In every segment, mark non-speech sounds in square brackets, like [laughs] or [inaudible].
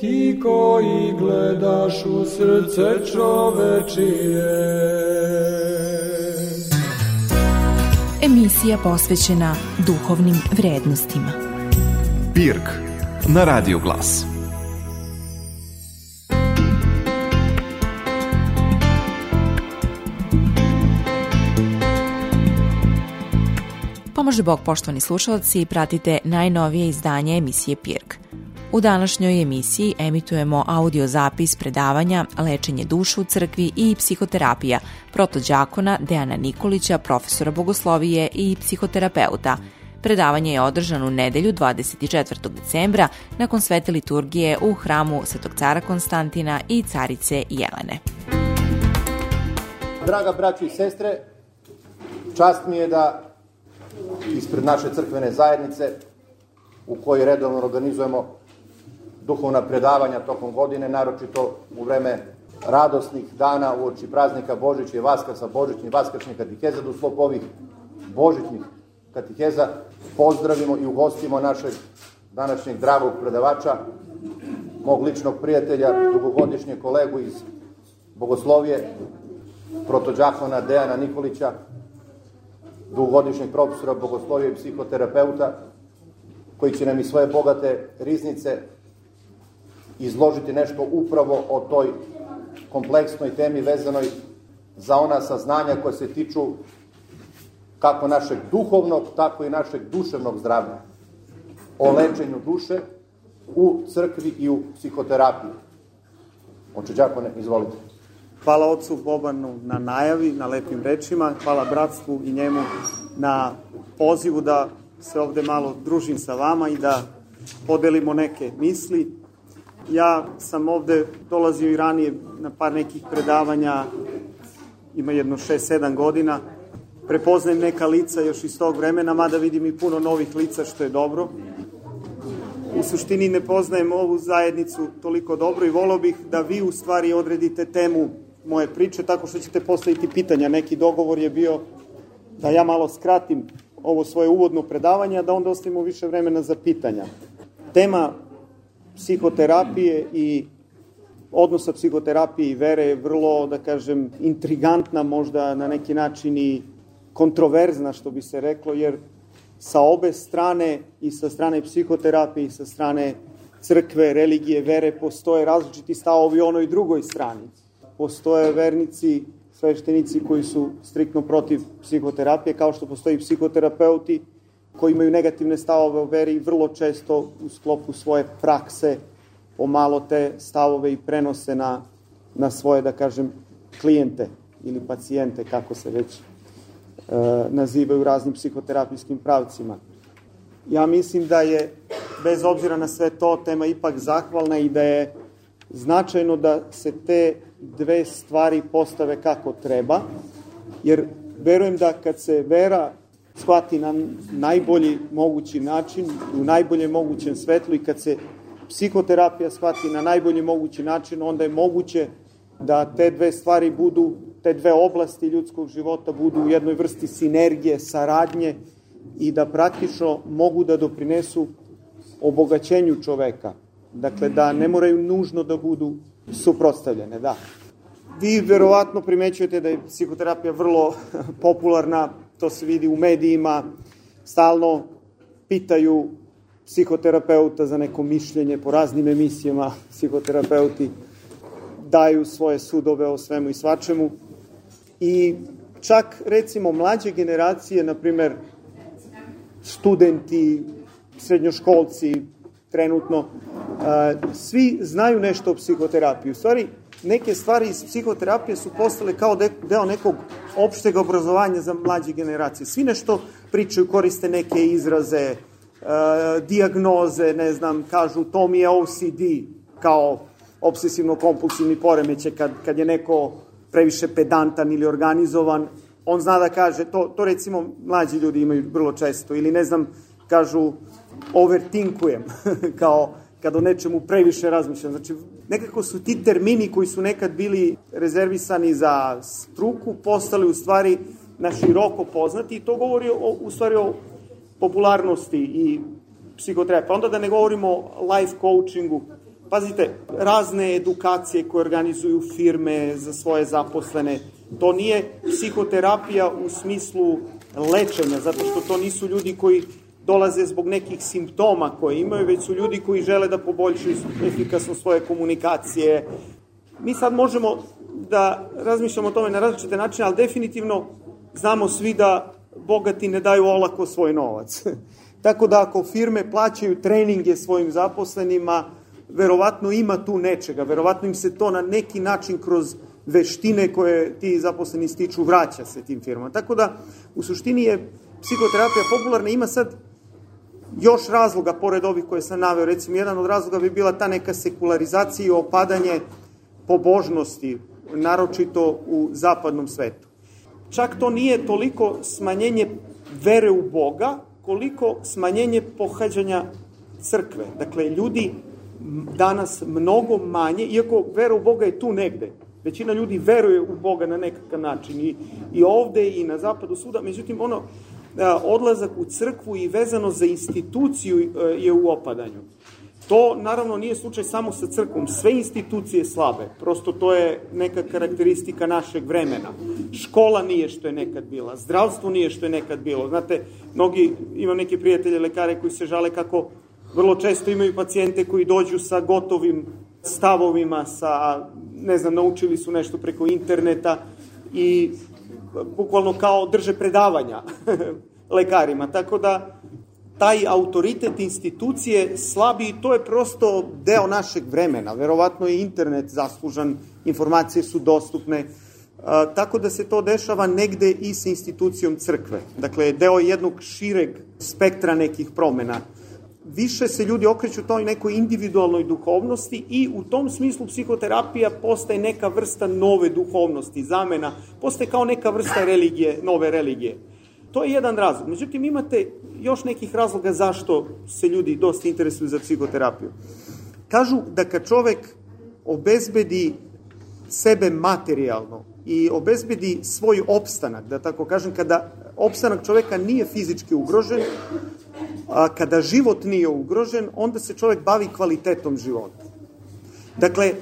ti koji gledaš u srce čovečije. Emisija posvećena duhovnim vrednostima. Pirk na Radio Glas. Pomože Bog, poštovani slušalci, pratite najnovije izdanje emisije Pirk. U današnjoj emisiji emitujemo audio zapis predavanja Lečenje duše u crkvi i psihoterapija protođakona Dejana Nikolića, profesora bogoslovije i psihoterapeuta. Predavanje je održano u nedelju 24. decembra nakon svete liturgije u hramu Svetog cara Konstantina i carice Jelene. Draga braći i sestre, čast mi je da ispred naše crkvene zajednice u kojoj redovno organizujemo duhovna predavanja tokom godine, naročito u vreme radosnih dana u oči praznika Božića i Vaskrsa, Božićnih Vaskršnjih katiheza, do slop ovih Božićnih katiheza, pozdravimo i ugostimo našeg današnjeg dragog predavača, mog ličnog prijatelja, dugogodišnjeg kolegu iz Bogoslovije, protođakona Dejana Nikolića, dugogodišnjeg profesora bogoslovije i psihoterapeuta, koji će nam i svoje bogate riznice izložiti nešto upravo o toj kompleksnoj temi vezanoj za ona saznanja koje se tiču kako našeg duhovnog, tako i našeg duševnog zdravlja. O lečenju duše u crkvi i u psihoterapiji. Oče Đakone, izvolite. Hvala ocu Bobanu na najavi, na lepim rečima. Hvala bratstvu i njemu na pozivu da se ovde malo družim sa vama i da podelimo neke misli. Ja sam ovde dolazio i ranije na par nekih predavanja, ima jedno 6-7 godina. Prepoznajem neka lica još iz tog vremena, mada vidim i puno novih lica, što je dobro. U suštini ne poznajem ovu zajednicu toliko dobro i volao bih da vi u stvari odredite temu moje priče tako što ćete postaviti pitanja. Neki dogovor je bio da ja malo skratim ovo svoje uvodno predavanje, da onda ostavimo više vremena za pitanja. Tema psihoterapije i odnosa psihoterapije i vere je vrlo, da kažem, intrigantna, možda na neki način i kontroverzna, što bi se reklo, jer sa obe strane, i sa strane psihoterapije, i sa strane crkve, religije, vere, postoje različiti stavovi onoj drugoj strani. Postoje vernici, sveštenici koji su striktno protiv psihoterapije, kao što postoji psihoterapeuti koji imaju negativne stavove o veri i vrlo često u sklopu svoje prakse pomalo te stavove i prenose na, na svoje, da kažem, klijente ili pacijente, kako se već e, nazivaju raznim psihoterapijskim pravcima. Ja mislim da je, bez obzira na sve to, tema ipak zahvalna i da je značajno da se te dve stvari postave kako treba, jer verujem da kad se vera shvati na najbolji mogući način, u najboljem mogućem svetlu i kad se psihoterapija shvati na najbolji mogući način, onda je moguće da te dve stvari budu, te dve oblasti ljudskog života budu u jednoj vrsti sinergije, saradnje i da praktično mogu da doprinesu obogaćenju čoveka. Dakle, da ne moraju nužno da budu suprotstavljene, da. Vi verovatno primećujete da je psihoterapija vrlo [laughs] popularna, to se vidi u medijima, stalno pitaju psihoterapeuta za neko mišljenje po raznim emisijama, psihoterapeuti daju svoje sudove o svemu i svačemu i čak recimo mlađe generacije, na primer studenti, srednjoškolci trenutno, svi znaju nešto o psihoterapiji. U stvari, neke stvari iz psihoterapije su postale kao deo nekog opšteg obrazovanja za mlađe generacije. Svi nešto pričaju, koriste neke izraze, diagnoze, ne znam, kažu to mi je OCD, kao obsesivno-kompulsivni poremeće, kad, kad je neko previše pedantan ili organizovan, on zna da kaže, to, to recimo mlađi ljudi imaju vrlo često, ili ne znam, kažu overtinkujem, [laughs] kao kad o nečemu previše razmišljam. Znači, nekako su ti termini koji su nekad bili rezervisani za struku, postali u stvari na široko poznati i to govori o, u stvari o popularnosti i psihoterapije. Pa onda da ne govorimo o life coachingu. Pazite, razne edukacije koje organizuju firme za svoje zaposlene, to nije psihoterapija u smislu lečenja, zato što to nisu ljudi koji dolaze zbog nekih simptoma koje imaju, već su ljudi koji žele da poboljšaju efikasno svoje komunikacije. Mi sad možemo da razmišljamo o tome na različite načine, ali definitivno znamo svi da bogati ne daju olako svoj novac. [laughs] Tako da ako firme plaćaju treninge svojim zaposlenima, verovatno ima tu nečega, verovatno im se to na neki način kroz veštine koje ti zaposleni stiču vraća se tim firmama. Tako da u suštini je psihoterapija popularna, ima sad još razloga pored ovih koje sam naveo. Recimo, jedan od razloga bi bila ta neka sekularizacija i opadanje pobožnosti, naročito u zapadnom svetu. Čak to nije toliko smanjenje vere u Boga, koliko smanjenje pohađanja crkve. Dakle, ljudi danas mnogo manje, iako vera u Boga je tu negde, većina ljudi veruje u Boga na nekakav način i, i ovde i na zapadu suda, međutim ono, odlazak u crkvu i vezano za instituciju e, je u opadanju. To naravno nije slučaj samo sa crkvom, sve institucije slabe, prosto to je neka karakteristika našeg vremena. Škola nije što je nekad bila, zdravstvo nije što je nekad bilo. Znate, mnogi, imam neke prijatelje lekare koji se žale kako vrlo često imaju pacijente koji dođu sa gotovim stavovima, sa, ne znam, naučili su nešto preko interneta i bukvalno kao drže predavanja [laughs] lekarima. Tako da taj autoritet institucije slabi i to je prosto deo našeg vremena. Verovatno je internet zaslužan, informacije su dostupne, tako da se to dešava negde i sa institucijom crkve. Dakle, deo jednog šireg spektra nekih promena. Više se ljudi okreću toj nekoj individualnoj duhovnosti i u tom smislu psihoterapija postaje neka vrsta nove duhovnosti, zamena, postaje kao neka vrsta religije, nove religije. To je jedan razlog. Međutim, imate još nekih razloga zašto se ljudi dosta interesuju za psihoterapiju. Kažu da kad čovek obezbedi sebe materijalno i obezbedi svoj opstanak, da tako kažem, kada opstanak čoveka nije fizički ugrožen, a kada život nije ugrožen, onda se čovek bavi kvalitetom života. Dakle,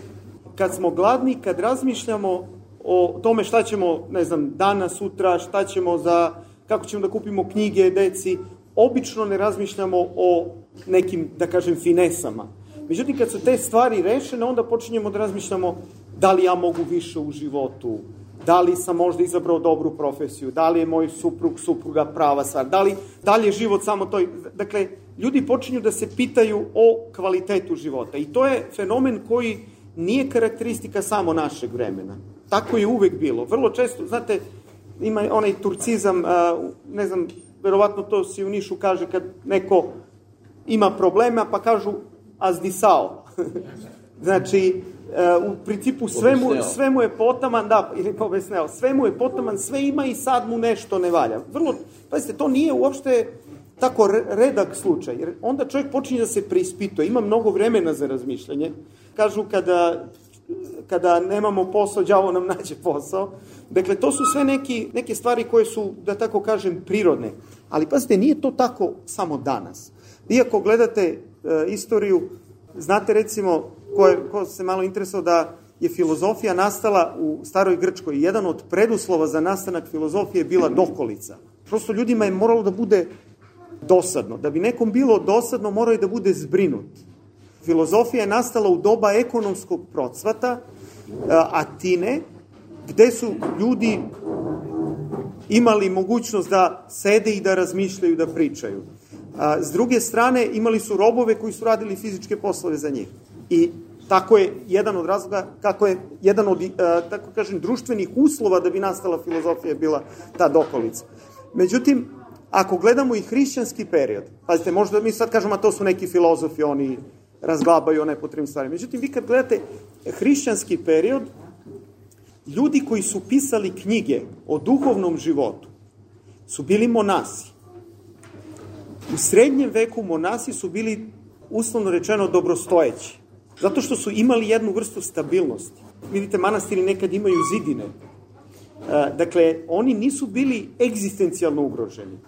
kad smo gladni, kad razmišljamo o tome šta ćemo, ne znam, danas, sutra, šta ćemo za kako ćemo da kupimo knjige deci, obično ne razmišljamo o nekim, da kažem, finesama. Međutim, kad su te stvari rešene, onda počinjemo da razmišljamo da li ja mogu više u životu, da li sam možda izabrao dobru profesiju, da li je moj suprug, supruga prava stvar, da li, da li je život samo to. Dakle, ljudi počinju da se pitaju o kvalitetu života i to je fenomen koji nije karakteristika samo našeg vremena. Tako je uvek bilo. Vrlo često, znate, ima onaj turcizam, ne znam, verovatno to se u Nišu kaže kad neko ima problema, pa kažu azdisao. [laughs] znači, u principu sve mu, sve mu je potaman, da, ili pobesneo, sve mu je potaman, sve ima i sad mu nešto ne valja. Vrlo, pazite, to nije uopšte tako redak slučaj, jer onda čovjek počinje da se preispituje, ima mnogo vremena za razmišljanje. Kažu kada kada nemamo posao, đavo nam nađe posao. Dakle, to su sve neki, neke stvari koje su, da tako kažem, prirodne. Ali pazite, nije to tako samo danas. Iako gledate e, istoriju, znate recimo, ko, je, ko se malo interesao da je filozofija nastala u staroj Grčkoj. Jedan od preduslova za nastanak filozofije je bila dokolica. Prosto ljudima je moralo da bude dosadno. Da bi nekom bilo dosadno, morao je da bude zbrinut. Filozofija je nastala u doba ekonomskog procvata Atine, gde su ljudi imali mogućnost da sede i da razmišljaju, da pričaju. S druge strane, imali su robove koji su radili fizičke poslove za njih. I tako je jedan od razloga, kako je jedan od, a, tako kažem, društvenih uslova da bi nastala filozofija bila ta dokolica. Međutim, ako gledamo i hrišćanski period, pazite, možda mi sad kažemo, a to su neki filozofi, oni razglabaju o nepotrebnim stvarima. Međutim, vi kad gledate hrišćanski period, ljudi koji su pisali knjige o duhovnom životu su bili monasi. U srednjem veku monasi su bili, uslovno rečeno, dobrostojeći. Zato što su imali jednu vrstu stabilnosti. Vidite, manastiri nekad imaju zidine. dakle, oni nisu bili egzistencijalno ugroženi.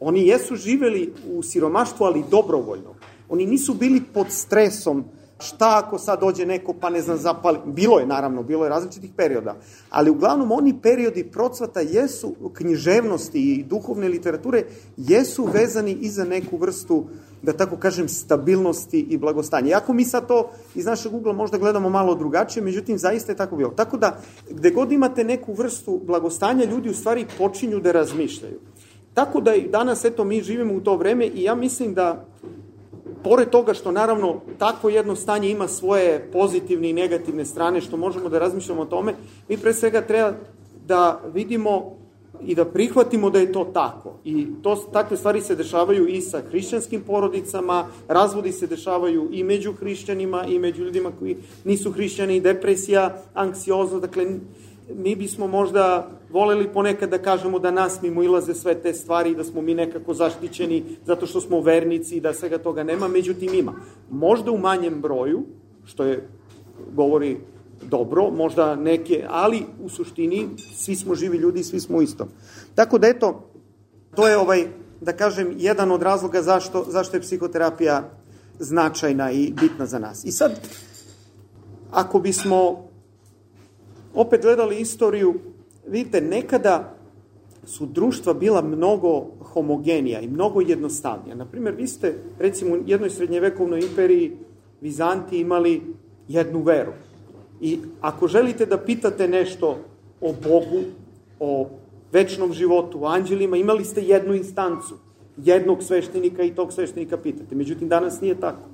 Oni jesu živeli u siromaštvu, ali dobrovoljno. Oni nisu bili pod stresom šta ako sad dođe neko pa ne znam zapali, bilo je naravno, bilo je različitih perioda, ali uglavnom oni periodi procvata jesu književnosti i duhovne literature jesu vezani i za neku vrstu da tako kažem, stabilnosti i blagostanja. Iako mi sad to iz našeg ugla možda gledamo malo drugačije, međutim, zaista je tako bilo. Tako da, gde god imate neku vrstu blagostanja, ljudi u stvari počinju da razmišljaju. Tako da i danas, eto, mi živimo u to vreme i ja mislim da pored toga što naravno takvo jedno stanje ima svoje pozitivne i negativne strane, što možemo da razmišljamo o tome, mi pre svega treba da vidimo i da prihvatimo da je to tako. I to, takve stvari se dešavaju i sa hrišćanskim porodicama, razvodi se dešavaju i među hrišćanima i među ljudima koji nisu hrišćani, depresija, anksiozno, dakle, mi bismo možda voleli ponekad da kažemo da nas mimo ilaze sve te stvari i da smo mi nekako zaštićeni zato što smo vernici i da svega toga nema, međutim ima. Možda u manjem broju, što je govori dobro, možda neke, ali u suštini svi smo živi ljudi i svi smo isto. Tako da eto, to je ovaj, da kažem, jedan od razloga zašto, zašto je psihoterapija značajna i bitna za nas. I sad, ako bismo opet gledali istoriju, vidite, nekada su društva bila mnogo homogenija i mnogo jednostavnija. Naprimer, vi ste, recimo, u jednoj srednjevekovnoj imperiji Vizanti imali jednu veru. I ako želite da pitate nešto o Bogu, o večnom životu, o anđelima, imali ste jednu instancu, jednog sveštenika i tog sveštenika pitate. Međutim, danas nije tako.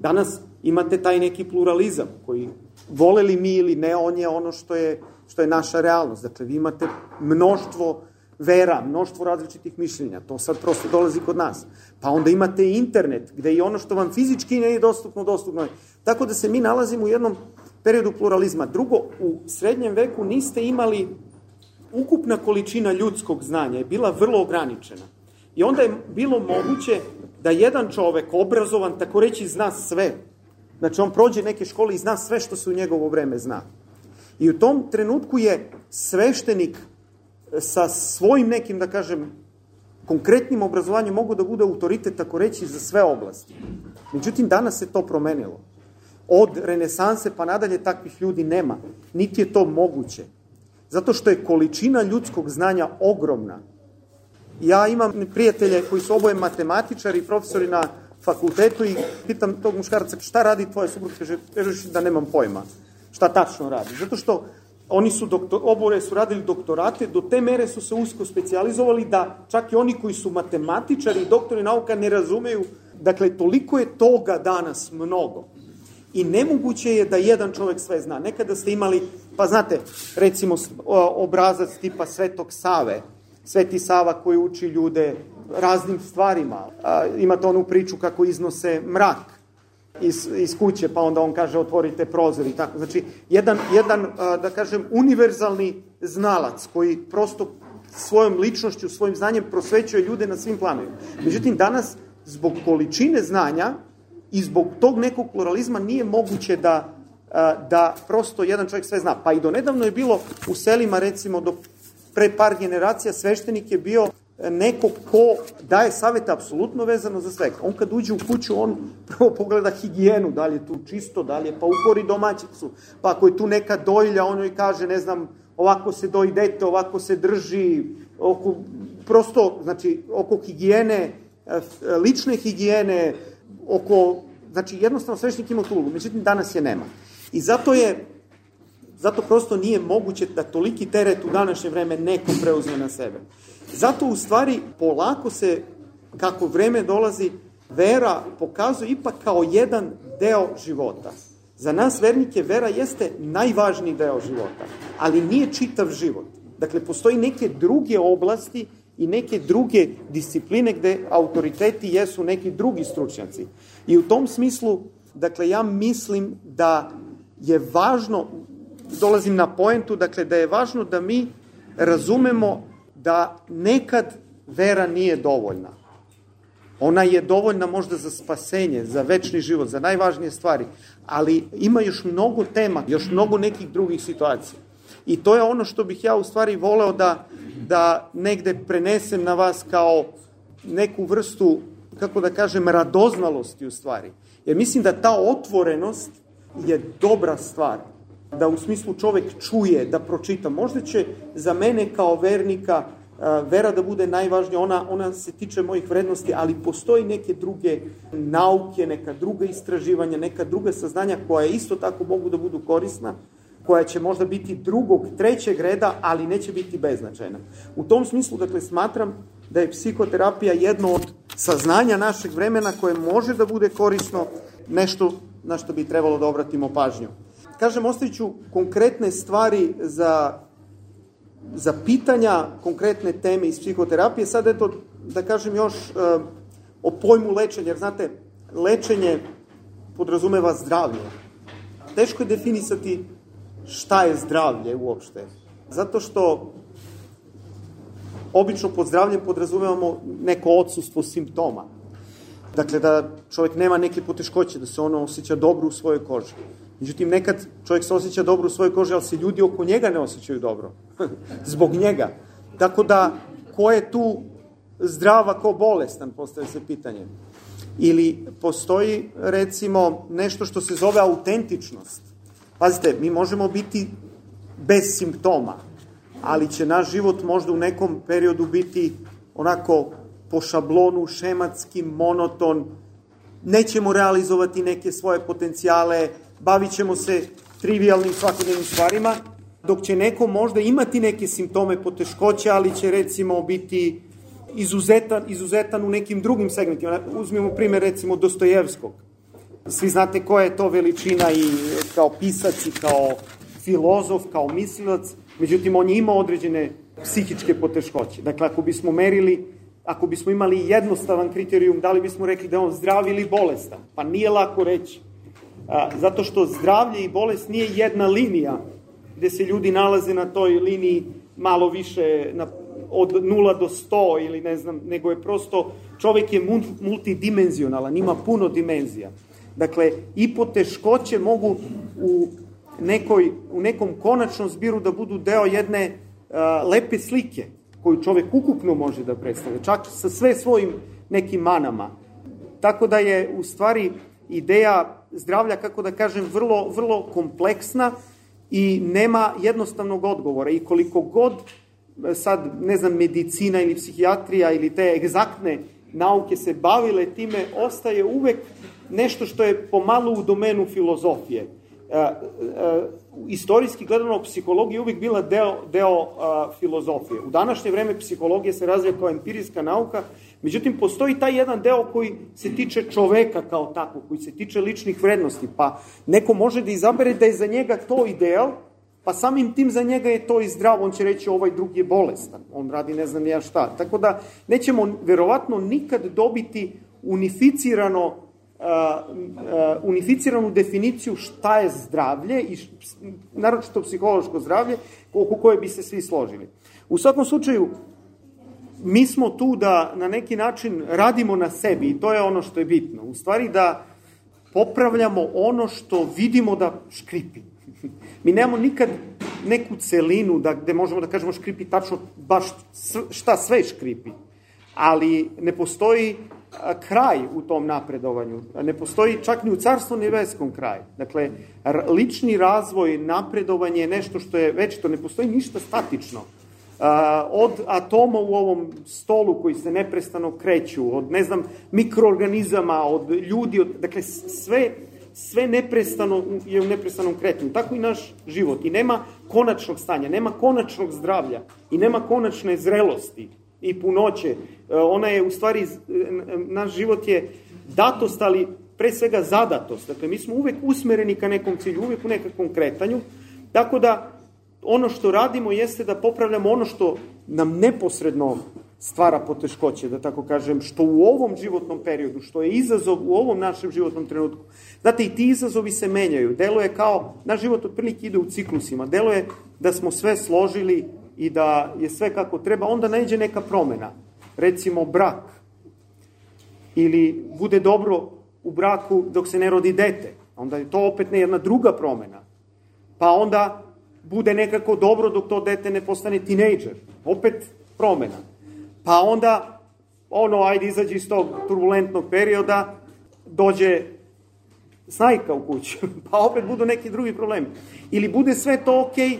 Danas imate taj neki pluralizam koji voleli mi ili ne, on je ono što je, što je naša realnost. Dakle, vi imate mnoštvo vera, mnoštvo različitih mišljenja. To sad prosto dolazi kod nas. Pa onda imate internet, gde i ono što vam fizički ne je dostupno, dostupno je. Tako da se mi nalazimo u jednom periodu pluralizma. Drugo, u srednjem veku niste imali ukupna količina ljudskog znanja je bila vrlo ograničena. I onda je bilo moguće da jedan čovek, obrazovan, tako reći, zna sve. Znači, on prođe neke škole i zna sve što se u njegovo vreme zna. I u tom trenutku je sveštenik sa svojim nekim, da kažem, konkretnim obrazovanjem mogu da bude autoritet, tako reći, za sve oblasti. Međutim, danas se to promenilo. Od renesanse pa nadalje takvih ljudi nema. Niti je to moguće. Zato što je količina ljudskog znanja ogromna. Ja imam prijatelje koji su oboje matematičari i profesori na fakultetu i pitam tog muškarca šta radi tvoja supruga, kaže, da nemam pojma. Šta tačno radi? Zato što oni su doktor, oboje su radili doktorate, do te mere su se usko specijalizovali da čak i oni koji su matematičari i doktori nauka ne razumeju, dakle, toliko je toga danas mnogo. I nemoguće je da jedan čovek sve zna. Nekada ste imali, pa znate, recimo obrazac tipa Svetog Save, Sveti Sava koji uči ljude raznim stvarima. Imate onu priču kako iznose mrak iz, iz kuće, pa onda on kaže otvorite prozor i tako. Znači, jedan, jedan da kažem, univerzalni znalac koji prosto svojom ličnošću, svojim znanjem prosvećuje ljude na svim planovima. Međutim, danas, zbog količine znanja, i zbog tog nekog pluralizma nije moguće da, da prosto jedan čovjek sve zna. Pa i do nedavno je bilo u selima, recimo, do pre par generacija sveštenik je bio neko ko daje savete apsolutno vezano za sve. On kad uđe u kuću, on prvo pogleda higijenu, da li je tu čisto, da li je pa ukori domaćicu. Pa ako je tu neka dojlja, on joj kaže, ne znam, ovako se doji dete, ovako se drži, oko, prosto, znači, oko higijene, lične higijene, oko, znači jednostavno svešnik ima tu ulogu, međutim danas je nema. I zato je, zato prosto nije moguće da toliki teret u današnje vreme neko preuzme na sebe. Zato u stvari polako se, kako vreme dolazi, vera pokazuje ipak kao jedan deo života. Za nas vernike vera jeste najvažniji deo života, ali nije čitav život. Dakle, postoji neke druge oblasti i neke druge discipline gde autoriteti jesu neki drugi stručnjaci. I u tom smislu, dakle, ja mislim da je važno, dolazim na poentu, dakle, da je važno da mi razumemo da nekad vera nije dovoljna. Ona je dovoljna možda za spasenje, za večni život, za najvažnije stvari, ali ima još mnogo tema, još mnogo nekih drugih situacija. I to je ono što bih ja u stvari voleo da, da negde prenesem na vas kao neku vrstu, kako da kažem, radoznalosti u stvari. Jer mislim da ta otvorenost je dobra stvar. Da u smislu čovek čuje, da pročita. Možda će za mene kao vernika vera da bude najvažnija, ona, ona se tiče mojih vrednosti, ali postoji neke druge nauke, neka druga istraživanja, neka druga saznanja koja isto tako mogu da budu korisna, koja će možda biti drugog, trećeg reda, ali neće biti beznačajna. U tom smislu, dakle, smatram da je psihoterapija jedno od saznanja našeg vremena koje može da bude korisno, nešto na što bi trebalo da obratimo pažnju. Kažem, ostavit ću konkretne stvari za za pitanja konkretne teme iz psihoterapije. Sad eto, da kažem još uh, o pojmu lečenja, jer znate, lečenje podrazumeva zdravlje. Teško je definisati šta je zdravlje uopšte. Zato što obično pod zdravljem podrazumevamo neko odsustvo simptoma. Dakle, da čovjek nema neke poteškoće, da se ono osjeća dobro u svojoj koži. Međutim, nekad čovjek se osjeća dobro u svojoj koži, ali se ljudi oko njega ne osjećaju dobro. [laughs] Zbog njega. Tako da, ko je tu zdrava, ko bolestan, postaje se pitanje. Ili postoji, recimo, nešto što se zove autentičnost. Pazite, mi možemo biti bez simptoma, ali će naš život možda u nekom periodu biti onako po šablonu, šematski, monoton, nećemo realizovati neke svoje potencijale, bavit ćemo se trivialnim svakodnevnim stvarima, dok će neko možda imati neke simptome poteškoća, ali će recimo biti izuzetan, izuzetan u nekim drugim segmentima. Uzmimo primjer recimo Dostojevskog. Svi znate koja je to veličina i kao pisac i kao filozof, kao mislilac, međutim on je imao određene psihičke poteškoće. Dakle, ako bismo merili, ako bismo imali jednostavan kriterijum, da li bismo rekli da je on zdrav ili bolestan? Pa nije lako reći. A, zato što zdravlje i bolest nije jedna linija gde se ljudi nalaze na toj liniji malo više na, od 0 do 100 ili ne znam, nego je prosto čovek je multidimenzionalan, ima puno dimenzija. Dakle, i poteškoće mogu u, nekoj, u nekom konačnom zbiru da budu deo jedne a, lepe slike koju čovek ukupno može da predstavlja, čak sa sve svojim nekim manama. Tako da je u stvari ideja zdravlja, kako da kažem, vrlo, vrlo kompleksna i nema jednostavnog odgovora. I koliko god sad, ne znam, medicina ili psihijatrija ili te egzaktne nauke se bavile time, ostaje uvek nešto što je pomalo u domenu filozofije. E, e, istorijski gledano, psihologija je uvijek bila deo, deo a, filozofije. U današnje vreme psihologija se razvija kao empirijska nauka, međutim, postoji taj jedan deo koji se tiče čoveka kao tako, koji se tiče ličnih vrednosti, pa neko može da izabere da je za njega to ideal, pa samim tim za njega je to i zdravo, on će reći ovaj drugi je bolestan, on radi ne znam ja šta. Tako da nećemo verovatno nikad dobiti unificirano unificiranu definiciju šta je zdravlje i naročito psihološko zdravlje oko koje bi se svi složili. U svakom slučaju, mi smo tu da na neki način radimo na sebi i to je ono što je bitno. U stvari da popravljamo ono što vidimo da škripi. [laughs] Mi nemamo nikad neku celinu da, gde možemo da kažemo škripi tačno baš šta sve škripi. Ali ne postoji kraj u tom napredovanju. Ne postoji čak ni u carstvu nebeskom kraj. Dakle, lični razvoj, napredovanje je nešto što je već, to ne postoji ništa statično. Od atoma u ovom stolu koji se neprestano kreću, od, ne znam, mikroorganizama, od ljudi, od, dakle, sve, sve neprestano je u neprestanom kretanju. Tako i naš život. I nema konačnog stanja, nema konačnog zdravlja i nema konačne zrelosti i punoće. E, ona je u stvari, e, naš život je datost, ali pre svega zadatost. Dakle, mi smo uvek usmereni ka nekom cilju, uvek u nekakvom kretanju. Tako da, ono što radimo jeste da popravljamo ono što nam neposredno stvara poteškoće, da tako kažem, što u ovom životnom periodu, što je izazov u ovom našem životnom trenutku. Znate, i ti izazovi se menjaju. Delo je kao, naš život otprilike ide u ciklusima. Delo je da smo sve složili i da je sve kako treba, onda najde neka promena. Recimo brak. Ili bude dobro u braku dok se ne rodi dete. Onda je to opet ne jedna druga promena. Pa onda bude nekako dobro dok to dete ne postane tinejdžer. Opet promena. Pa onda, ono, ajde, izađe iz tog turbulentnog perioda, dođe snajka u kuću, [laughs] pa opet budu neki drugi problemi. Ili bude sve to okej, okay,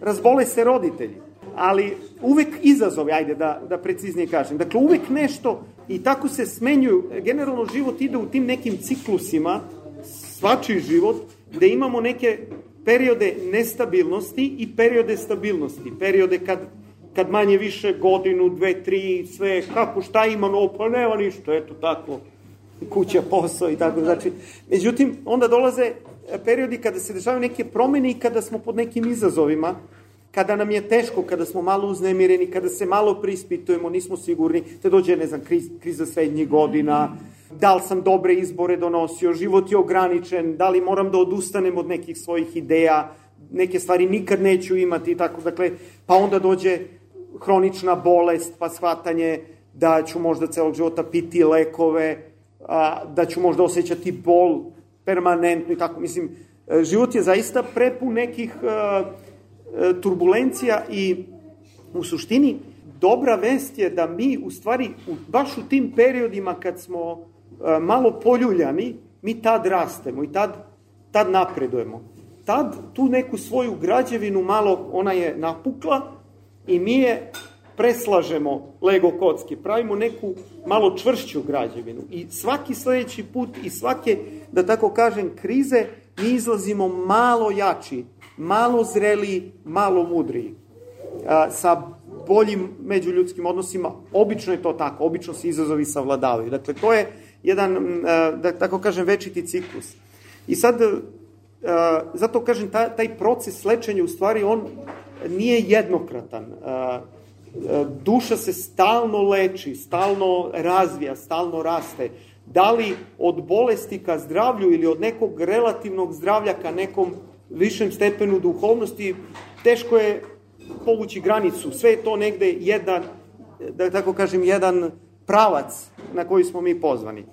razbole se roditelji, ali uvek izazove, ajde da, da preciznije kažem. Dakle, uvek nešto i tako se smenjuju, generalno život ide u tim nekim ciklusima, svačiji život, gde imamo neke periode nestabilnosti i periode stabilnosti. Periode kad, kad manje više godinu, dve, tri, sve, kako, šta ima, no, pa nema ništa, eto tako, kuća, posao i tako. Znači, međutim, onda dolaze periodi kada se dešavaju neke promene i kada smo pod nekim izazovima, kada nam je teško, kada smo malo uznemireni, kada se malo prispitujemo, nismo sigurni, te dođe, ne znam, kriz, kriza srednjih godina, da li sam dobre izbore donosio, život je ograničen, da li moram da odustanem od nekih svojih ideja, neke stvari nikad neću imati tako, dakle, pa onda dođe hronična bolest, pa shvatanje da ću možda celog života piti lekove, a, da ću možda osjećati bol permanentno i tako, mislim, život je zaista prepun nekih a, a, turbulencija i u suštini dobra vest je da mi u stvari baš u tim periodima kad smo a, malo poljuljani, mi tad rastemo i tad, tad napredujemo. Tad tu neku svoju građevinu malo, ona je napukla i mi je preslažemo Lego kocke, pravimo neku malo čvršću građevinu i svaki sledeći put i svake, da tako kažem, krize mi izlazimo malo jači, malo zreliji, malo mudriji, a, sa boljim međuljudskim odnosima. Obično je to tako, obično se izazovi savladavaju. Dakle, to je jedan, da tako kažem, večiti ciklus. I sad, zato kažem, taj, proces lečenja u stvari on nije jednokratan. Duša se stalno leči, stalno razvija, stalno raste. Da li od bolesti ka zdravlju ili od nekog relativnog zdravlja ka nekom višem stepenu duhovnosti, teško je povući granicu. Sve je to negde jedan, da tako kažem, jedan pravac na koji smo mi pozvani.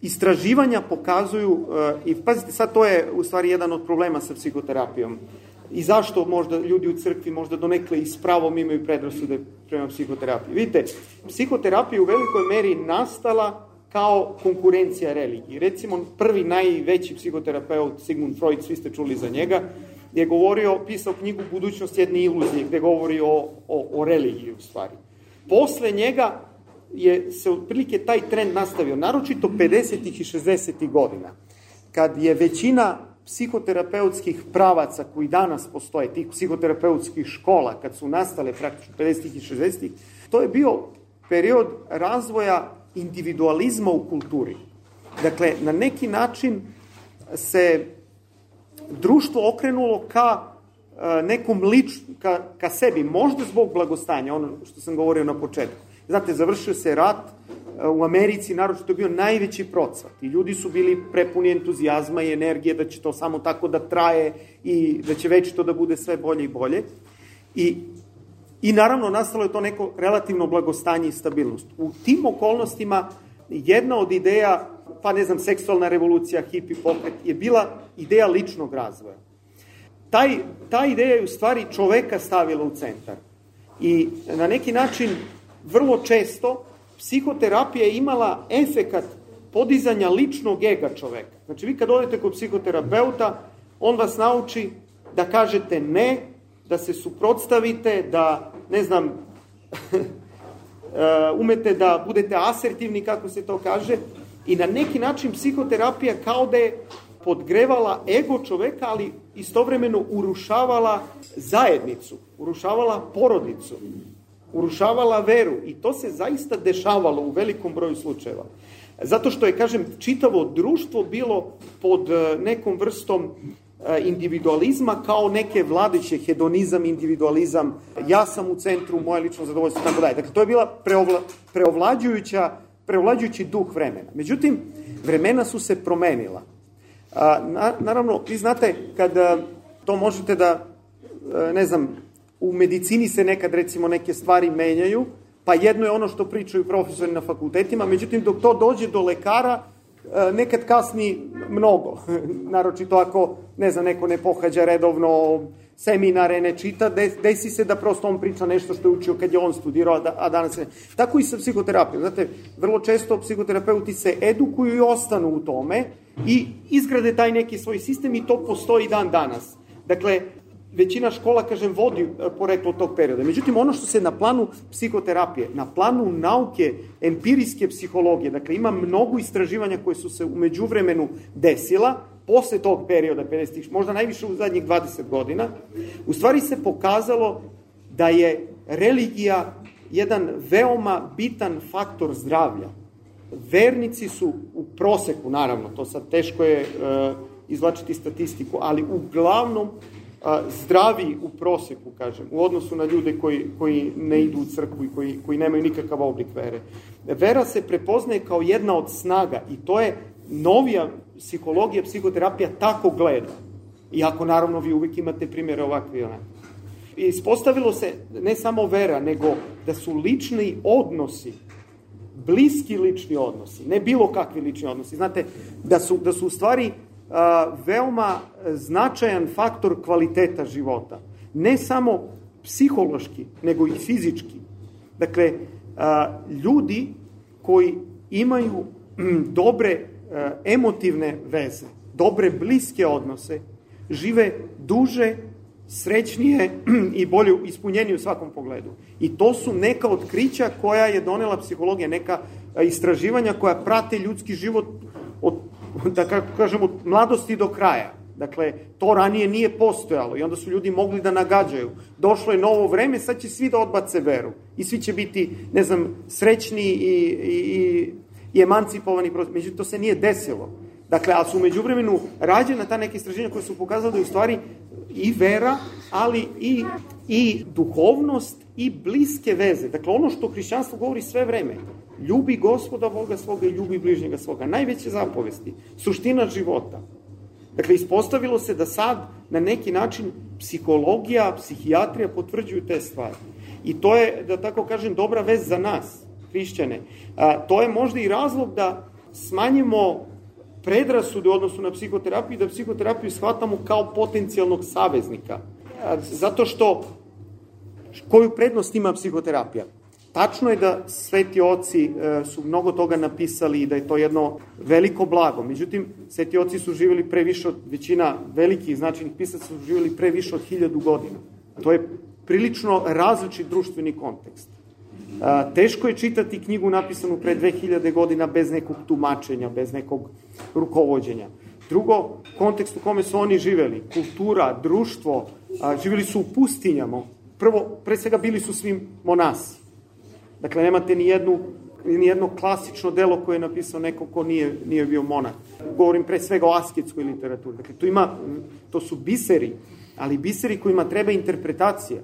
Istraživanja pokazuju, i pazite, sad to je u stvari jedan od problema sa psihoterapijom, i zašto možda ljudi u crkvi možda donekle i s imaju predrasude prema psihoterapiji. Vidite, psihoterapija u velikoj meri nastala kao konkurencija religiji. Recimo, prvi najveći psihoterapeut Sigmund Freud, svi ste čuli za njega, je govorio, pisao knjigu Budućnost jedne iluzije, gde govori o, o, o religiji u stvari. Posle njega je se otprilike taj trend nastavio, naročito 50. i 60. godina, kad je većina psihoterapeutskih pravaca koji danas postoje, tih psihoterapeutskih škola, kad su nastale praktično 50. i 60. to je bio period razvoja individualizma u kulturi. Dakle, na neki način se društvo okrenulo ka e, nekom lič, ka, ka sebi, možda zbog blagostanja, ono što sam govorio na početku. Znate, završio se rat, u Americi naročito bio najveći procvat i ljudi su bili prepuni entuzijazma i energije da će to samo tako da traje i da će već to da bude sve bolje i bolje. I, i naravno nastalo je to neko relativno blagostanje i stabilnost. U tim okolnostima jedna od ideja, pa ne znam, seksualna revolucija, hippie pokret, je bila ideja ličnog razvoja. Taj, ta ideja je u stvari čoveka stavila u centar. I na neki način vrlo često psihoterapija je imala efekat podizanja ličnog ega čoveka. Znači, vi kad odete kod psihoterapeuta, on vas nauči da kažete ne, da se suprotstavite, da, ne znam, [laughs] umete da budete asertivni, kako se to kaže, i na neki način psihoterapija kao da je podgrevala ego čoveka, ali istovremeno urušavala zajednicu, urušavala porodicu urušavala veru i to se zaista dešavalo u velikom broju slučajeva. Zato što je, kažem, čitavo društvo bilo pod e, nekom vrstom individualizma kao neke vladeće hedonizam, individualizam, ja sam u centru, moje lično zadovoljstvo, tako dalje. Dakle, to je bila preovla, preovlađujuća, preovlađujući duh vremena. Međutim, vremena su se promenila. A, na, naravno, vi znate, kada to možete da, e, ne znam, u medicini se nekad recimo neke stvari menjaju, pa jedno je ono što pričaju profesori na fakultetima, međutim dok to dođe do lekara, e, nekad kasni mnogo. [laughs] Naročito ako, ne znam, neko ne pohađa redovno seminare, ne čita, desi se da prosto on priča nešto što je učio kad je on studirao, a, a danas ne. Tako i sa psihoterapijom. Znate, vrlo često psihoterapeuti se edukuju i ostanu u tome i izgrade taj neki svoj sistem i to postoji dan danas. Dakle, većina škola, kažem, vodi e, poreklo tog perioda. Međutim, ono što se na planu psihoterapije, na planu nauke empirijske psihologije, dakle, ima mnogo istraživanja koje su se umeđu vremenu desila, posle tog perioda, 50 možda najviše u zadnjih 20 godina, u stvari se pokazalo da je religija jedan veoma bitan faktor zdravlja. Vernici su u proseku, naravno, to sad teško je uh, izvlačiti statistiku, ali uglavnom zdravi u proseku, kažem, u odnosu na ljude koji, koji ne idu u crkvu i koji, koji nemaju nikakav oblik vere. Vera se prepoznaje kao jedna od snaga i to je novija psihologija, psihoterapija tako gleda. Iako naravno vi uvijek imate primjere ovakve i. I ispostavilo se ne samo vera, nego da su lični odnosi, bliski lični odnosi, ne bilo kakvi lični odnosi. Znate, da su, da su u stvari veoma značajan faktor kvaliteta života. Ne samo psihološki, nego i fizički. Dakle, ljudi koji imaju dobre emotivne veze, dobre bliske odnose, žive duže, srećnije i bolje ispunjenije u svakom pogledu. I to su neka otkrića koja je donela psihologija, neka istraživanja koja prate ljudski život od [laughs] da kako kažemo, mladosti do kraja. Dakle, to ranije nije postojalo i onda su ljudi mogli da nagađaju. Došlo je novo vreme, sad će svi da odbace veru. I svi će biti, ne znam, srećni i, i, i, i emancipovani. Međutim, to se nije desilo. Dakle, ali su umeđu vremenu rađena ta neke istraženja koje su pokazali da je u stvari i vera, ali i, i duhovnost i bliske veze. Dakle, ono što hrišćanstvo govori sve vreme. Ljubi gospoda Boga svoga i ljubi bližnjega svoga. Najveće zapovesti. Suština života. Dakle, ispostavilo se da sad na neki način psihologija, psihijatrija potvrđuju te stvari. I to je, da tako kažem, dobra vez za nas, hrišćane. A, to je možda i razlog da smanjimo predrasude u odnosu na psihoterapiju da psihoterapiju shvatamo kao potencijalnog saveznika. A, zato što koju prednost ima psihoterapija? Tačno je da sveti oci e, su mnogo toga napisali i da je to jedno veliko blago. Međutim, sveti oci su živjeli pre više od, većina velikih značajnih pisaca su živjeli pre više od hiljadu godina. To je prilično različit društveni kontekst. E, teško je čitati knjigu napisanu pre 2000 godina bez nekog tumačenja, bez nekog rukovodđenja. Drugo, kontekst u kome su oni živeli, kultura, društvo, a, živjeli su u pustinjama. Prvo, pre svega bili su svim monasi. Dakle, nemate ni jednu ni jedno klasično delo koje je napisao neko ko nije, nije bio monah. Govorim pre svega o asketskoj literaturi. Dakle, tu ima, to su biseri, ali biseri kojima treba interpretacija,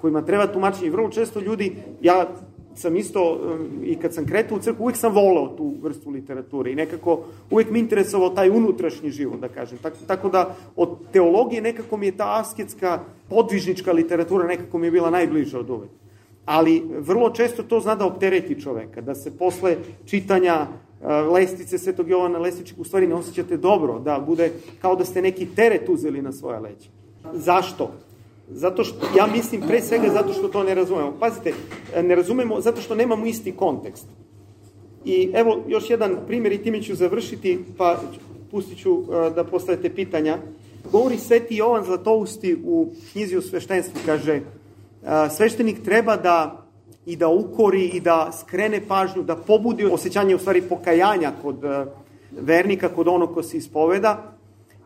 kojima treba tumačenje. Vrlo često ljudi, ja sam isto, i kad sam kretao u crkvu, uvek sam volao tu vrstu literature i nekako uvek mi interesovao taj unutrašnji život, da kažem. Tako, tako da od teologije nekako mi je ta asketska, podvižnička literatura nekako mi je bila najbliža od uvek ali vrlo često to zna da optereti čoveka, da se posle čitanja e, lestice Svetog Jovana Lestičeg u stvari ne osjećate dobro, da bude kao da ste neki teret uzeli na svoja leđa. Zašto? Zato što, ja mislim pre svega zato što to ne razumemo. Pazite, ne razumemo zato što nemamo isti kontekst. I evo još jedan primjer i time ću završiti, pa pustit ću e, da postavite pitanja. Govori Sveti Jovan Zlatousti u knjizi o sveštenstvu, kaže, sveštenik treba da i da ukori i da skrene pažnju, da pobudi osjećanje u stvari pokajanja kod e, vernika, kod onog ko se ispoveda.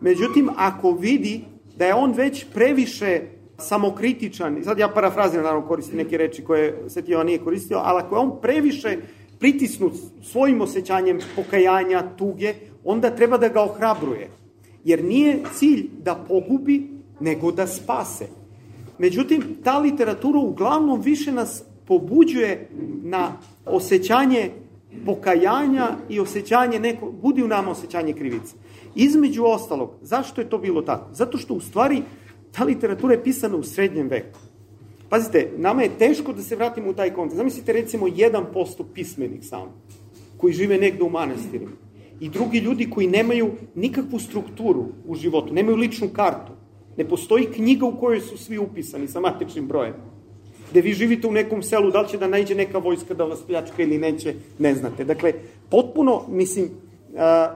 Međutim, ako vidi da je on već previše samokritičan, i sad ja parafraziram, naravno koristim neke reči koje Sveti Jovan nije koristio, ali ako je on previše pritisnut svojim osjećanjem pokajanja, tuge, onda treba da ga ohrabruje. Jer nije cilj da pogubi, nego da spase. Međutim, ta literatura uglavnom više nas pobuđuje na osjećanje pokajanja i osjećanje neko, budi u nama osjećanje krivice. Između ostalog, zašto je to bilo tako? Zato što u stvari ta literatura je pisana u srednjem veku. Pazite, nama je teško da se vratimo u taj kontekst. Zamislite recimo 1% pismenih samo, koji žive negde u manastirima. I drugi ljudi koji nemaju nikakvu strukturu u životu, nemaju ličnu kartu Ne postoji knjiga u kojoj su svi upisani sa matičnim brojem. Gde vi živite u nekom selu, da li će da najde neka vojska da vas pljačka ili neće, ne znate. Dakle, potpuno, mislim, a,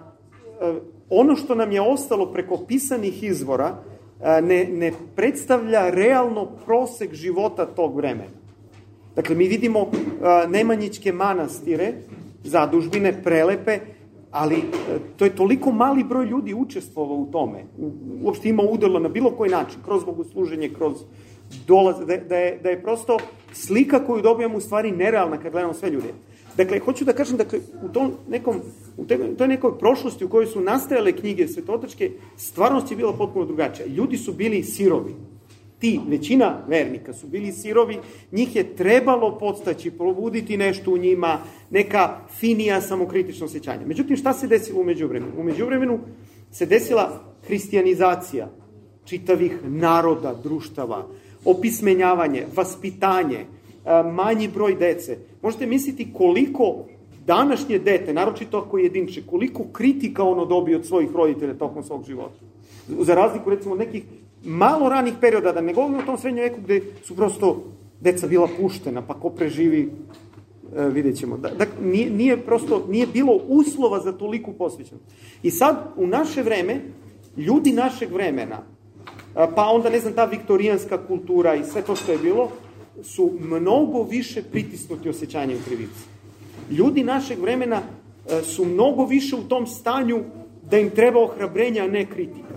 a, ono što nam je ostalo preko pisanih izvora a, ne, ne predstavlja realno prosek života tog vremena. Dakle, mi vidimo a, Nemanjićke manastire, zadužbine, prelepe, ali e, to je toliko mali broj ljudi učestvovao u tome, uopšte ima udelo na bilo koji način, kroz bogosluženje, kroz dolaz, da, da, je, da je prosto slika koju dobijamo u stvari nerealna kad gledamo sve ljude. Dakle, hoću da kažem, dakle, u tom nekom, u toj nekoj prošlosti u kojoj su nastajale knjige svetotačke, stvarnost je bila potpuno drugačija. Ljudi su bili sirovi ti, većina vernika su bili sirovi, njih je trebalo podstaći, probuditi nešto u njima, neka finija samokritično osjećanja. Međutim, šta se desilo umeđu vremenu? Umeđu vremenu se desila hristijanizacija čitavih naroda, društava, opismenjavanje, vaspitanje, manji broj dece. Možete misliti koliko današnje dete, naročito ako je jedinče, koliko kritika ono dobije od svojih roditelja tokom svog života. Za razliku, recimo, nekih malo ranih perioda, da ne govorimo o tom srednjem veku gde su prosto deca bila puštena, pa ko preživi, e, vidjet ćemo. Da, da, nije, nije prosto, nije bilo uslova za toliku posvećenost. I sad, u naše vreme, ljudi našeg vremena, pa onda, ne znam, ta viktorijanska kultura i sve to što je bilo, su mnogo više pritisnuti osjećanjem krivice. Ljudi našeg vremena e, su mnogo više u tom stanju da im treba ohrabrenja, a ne kritika.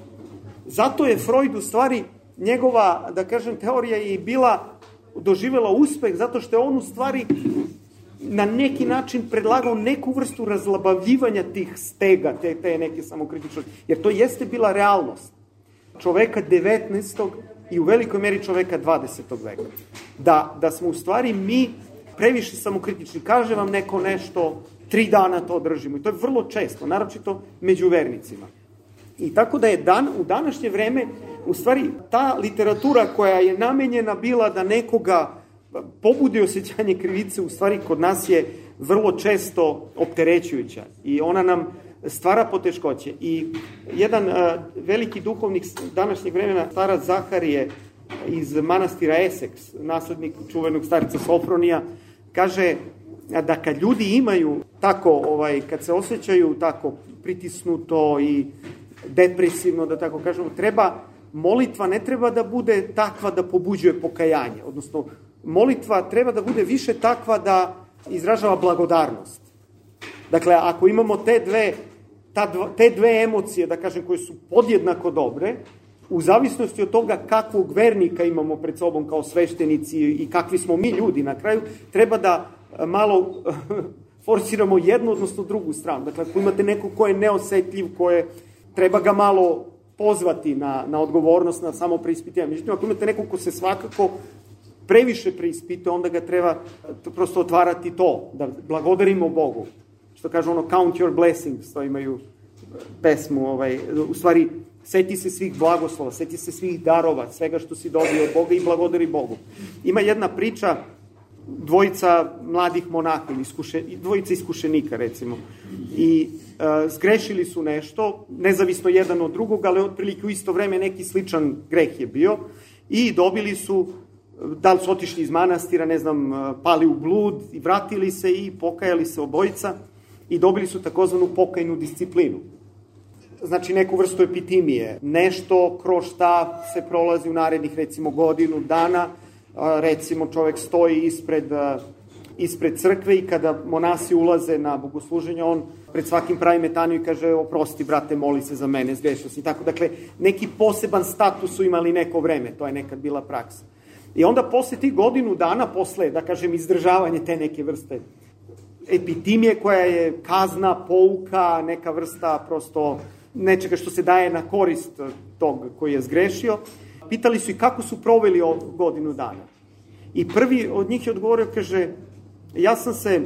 Zato je Freud u stvari njegova, da kažem, teorija i bila doživela uspeh zato što je on u stvari na neki način predlagao neku vrstu razlabavljivanja tih stega, te, te neke samokritičnosti. Jer to jeste bila realnost čoveka 19. i u velikoj meri čoveka 20. veka. Da, da smo u stvari mi previše samokritični. Kaže vam neko nešto, tri dana to držimo. I to je vrlo često, naročito među vernicima. I tako da je dan, u današnje vreme, u stvari, ta literatura koja je namenjena bila da nekoga pobudi osjećanje krivice, u stvari kod nas je vrlo često opterećujuća i ona nam stvara poteškoće. I jedan a, veliki duhovnik današnjeg vremena, starac Zaharije iz manastira Eseks, naslednik čuvenog starica Sofronija, kaže da kad ljudi imaju tako, ovaj, kad se osjećaju tako pritisnuto i depresivno, da tako kažemo, treba, molitva ne treba da bude takva da pobuđuje pokajanje, odnosno molitva treba da bude više takva da izražava blagodarnost. Dakle, ako imamo te dve, ta dva, te dve emocije, da kažem, koje su podjednako dobre, u zavisnosti od toga kakvog vernika imamo pred sobom kao sveštenici i kakvi smo mi ljudi na kraju, treba da malo [laughs] forsiramo jednu, odnosno drugu stranu. Dakle, ako imate neko ko je neosetljiv, ko je treba ga malo pozvati na, na odgovornost, na samo preispitivanje. Međutim, ako imate nekog ko se svakako previše preispituje, onda ga treba prosto otvarati to, da blagodarimo Bogu. Što kaže ono, count your blessings, to imaju pesmu, ovaj, u stvari, seti se svih blagoslova, seti se svih darova, svega što si dobio od Boga i blagodari Bogu. Ima jedna priča, dvojica mladih monaka ili iskuše, dvojica iskušenika recimo i e, zgrešili su nešto, nezavisno jedan od drugog, ali otprilike u isto vreme neki sličan greh je bio i dobili su, da li su otišli iz manastira, ne znam, e, pali u blud i vratili se i pokajali se obojica i dobili su takozvanu pokajnu disciplinu. Znači neku vrstu epitimije. Nešto kroz šta se prolazi u narednih recimo godinu dana, recimo čovek stoji ispred, ispred crkve i kada monasi ulaze na bogosluženje, on pred svakim pravi metaniju i kaže oprosti brate, moli se za mene, zgrešio si. Tako, dakle, neki poseban status su imali neko vreme, to je nekad bila praksa. I onda posle tih godinu dana, posle, da kažem, izdržavanje te neke vrste epitimije koja je kazna, pouka, neka vrsta prosto nečega što se daje na korist tog koji je zgrešio, Pitali su i kako su proveli godinu dana. I prvi od njih je odgovorio, kaže, ja sam se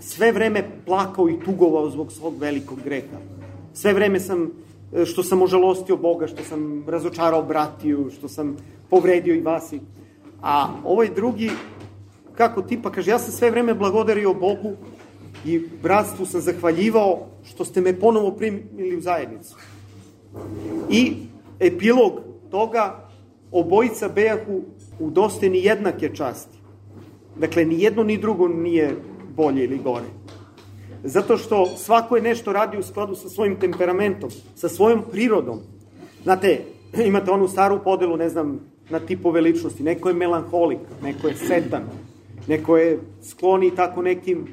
sve vreme plakao i tugovao zbog svog velikog greha. Sve vreme sam, što sam ožalostio Boga, što sam razočarao bratiju, što sam povredio i vas. A ovaj drugi, kako tipa, kaže, ja sam sve vreme blagodario Bogu i bratstvu sam zahvaljivao što ste me ponovo primili u zajednicu. I epilog toga obojica bejahu u dosteni jednake časti. Dakle, ni jedno ni drugo nije bolje ili gore. Zato što svako je nešto radi u skladu sa svojim temperamentom, sa svojom prirodom. Znate, [clears throat] imate onu staru podelu, ne znam, na tipove ličnosti. Neko je melanholik, neko je setan, neko je skloni tako nekim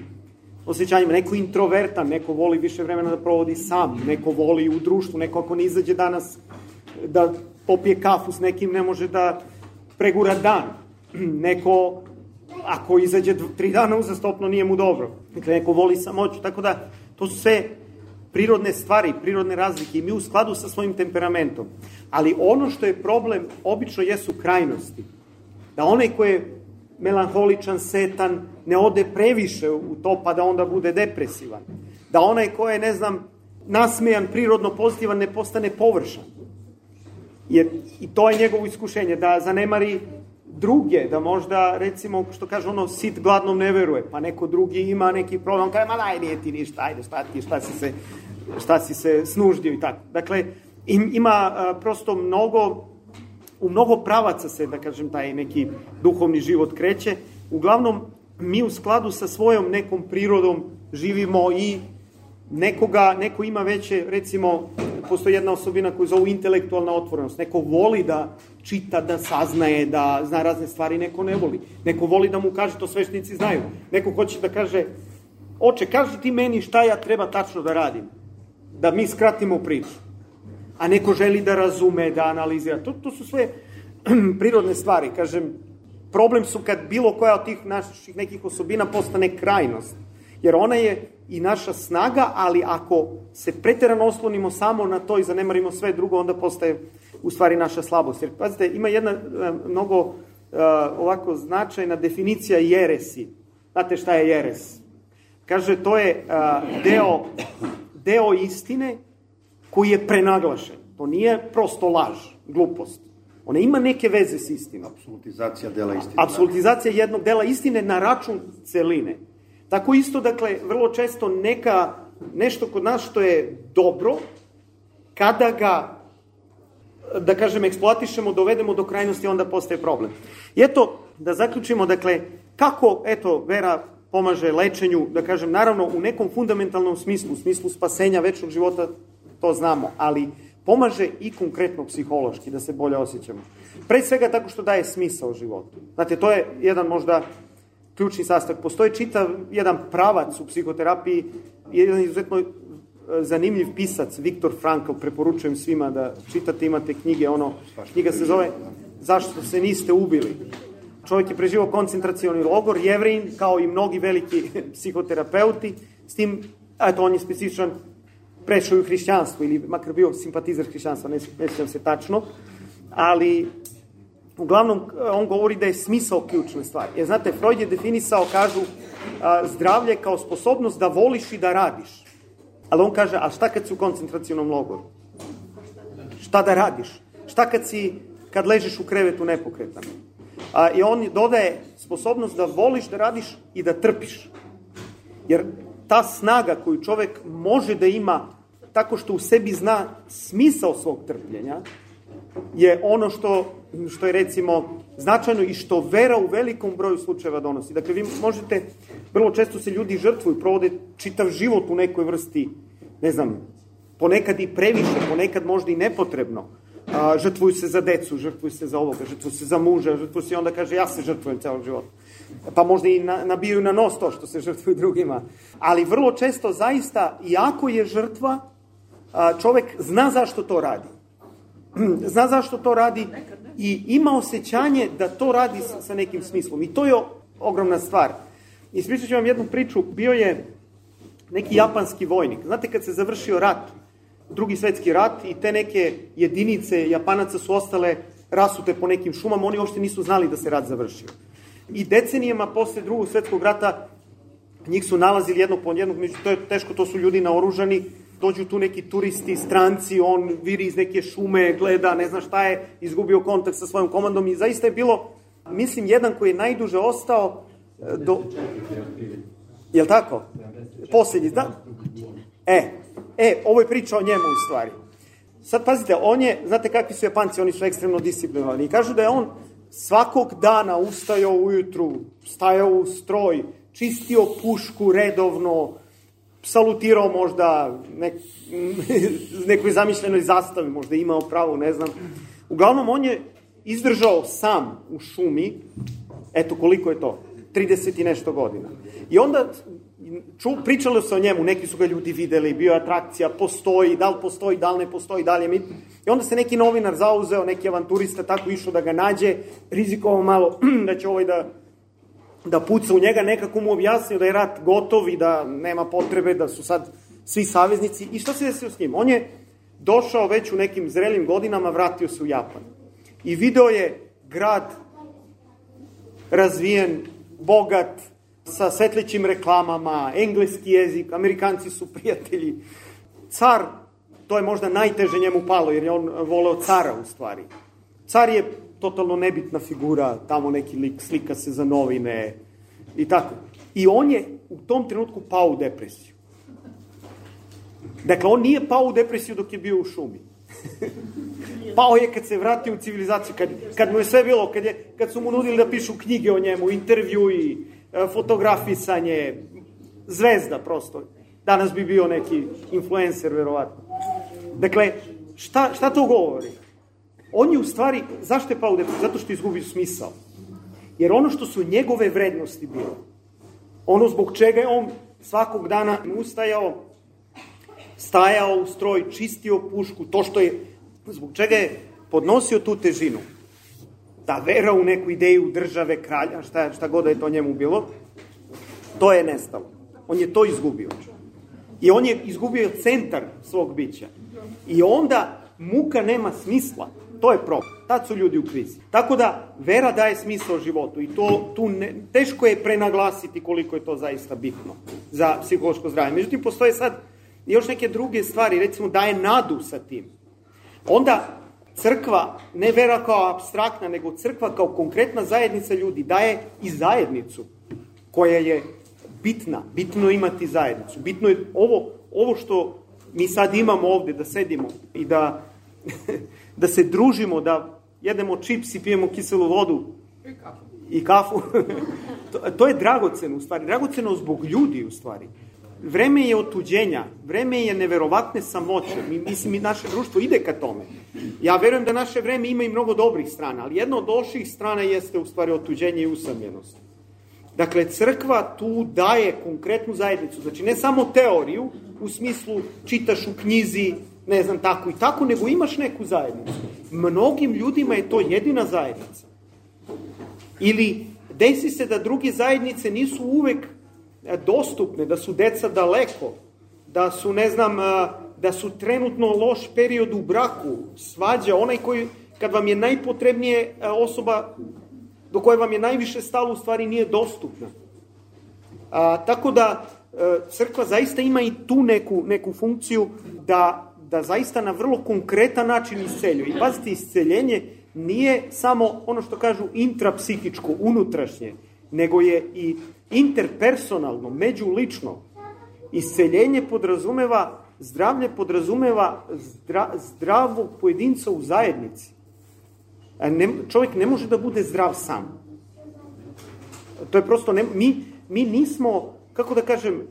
osjećanjima, neko je introvertan, neko voli više vremena da provodi sam, neko voli u društvu, neko ako ne izađe danas da popije kafu s nekim, ne može da pregura dan. [clears throat] Neko, ako izađe tri dana uzastopno, nije mu dobro. Dakle, neko voli samoću, tako da to su sve prirodne stvari, prirodne razlike i mi u skladu sa svojim temperamentom. Ali ono što je problem, obično jesu krajnosti. Da onaj ko je melanholičan, setan, ne ode previše u to pa da onda bude depresivan. Da onaj ko je, ne znam, nasmejan, prirodno pozitivan, ne postane površan. Jer i to je njegovo iskušenje, da zanemari druge, da možda, recimo, što kaže ono, sit gladnom ne veruje, pa neko drugi ima neki problem, kaže, ma daj, nije ti ništa, ajde, šta ti, šta si se, šta si se snuždio i tako. Dakle, ima a, prosto mnogo, u mnogo pravaca se, da kažem, taj neki duhovni život kreće. Uglavnom, mi u skladu sa svojom nekom prirodom živimo i nekoga, neko ima veće, recimo, postoji jedna osobina koju zovu intelektualna otvorenost. Neko voli da čita, da saznaje, da zna razne stvari, neko ne voli. Neko voli da mu kaže, to sveštenici znaju. Neko hoće da kaže, oče, kaži ti meni šta ja treba tačno da radim. Da mi skratimo priču. A neko želi da razume, da analizira. To, to su sve [clears throat] prirodne stvari. Kažem, problem su kad bilo koja od tih naših nekih osobina postane krajnost. Jer ona je i naša snaga, ali ako se preterano oslonimo samo na to i zanemarimo sve drugo, onda postaje u stvari naša slabost. Jer, pazite, ima jedna uh, mnogo uh, ovako značajna definicija jeresi. Znate šta je jeres? Kaže, to je uh, deo, deo istine koji je prenaglašen. To nije prosto laž, glupost. Ona ima neke veze s istinom. Absolutizacija dela istine. Absolutizacija jednog dela istine na račun celine. Tako isto, dakle, vrlo često neka, nešto kod nas što je dobro, kada ga, da kažem, eksploatišemo, dovedemo do krajnosti, onda postaje problem. I eto, da zaključimo, dakle, kako, eto, vera pomaže lečenju, da kažem, naravno, u nekom fundamentalnom smislu, u smislu spasenja večnog života, to znamo, ali pomaže i konkretno psihološki, da se bolje osjećamo. Pre svega tako što daje smisao životu. Znate, to je jedan možda ključni sastav. Postoji čitav jedan pravac u psihoterapiji, jedan izuzetno e, zanimljiv pisac, Viktor Frankl, preporučujem svima da čitate, imate knjige, ono, knjiga se zove Zašto se niste ubili? Čovjek je preživao koncentracioni logor, jevrin, kao i mnogi veliki [laughs] psihoterapeuti, s tim, eto, on je specifičan, prešao u hrišćanstvo, ili makar bio simpatizer hrišćanstva, ne, ne se tačno, ali uglavnom on govori da je smisao ključne stvari. Jer znate, Freud je definisao, kažu, a, zdravlje kao sposobnost da voliš i da radiš. Ali on kaže, a šta kad si u koncentracijnom logoru? Šta da radiš? Šta kad si, kad ležiš u krevetu nepokretan? A, I on dodaje sposobnost da voliš, da radiš i da trpiš. Jer ta snaga koju čovek može da ima tako što u sebi zna smisao svog trpljenja, je ono što, što je recimo značajno i što vera u velikom broju slučajeva donosi. Dakle, vi možete, vrlo često se ljudi žrtvuju, provode čitav život u nekoj vrsti, ne znam, ponekad i previše, ponekad možda i nepotrebno. A, žrtvuju se za decu, žrtvuju se za ovoga, žrtvuju se za muža, žrtvuju se i onda kaže ja se žrtvujem celog života. Pa možda i na, nabijaju na nos to što se žrtvuju drugima. Ali vrlo često zaista, iako je žrtva, a, čovek zna zašto to radi. [clears throat] zna zašto to radi i ima osjećanje da to radi sa, nekim smislom. I to je ogromna stvar. Ispričat ću vam jednu priču. Bio je neki japanski vojnik. Znate kad se završio rat, drugi svetski rat i te neke jedinice Japanaca su ostale rasute po nekim šumama, oni uopšte nisu znali da se rat završio. I decenijama posle drugog svetskog rata njih su nalazili jednog po jednog, to je teško, to su ljudi naoružani, dođu tu neki turisti, stranci, on viri iz neke šume, gleda, ne zna šta je, izgubio kontakt sa svojom komandom i zaista je bilo, mislim, jedan koji je najduže ostao e, do... Jel tako? Posljednji, da? E, e, ovo je priča o njemu u stvari. sad pazite, on je, znate kakvi su Japanci, oni su ekstremno disciplinovani i kažu da je on svakog dana ustajao ujutru, stajao u stroj, čistio pušku redovno, salutirao možda nek, [laughs] nekoj zamišljenoj zastavi, možda imao pravo, ne znam. Uglavnom, on je izdržao sam u šumi, eto koliko je to, 30 i nešto godina. I onda ču, pričalo se o njemu, neki su ga ljudi videli, bio je atrakcija, postoji, da li postoji, da li ne postoji, da li je mit. I onda se neki novinar zauzeo, neki avanturista tako išao da ga nađe, rizikovao malo [clears throat] da će ovaj da, da puca u njega, nekako mu objasnio da je rat gotov i da nema potrebe, da su sad svi saveznici. I šta se desio s njim? On je došao već u nekim zrelim godinama, vratio se u Japan. I video je grad razvijen, bogat, sa svetlećim reklamama, engleski jezik, amerikanci su prijatelji. Car, to je možda najteže njemu palo, jer je on voleo cara u stvari. Car je totalno nebitna figura, tamo neki lik slika se za novine i tako. I on je u tom trenutku pao u depresiju. Dakle, on nije pao u depresiju dok je bio u šumi. [laughs] pao je kad se vratio u civilizaciju, kad, kad mu je sve bilo, kad, je, kad su mu nudili da pišu knjige o njemu, intervju i E, fotografisanje, zvezda prosto. Danas bi bio neki influencer, verovatno. Dakle, šta, šta to govori? On je u stvari, zašto je pao u depresiju? Zato što je izgubio smisao. Jer ono što su njegove vrednosti bilo, ono zbog čega je on svakog dana ustajao, stajao u stroj, čistio pušku, to što je, zbog čega je podnosio tu težinu, ta vera u neku ideju države, kralja, šta, šta god da je to njemu bilo, to je nestalo. On je to izgubio. I on je izgubio centar svog bića. I onda muka nema smisla. To je problem. Tad su ljudi u krizi. Tako da, vera daje smisao životu i to tu ne, teško je prenaglasiti koliko je to zaista bitno za psihološko zdravlje. Međutim, postoje sad još neke druge stvari, recimo daje nadu sa tim. Onda crkva, ne vera kao abstraktna, nego crkva kao konkretna zajednica ljudi, daje i zajednicu koja je bitna. Bitno imati zajednicu. Bitno je ovo, ovo što mi sad imamo ovde, da sedimo i da, da se družimo, da jedemo čips i pijemo kiselu vodu i kafu. I kafu. [laughs] to, to je dragoceno u stvari. Dragoceno zbog ljudi u stvari. Vreme je otuđenja, vreme je neverovatne samoće. Mi, mislim, mi, naše društvo ide ka tome. Ja verujem da naše vreme ima i mnogo dobrih strana, ali jedna od loših strana jeste u stvari otuđenje i usamljenost. Dakle, crkva tu daje konkretnu zajednicu, znači ne samo teoriju, u smislu čitaš u knjizi, ne znam, tako i tako, nego imaš neku zajednicu. Mnogim ljudima je to jedina zajednica. Ili desi se da druge zajednice nisu uvek E, dostupne, da su deca daleko, da su, ne znam, e, da su trenutno loš period u braku, svađa, onaj koji, kad vam je najpotrebnije e, osoba do koje vam je najviše stalo, u stvari nije dostupna. A, tako da, crkva zaista ima i tu neku, neku funkciju da, da zaista na vrlo konkretan način isceljuje. I pazite, isceljenje nije samo ono što kažu intrapsihičko, unutrašnje, nego je i interpersonalno, međulično. Isceljenje podrazumeva, zdravlje podrazumeva zdra, zdravog pojedinca u zajednici. Ne, čovjek ne može da bude zdrav sam. To je prosto, ne, mi, mi nismo, kako da kažem,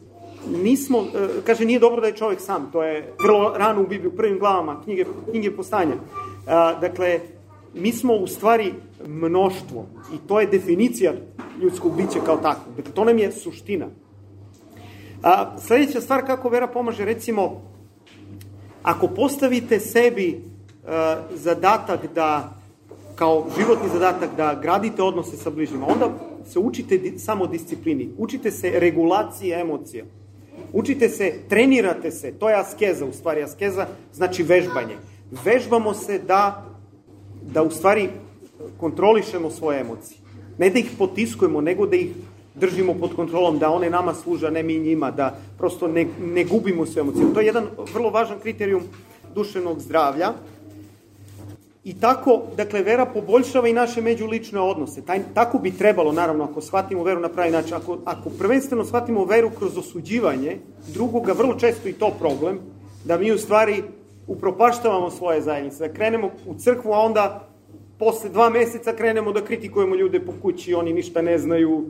nismo, e, kaže, nije dobro da je čovjek sam, to je vrlo rano u Bibliju, prvim glavama knjige, knjige postanja. Dakle, mi smo u stvari mnoštvo i to je definicija ljudskog bića kao tako. Dakle, to nam je suština. A, sledeća stvar kako vera pomaže, recimo, ako postavite sebi a, zadatak da, kao životni zadatak da gradite odnose sa bližnjima, onda se učite samo disciplini, učite se regulaciji emocija, učite se, trenirate se, to je askeza u stvari, askeza znači vežbanje. Vežbamo se da, da u stvari kontrolišemo svoje emocije. Ne da ih potiskujemo, nego da ih držimo pod kontrolom, da one nama služe, a ne mi njima, da prosto ne, ne gubimo sve emocije. To je jedan vrlo važan kriterijum duševnog zdravlja. I tako, dakle, vera poboljšava i naše međulične odnose. Taj, tako bi trebalo, naravno, ako shvatimo veru na pravi način. Ako, ako prvenstveno shvatimo veru kroz osuđivanje drugoga, vrlo često i to problem, da mi u stvari upropaštavamo svoje zajednice, da krenemo u crkvu, a onda posle dva meseca krenemo da kritikujemo ljude po kući, oni ništa ne znaju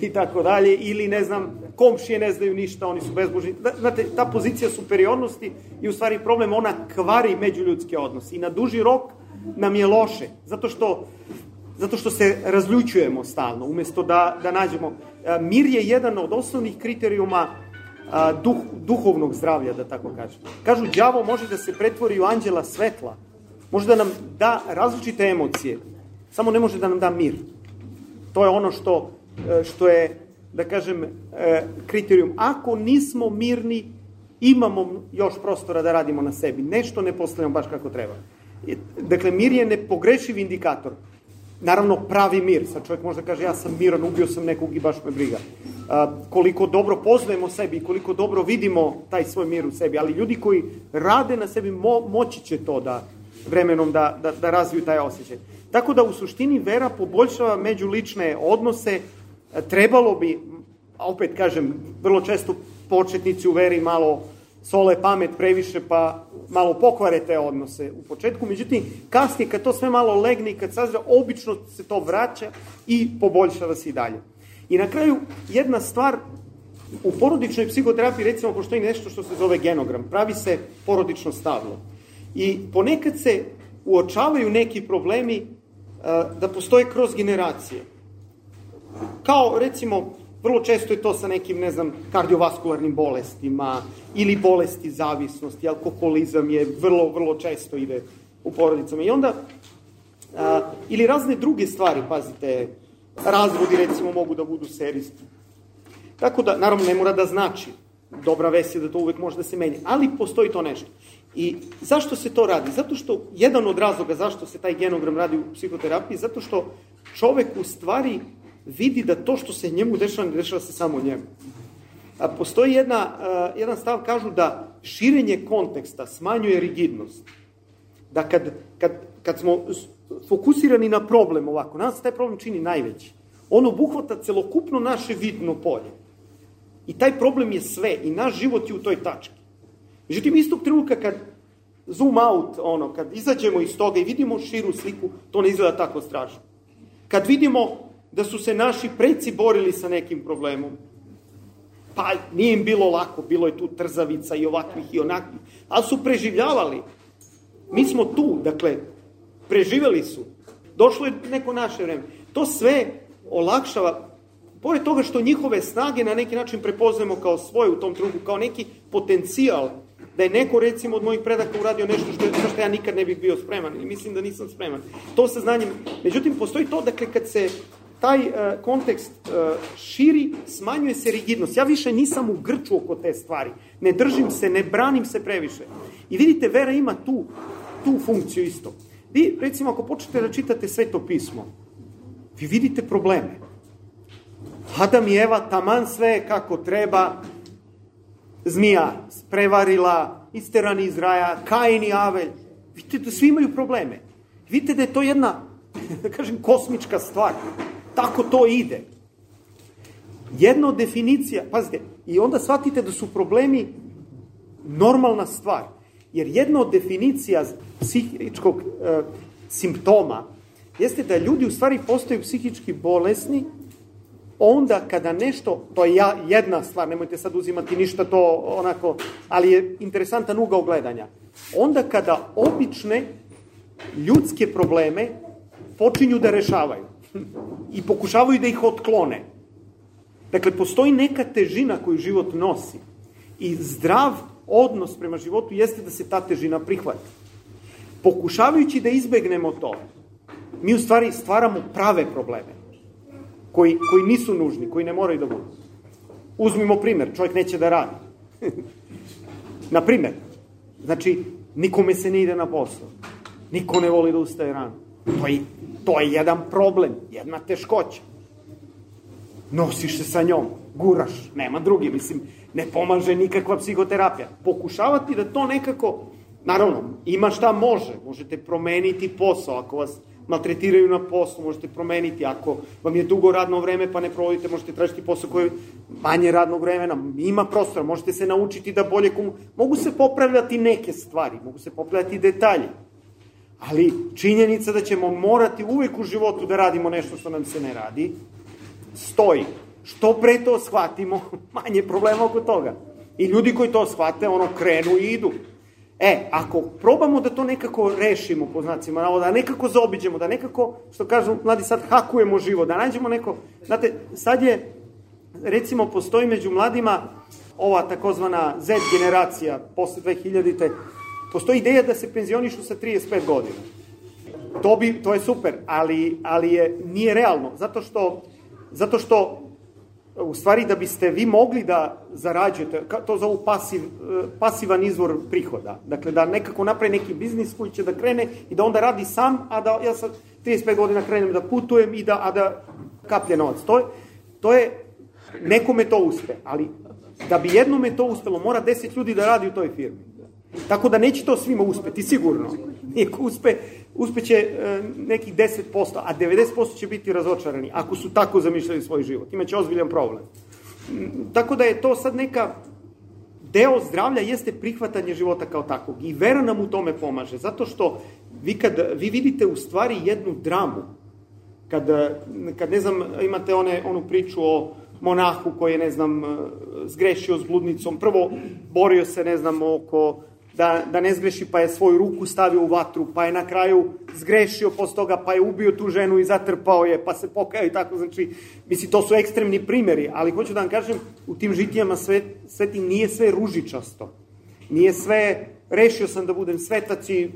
i tako dalje, ili ne znam, komšije ne znaju ništa, oni su bezbožni. Da, znate, ta pozicija superiornosti je u stvari problem, ona kvari međuljudske odnose i na duži rok nam je loše, zato što zato što se razljučujemo stalno, umesto da, da nađemo. Mir je jedan od osnovnih kriterijuma duh, duhovnog zdravlja, da tako kažem. Kažu, đavo može da se pretvori u anđela svetla, može da nam da različite emocije, samo ne može da nam da mir. To je ono što, e, što je, da kažem, e, kriterijum. Ako nismo mirni, imamo još prostora da radimo na sebi. Nešto ne postavljamo baš kako treba. Dakle, mir je nepogrešiv indikator. Naravno, pravi mir. Sad čovjek može da kaže, ja sam miran, ubio sam nekog i baš me briga. A, koliko dobro poznajemo sebi i koliko dobro vidimo taj svoj mir u sebi. Ali ljudi koji rade na sebi, mo, moći će to da vremenom da, da, da razviju taj osjećaj. Tako da u suštini vera poboljšava međulične odnose, trebalo bi, opet kažem, vrlo često početnici u veri malo sole pamet previše pa malo pokvare te odnose u početku, međutim kasnije kad to sve malo legne i kad sazra, obično se to vraća i poboljšava se i dalje. I na kraju jedna stvar, u porodičnoj psihoterapiji recimo postoji nešto što se zove genogram, pravi se porodično stavlo. I ponekad se uočavaju neki problemi uh, da postoje kroz generacije. Kao recimo Vrlo često je to sa nekim, ne znam, kardiovaskularnim bolestima ili bolesti zavisnosti, alkoholizam je vrlo, vrlo često ide u porodicama. I onda, a, ili razne druge stvari, pazite, razvodi recimo mogu da budu serijski. Tako da, naravno, ne mora da znači. Dobra vest je da to uvek može da se menja, ali postoji to nešto. I zašto se to radi? Zato što, jedan od razloga zašto se taj genogram radi u psihoterapiji, zato što čovek u stvari vidi da to što se njemu dešava, ne dešava se samo njemu. A postoji jedna, uh, jedan stav, kažu da širenje konteksta smanjuje rigidnost. Da kad, kad, kad smo fokusirani na problem ovako, nas taj problem čini najveći. On obuhvata celokupno naše vidno polje. I taj problem je sve i naš život je u toj tački. Međutim, istog trenutka kad zoom out, ono, kad izađemo iz toga i vidimo širu sliku, to ne izgleda tako strašno. Kad vidimo da su se naši preci borili sa nekim problemom. Pa nije im bilo lako, bilo je tu trzavica i ovakvih i onakvih, ali su preživljavali. Mi smo tu, dakle, preživeli su. Došlo je neko naše vreme. To sve olakšava, pored toga što njihove snage na neki način prepoznajemo kao svoje u tom trugu, kao neki potencijal da je neko recimo od mojih predaka uradio nešto što, za što ja nikad ne bih bio spreman i mislim da nisam spreman. To sa znanjem, međutim postoji to, dakle kad se taj uh, kontekst uh, širi, smanjuje se rigidnost. Ja više nisam u grču oko te stvari. Ne držim se, ne branim se previše. I vidite, vera ima tu, tu funkciju isto. Vi, recimo, ako počnete da čitate sveto pismo, vi vidite probleme. Adam i Eva taman sve kako treba, zmija prevarila, isterani iz raja, Kain i Avelj. Vidite da svi imaju probleme. Vidite da je to jedna, [laughs] da kažem, kosmička stvar tako to ide. Jedna od definicija, pazite, i onda shvatite da su problemi normalna stvar. Jer jedna od definicija psihičkog e, simptoma jeste da ljudi u stvari postaju psihički bolesni onda kada nešto, to je ja, jedna stvar, nemojte sad uzimati ništa to onako, ali je interesantan ugao gledanja. Onda kada obične ljudske probleme počinju da rešavaju i pokušavaju da ih otklone. Dakle, postoji neka težina koju život nosi i zdrav odnos prema životu jeste da se ta težina prihvati. Pokušavajući da izbegnemo to, mi u stvari stvaramo prave probleme koji, koji nisu nužni, koji ne moraju da budu. Uzmimo primer, čovjek neće da radi. [laughs] na primer, znači, nikome se ne ide na posao. Niko ne voli da ustaje rano. To je To je jedan problem, jedna teškoća. Nosiš se sa njom, guraš, nema drugi, mislim, ne pomaže nikakva psihoterapija. Pokušavati da to nekako, naravno, ima šta može, možete promeniti posao ako vas maltretiraju na poslu, možete promeniti. Ako vam je dugo radno vreme pa ne provodite, možete tražiti posao koji je manje radnog vremena, ima prostora, možete se naučiti da bolje komu... Mogu se popravljati neke stvari, mogu se popravljati detalje. Ali činjenica da ćemo morati uvek u životu da radimo nešto što nam se ne radi, stoji. Što pre to shvatimo, [laughs] manje problema oko toga. I ljudi koji to shvate, ono, krenu i idu. E, ako probamo da to nekako rešimo, po znacima navoda, da nekako zaobiđemo, da nekako, što kažu mladi sad, hakujemo život, da nađemo neko, znate, sad je, recimo, postoji među mladima ova takozvana Z generacija, posle 2000-te, postoji ideja da se penzionišu sa 35 godina. To, bi, to je super, ali, ali je, nije realno, zato što, zato što u stvari da biste vi mogli da zarađujete, to zovu pasiv, pasivan izvor prihoda. Dakle, da nekako napravi neki biznis koji će da krene i da onda radi sam, a da ja sad 35 godina krenem da putujem i da, a da kaplje novac. To je, to je, nekome to uspe, ali da bi jednome to uspelo, mora 10 ljudi da radi u toj firmi. Tako da neće to svima uspeti, sigurno. Nijeko uspe, uspeće e, nekih 10%, a 90% će biti razočarani, ako su tako zamišljali svoj život. Imaće ozbiljan problem. Mm, tako da je to sad neka deo zdravlja jeste prihvatanje života kao takvog i vera nam u tome pomaže, zato što vi kad vi vidite u stvari jednu dramu, kad, kad ne znam, imate one, onu priču o monahu koji je, ne znam, zgrešio s bludnicom, prvo borio se, ne znam, oko da, da ne zgreši, pa je svoju ruku stavio u vatru, pa je na kraju zgrešio posle toga, pa je ubio tu ženu i zatrpao je, pa se pokajao i tako, znači, misli, to su ekstremni primeri, ali hoću da vam kažem, u tim žitijama sve, sve tim nije sve ružičasto, nije sve, rešio sam da budem svetac i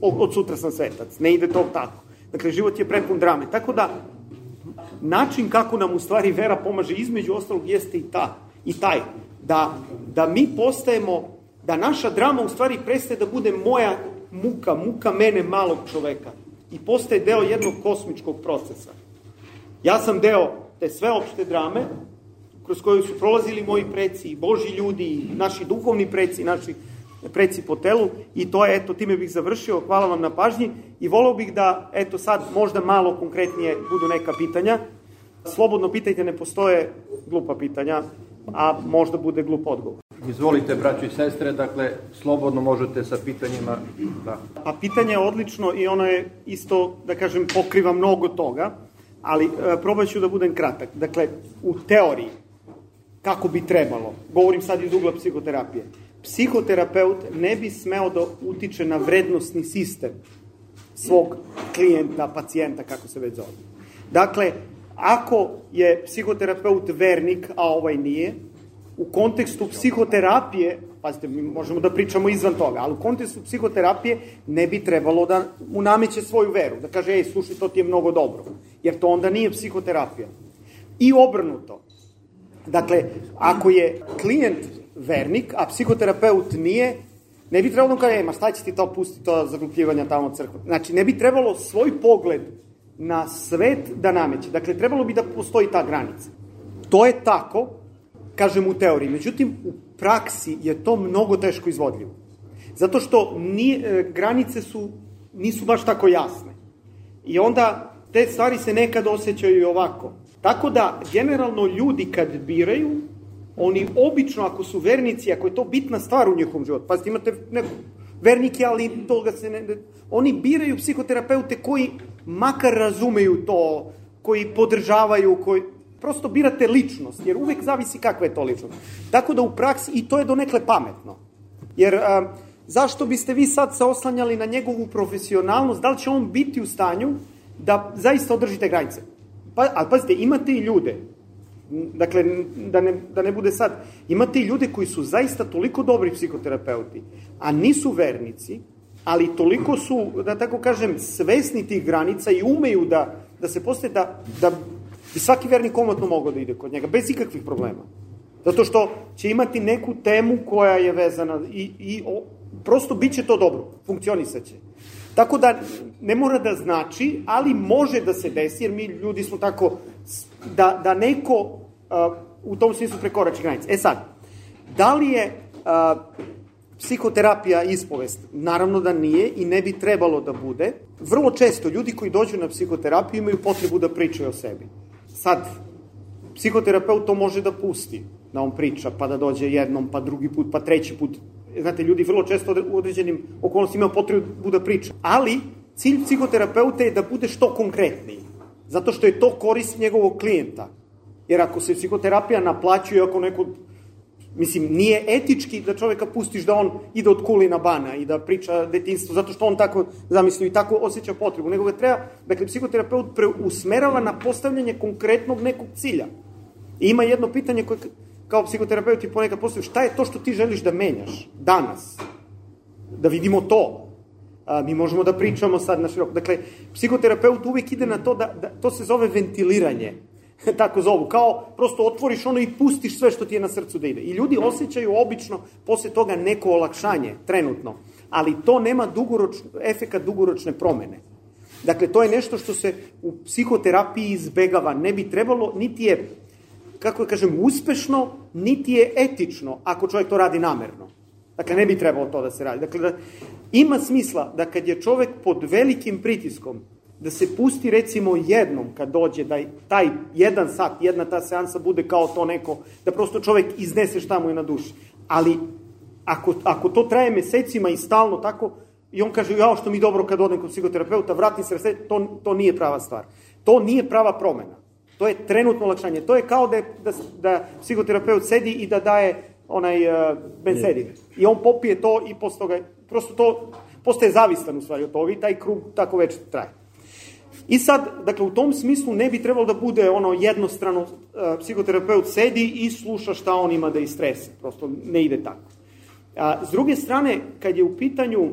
od sutra sam svetac, ne ide to tako. Dakle, život je prepun drame, tako da, način kako nam u stvari vera pomaže između ostalog jeste i ta, i taj, da, da mi postajemo da naša drama u stvari prestaje da bude moja muka, muka mene malog čoveka i postaje deo jednog kosmičkog procesa. Ja sam deo te sveopšte drame kroz koju su prolazili moji preci boži ljudi naši duhovni preci, naši preci po telu i to je, eto, time bih završio. Hvala vam na pažnji i volao bih da, eto, sad možda malo konkretnije budu neka pitanja. Slobodno pitajte, ne postoje glupa pitanja, a možda bude glup odgovor. Izvolite, braći i sestre, dakle, slobodno možete sa pitanjima. Da. A pitanje je odlično i ono je isto, da kažem, pokriva mnogo toga, ali e, probat ću da budem kratak. Dakle, u teoriji, kako bi trebalo, govorim sad iz ugla psihoterapije, psihoterapeut ne bi smeo da utiče na vrednostni sistem svog klijenta, pacijenta, kako se već zove. Dakle, ako je psihoterapeut vernik, a ovaj nije, u kontekstu psihoterapije, pazite, mi možemo da pričamo izvan toga, ali u kontekstu psihoterapije ne bi trebalo da unameće svoju veru, da kaže, ej, slušaj, to ti je mnogo dobro, jer to onda nije psihoterapija. I obrnuto. Dakle, ako je klijent vernik, a psihoterapeut nije, ne bi trebalo da kaže, ma šta će ti to, pusti to zaglupljivanja tamo crkva. Znači, ne bi trebalo svoj pogled na svet da nameće. Dakle, trebalo bi da postoji ta granica. To je tako, kažem u teoriji. Međutim, u praksi je to mnogo teško izvodljivo. Zato što nije, e, granice su, nisu baš tako jasne. I onda te stvari se nekad osjećaju i ovako. Tako da, generalno ljudi kad biraju, oni obično, ako su vernici, ako je to bitna stvar u njihovom životu, pazite, imate neko vernike, ali toga se ne... Oni biraju psihoterapeute koji makar razumeju to, koji podržavaju, koji prosto birate ličnost, jer uvek zavisi kakva je to ličnost. Tako da u praksi, i to je donekle pametno. Jer a, zašto biste vi sad se oslanjali na njegovu profesionalnost, da li će on biti u stanju da zaista održite granice? Pa, ali pazite, imate i ljude, dakle, da ne, da ne bude sad, imate i ljude koji su zaista toliko dobri psihoterapeuti, a nisu vernici, ali toliko su, da tako kažem, svesni tih granica i umeju da, da se postoje, da, da I svaki vernik komotno mogao da ide kod njega, bez ikakvih problema. Zato što će imati neku temu koja je vezana i, i o, prosto bit će to dobro, funkcionisaće. Tako da ne mora da znači, ali može da se desi, jer mi ljudi smo tako, da, da neko uh, u tom smislu prekorači granice. E sad, da li je uh, psihoterapija ispovest? Naravno da nije i ne bi trebalo da bude. Vrlo često ljudi koji dođu na psihoterapiju imaju potrebu da pričaju o sebi. Sad, psihoterapeut to može da pusti, da on priča, pa da dođe jednom, pa drugi put, pa treći put. Znate, ljudi vrlo često u određenim okolnostima imaju potrebu da priča. Ali, cilj psihoterapeuta je da bude što konkretniji. Zato što je to korist njegovog klijenta. Jer ako se psihoterapija naplaćuje, ako neko Mislim, nije etički da čoveka pustiš da on ide od kulina bana i da priča detinstvo, zato što on tako zamislio i tako osjeća potrebu, nego ga treba, dakle, psihoterapeut preusmerava na postavljanje konkretnog nekog cilja. I ima jedno pitanje koje kao psihoterapeut i ponekad postavljaju, šta je to što ti želiš da menjaš danas? Da vidimo to. A, mi možemo da pričamo sad na široko. Dakle, psihoterapeut uvek ide na to da, da to se zove ventiliranje [laughs] tako zovu, kao prosto otvoriš ono i pustiš sve što ti je na srcu da ide. I ljudi osjećaju obično posle toga neko olakšanje, trenutno, ali to nema dugoročno, efekat dugoročne promene. Dakle, to je nešto što se u psihoterapiji izbegava. Ne bi trebalo, niti je, kako da kažem, uspešno, niti je etično ako čovjek to radi namerno. Dakle, ne bi trebalo to da se radi. Dakle, da, ima smisla da kad je čovek pod velikim pritiskom, da se pusti recimo jednom kad dođe, da taj jedan sat, jedna ta seansa bude kao to neko, da prosto čovek iznese šta mu je na duši. Ali ako, ako to traje mesecima i stalno tako, i on kaže, jao što mi dobro kad odem kod psihoterapeuta, vratim se, to, to nije prava stvar. To nije prava promena. To je trenutno olakšanje. To je kao da, da, da psihoterapeut sedi i da daje onaj uh, bensedin. I on popije to i posle toga, prosto to postaje zavistan u stvari od toga i taj krug tako već traje. I sad, dakle, u tom smislu ne bi trebalo da bude ono jednostrano uh, psihoterapeut sedi i sluša šta on ima da istrese. Prosto ne ide tako. A, s druge strane, kad je u pitanju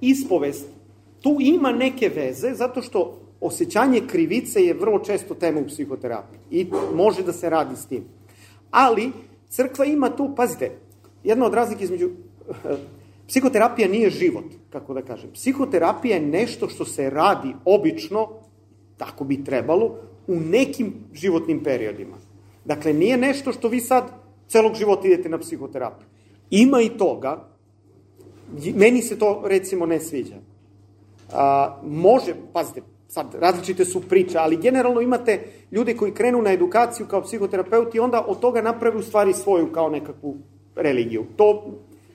ispovest, tu ima neke veze, zato što osjećanje krivice je vrlo često tema u psihoterapiji i može da se radi s tim. Ali, crkva ima tu, pazite, jedna od razlike između [laughs] Psihoterapija nije život, kako da kažem. Psihoterapija je nešto što se radi obično, tako bi trebalo, u nekim životnim periodima. Dakle, nije nešto što vi sad celog života idete na psihoterapiju. Ima i toga, meni se to recimo ne sviđa. A, može, pazite, sad različite su priče, ali generalno imate ljude koji krenu na edukaciju kao psihoterapeuti i onda od toga naprave u stvari svoju kao nekakvu religiju. To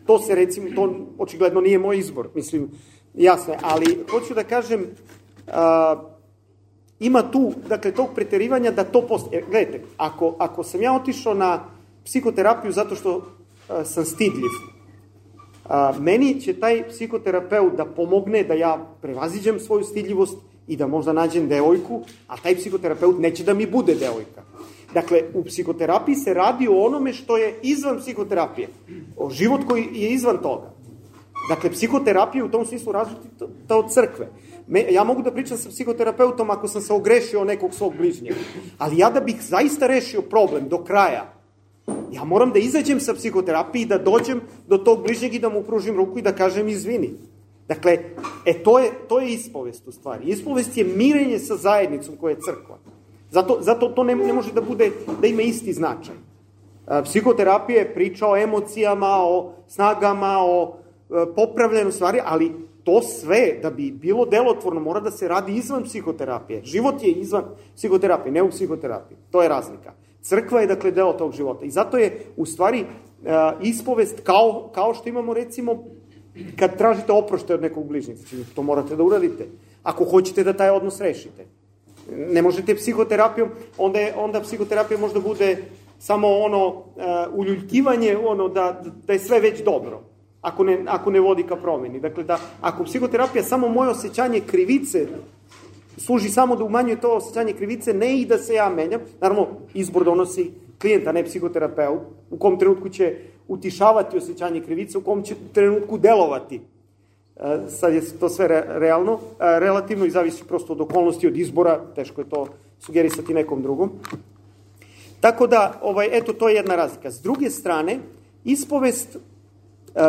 To se recimo, to očigledno nije moj izbor, mislim, jasno je, ali hoću da kažem, a, ima tu, dakle, tog preterivanja da to post... E, gledajte, ako, ako sam ja otišao na psihoterapiju zato što a, sam stidljiv, a, meni će taj psihoterapeut da pomogne da ja prevaziđem svoju stidljivost i da možda nađem devojku, a taj psihoterapeut neće da mi bude devojka. Dakle, u psihoterapiji se radi o onome što je izvan psihoterapije. O život koji je izvan toga. Dakle, psihoterapija u tom smislu različita od crkve. Me, ja mogu da pričam sa psihoterapeutom ako sam se ogrešio nekog svog bližnjega. Ali ja da bih zaista rešio problem do kraja, ja moram da izađem sa psihoterapije i da dođem do tog bližnjeg i da mu pružim ruku i da kažem izvini. Dakle, e, to je, to je ispovest u stvari. Ispovest je mirenje sa zajednicom koja je crkva. Zato, zato to ne, ne može da bude, da ima isti značaj. Psihoterapija je priča o emocijama, o snagama, o e, popravljanju stvari, ali to sve, da bi bilo delotvorno, mora da se radi izvan psihoterapije. Život je izvan psihoterapije, ne u psihoterapiji. To je razlika. Crkva je, dakle, deo tog života. I zato je, u stvari, e, ispovest kao, kao što imamo, recimo, kad tražite oprošte od nekog bližnjega. Znači, to morate da uradite. Ako hoćete da taj odnos rešite. Ne možete psihoterapijom, onda, je, onda psihoterapija možda bude samo ono uh, uljuljkivanje, ono da, da je sve već dobro, ako ne, ako ne vodi ka promeni. Dakle, da, ako psihoterapija samo moje osjećanje krivice služi samo da umanjuje to osjećanje krivice, ne i da se ja menjam, naravno, izbor donosi klijenta, ne psihoterapeut, u kom trenutku će utišavati osjećanje krivice, u kom će trenutku delovati E, sad je to sve realno, e, relativno i zavisi prosto od okolnosti, od izbora, teško je to sugerisati nekom drugom. Tako da, ovaj, eto, to je jedna razlika. S druge strane, ispovest, e,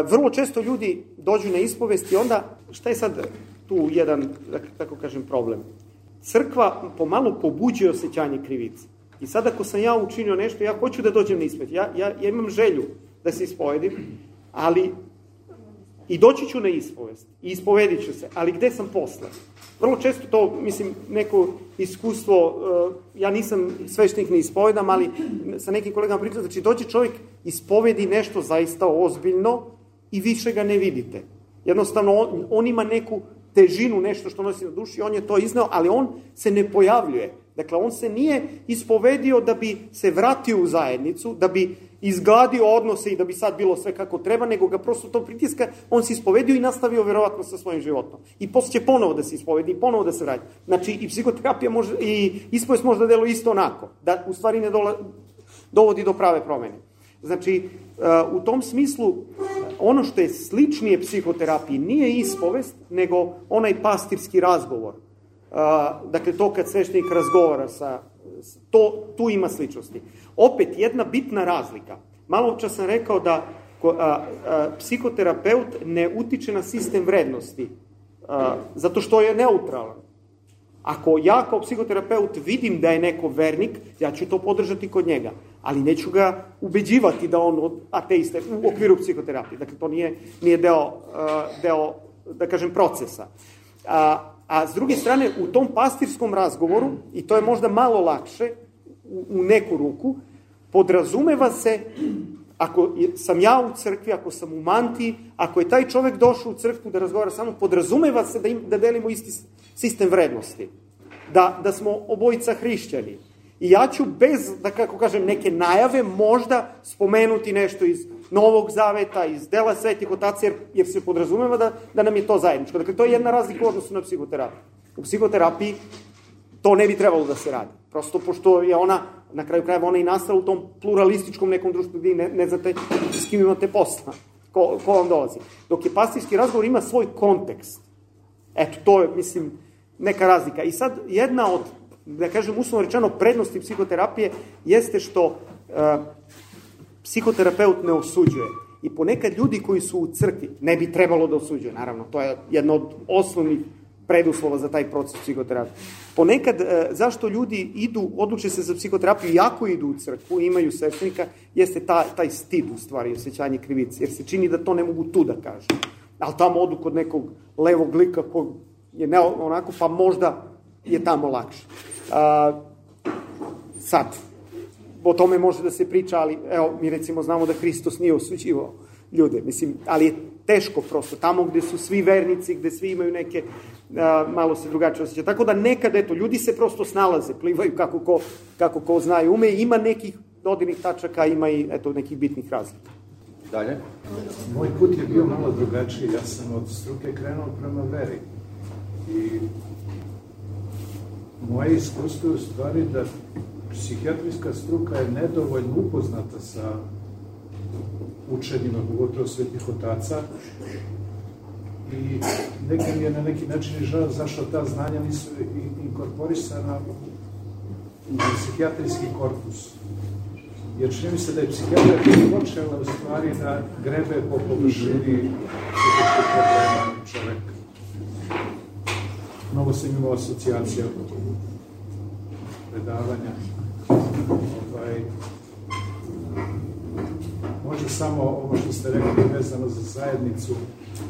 vrlo često ljudi dođu na ispovest i onda, šta je sad tu jedan, da tako kažem, problem? Crkva pomalo pobuđuje osjećanje krivice. I sad ako sam ja učinio nešto, ja hoću da dođem na ispovest. Ja, ja, ja imam želju da se ispovedim, ali I doći ću na ispovest i ispovedit ću se, ali gde sam posle? Vrlo često to, mislim, neko iskustvo, uh, ja nisam sveštenik ne ispovedam, ali sa nekim kolegama pričam, znači dođe čovjek, ispovedi nešto zaista ozbiljno i više ga ne vidite. Jednostavno, on, on ima neku težinu, nešto što nosi na duši, on je to izneo, ali on se ne pojavljuje. Dakle, on se nije ispovedio da bi se vratio u zajednicu, da bi izgladio odnose i da bi sad bilo sve kako treba, nego ga prosto to pritiska, on se ispovedio i nastavio verovatno sa svojim životom. I posle će ponovo da se ispovedi i ponovo da se vrati. Znači, i psihoterapija može, i ispovest može da delo isto onako, da u stvari ne dola, dovodi do prave promene. Znači, u tom smislu, ono što je sličnije psihoterapiji nije ispovest, nego onaj pastirski razgovor. Dakle, to kad sveštenik razgovara sa... To, tu ima sličnosti. Opet, jedna bitna razlika. Malo čas sam rekao da psihoterapeut ne utiče na sistem vrednosti, zato što je neutralan. Ako ja kao psihoterapeut vidim da je neko vernik, ja ću to podržati kod njega, ali neću ga ubeđivati da on ateiste u okviru psihoterapije. Dakle, to nije, nije deo, deo, da kažem, procesa. A, a s druge strane, u tom pastirskom razgovoru, i to je možda malo lakše, u, u neku ruku, podrazumeva se, ako sam ja u crkvi, ako sam u mantiji, ako je taj čovek došao u crkvu da razgovara sa mnom, podrazumeva se da, im, da delimo isti sistem vrednosti. Da, da smo obojica hrišćani. I ja ću bez, da kako kažem, neke najave možda spomenuti nešto iz Novog Zaveta, iz dela svetih otaca, jer, jer se podrazumeva da, da nam je to zajedničko. Dakle, to je jedna razlika u odnosu na psihoterapiju. U psihoterapiji to ne bi trebalo da se radi. Prosto pošto je ona, na kraju krajeva, ona i nastala u tom pluralističkom nekom društvu gdje ne, ne znate s kim imate posla, ko, ko vam dolazi. Dok je pastirski razgovor ima svoj kontekst. Eto, to je, mislim, neka razlika. I sad, jedna od, da kažem, uslovno rečeno, prednosti psihoterapije jeste što uh, psihoterapeut ne osuđuje. I ponekad ljudi koji su u crkvi ne bi trebalo da osuđuje, naravno, to je jedno od osnovnih preduslova za taj proces psihoterapije. Ponekad, e, zašto ljudi idu, odluče se za psihoterapiju, jako idu u crkvu, imaju sveštenika, jeste ta, taj stid u stvari, osjećanje krivice, jer se čini da to ne mogu tu da kažu. Ali tamo odu kod nekog levog lika kog je ne onako, pa možda je tamo lakše. A, sad, o tome može da se priča, ali evo, mi recimo znamo da Hristos nije osuđivao ljude, mislim, ali je teško prosto, tamo gde su svi vernici, gde svi imaju neke, a, malo se drugačije osjeća. Tako da nekad, eto, ljudi se prosto snalaze, plivaju kako ko, kako ko zna i ume, ima nekih dodirnih tačaka, ima i, eto, nekih bitnih razlika. Dalje? Moj put je bio malo drugačiji, ja sam od struke krenuo prema veri. I moje iskustvo je u stvari da psihijatrijska struka je nedovoljno upoznata sa učenjima, pogotovo svetih otaca, i neka mi je na neki način žao zašto ta znanja nisu inkorporisana u psihijatrijski korpus. Jer čini mi se da je psihijatrija počela u stvari da grebe po površini problema čoveka. Mnogo sam imao asocijacija predavanja. Ovaj, možda samo ovo što ste rekli vezano za zajednicu.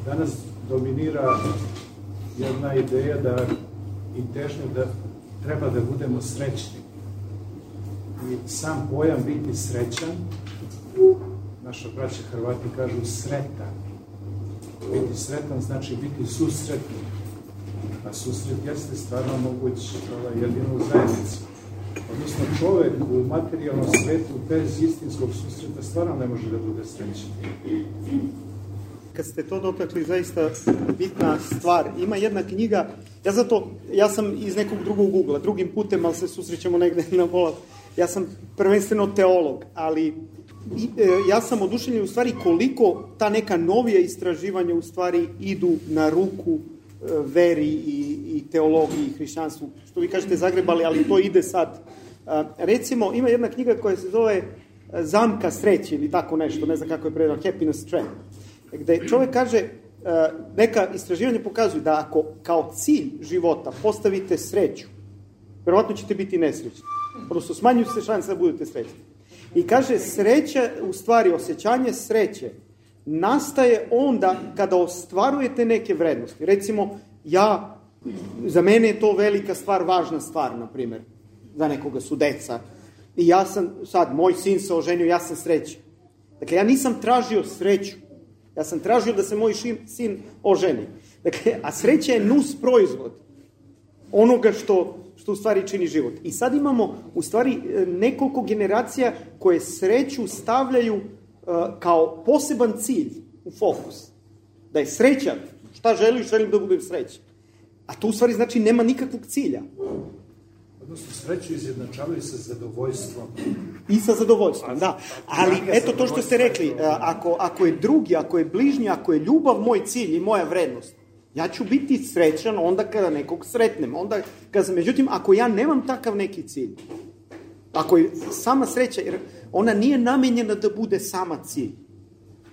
Danas dominira jedna ideja da i težnja da treba da budemo srećni. I sam pojam biti srećan, naša braća Hrvati kažu sretan. Biti sretan znači biti susretni. A susret jeste stvarno moguć ovaj, jedino u zajednici. Odnosno čovek u materijalnom svetu bez istinskog susreta stvarno ne može da bude srećan. Kad ste to dotakli, zaista bitna stvar. Ima jedna knjiga, ja zato, ja sam iz nekog drugog ugla, drugim putem, ali se susrećemo negde na vola. Ja sam prvenstveno teolog, ali e, ja sam oduševljen u stvari koliko ta neka novija istraživanja u stvari idu na ruku e, veri i, i teologiji i hrišćanstvu. Što vi kažete zagrebali, ali to ide sad. Recimo, ima jedna knjiga koja se zove e, Zamka sreće ili tako nešto, ne znam kako je predano, Happiness Trend gde čovek kaže, e, neka istraživanja pokazuju da ako kao cilj života postavite sreću, verovatno ćete biti nesrećni. Odnosno, smanjuju se šanse da budete srećni. I kaže, sreća, u stvari, osjećanje sreće nastaje onda kada ostvarujete neke vrednosti. Recimo, ja, za mene je to velika stvar, važna stvar, na primjer. Za nekoga su deca. I ja sam, sad, moj sin se oženio, ja sam srećan. Dakle, ja nisam tražio sreću. Ja sam tražio da se moj sin oženi. Dakle, a sreća je nus proizvod onoga što, što u stvari čini život. I sad imamo u stvari nekoliko generacija koje sreću stavljaju uh, kao poseban cilj u fokus. Da je sreća, šta želiš, želim da budem srećan. A to u stvari znači nema nikakvog cilja. Odnosno, sreću izjednačavaju sa zadovoljstvom. I sa zadovoljstvom, da. Ali eto to što ste rekli, ako, ako je drugi, ako je bližnji, ako je ljubav moj cilj i moja vrednost, ja ću biti srećan onda kada nekog sretnem. Onda, kada, međutim, ako ja nemam takav neki cilj, ako je sama sreća, jer ona nije namenjena da bude sama cilj.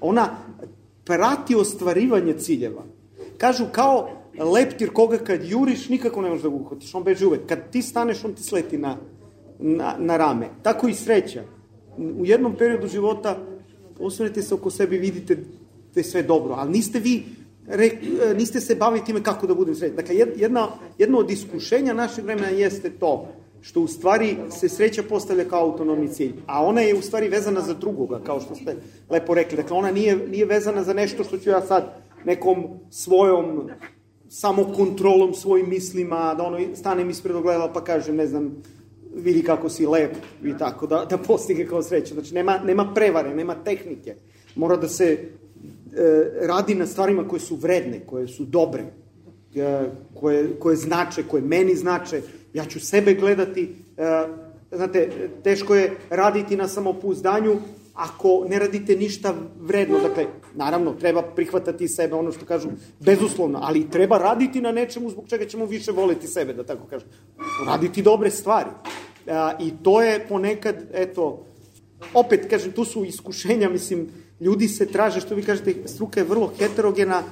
Ona prati ostvarivanje ciljeva. Kažu kao leptir koga kad juriš nikako ne možeš da ga uhvatiš, on beže uvek. Kad ti staneš, on ti sleti na, na, na rame. Tako i sreća. U jednom periodu života osvrnete se oko sebe vidite da je sve dobro, ali niste vi re, niste se bavili time kako da budem srećan. Dakle, jedna, jedno od iskušenja našeg vremena jeste to što u stvari se sreća postavlja kao autonomni cilj, a ona je u stvari vezana za drugoga, kao što ste lepo rekli. Dakle, ona nije, nije vezana za nešto što ću ja sad nekom svojom samokontrolom svojim mislima, da ono stanem ispred ogledala pa kažem, ne znam, vidi kako si lep i tako, da, da postigne kao sreću. Znači, nema, nema prevare, nema tehnike. Mora da se e, radi na stvarima koje su vredne, koje su dobre, e, koje, koje znače, koje meni znače. Ja ću sebe gledati, e, znate, teško je raditi na samopouzdanju ako ne radite ništa vredno, dakle, naravno, treba prihvatati sebe, ono što kažu, bezuslovno, ali treba raditi na nečemu zbog čega ćemo više voleti sebe, da tako kažem. Raditi dobre stvari. A, I to je ponekad, eto, opet, kažem, tu su iskušenja, mislim, ljudi se traže, što vi kažete, struka je vrlo heterogena,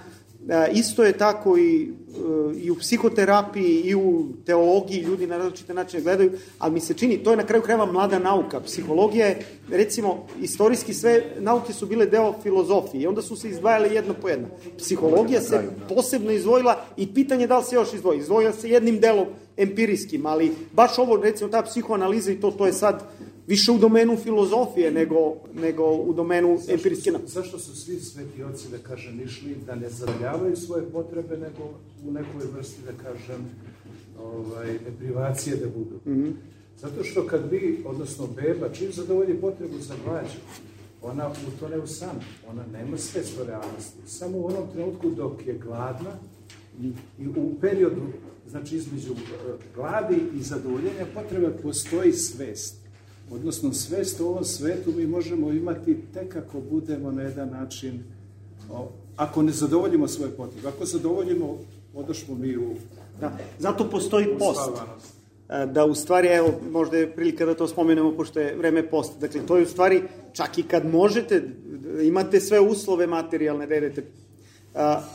isto je tako i, e, i u psihoterapiji i u teologiji ljudi na različite načine gledaju, ali mi se čini, to je na kraju krajeva mlada nauka. Psihologija je, recimo, istorijski sve nauke su bile deo filozofije i onda su se izdvajale jedno po jedno. Psihologija se posebno izdvojila i pitanje da li se još izdvoji. Izdvojila se jednim delom empirijskim, ali baš ovo, recimo, ta psihoanaliza i to, to je sad više u domenu filozofije nego, nego u domenu empirijske nauke. Zašto su svi sveti oci, da kažem, išli da ne zadovoljavaju svoje potrebe, nego u nekoj vrsti, da kažem, ovaj, deprivacije da budu? Mm -hmm. Zato što kad bi, odnosno beba, čim zadovolji potrebu za glađu, ona utone u san, ona nema svest o realnosti. Samo u onom trenutku dok je gladna i u periodu, znači između eh, gladi i zadovoljenja potrebe postoji svest odnosno svest u ovom svetu mi možemo imati tek ako budemo na jedan način, o, ako ne zadovoljimo svoje potrebe. Ako zadovoljimo, odošmo mi u... Da, zato postoji post. E, da u stvari, evo, možda je prilika da to spomenemo, pošto je vreme posta. Dakle, to je u stvari, čak i kad možete, imate sve uslove materijalne da jedete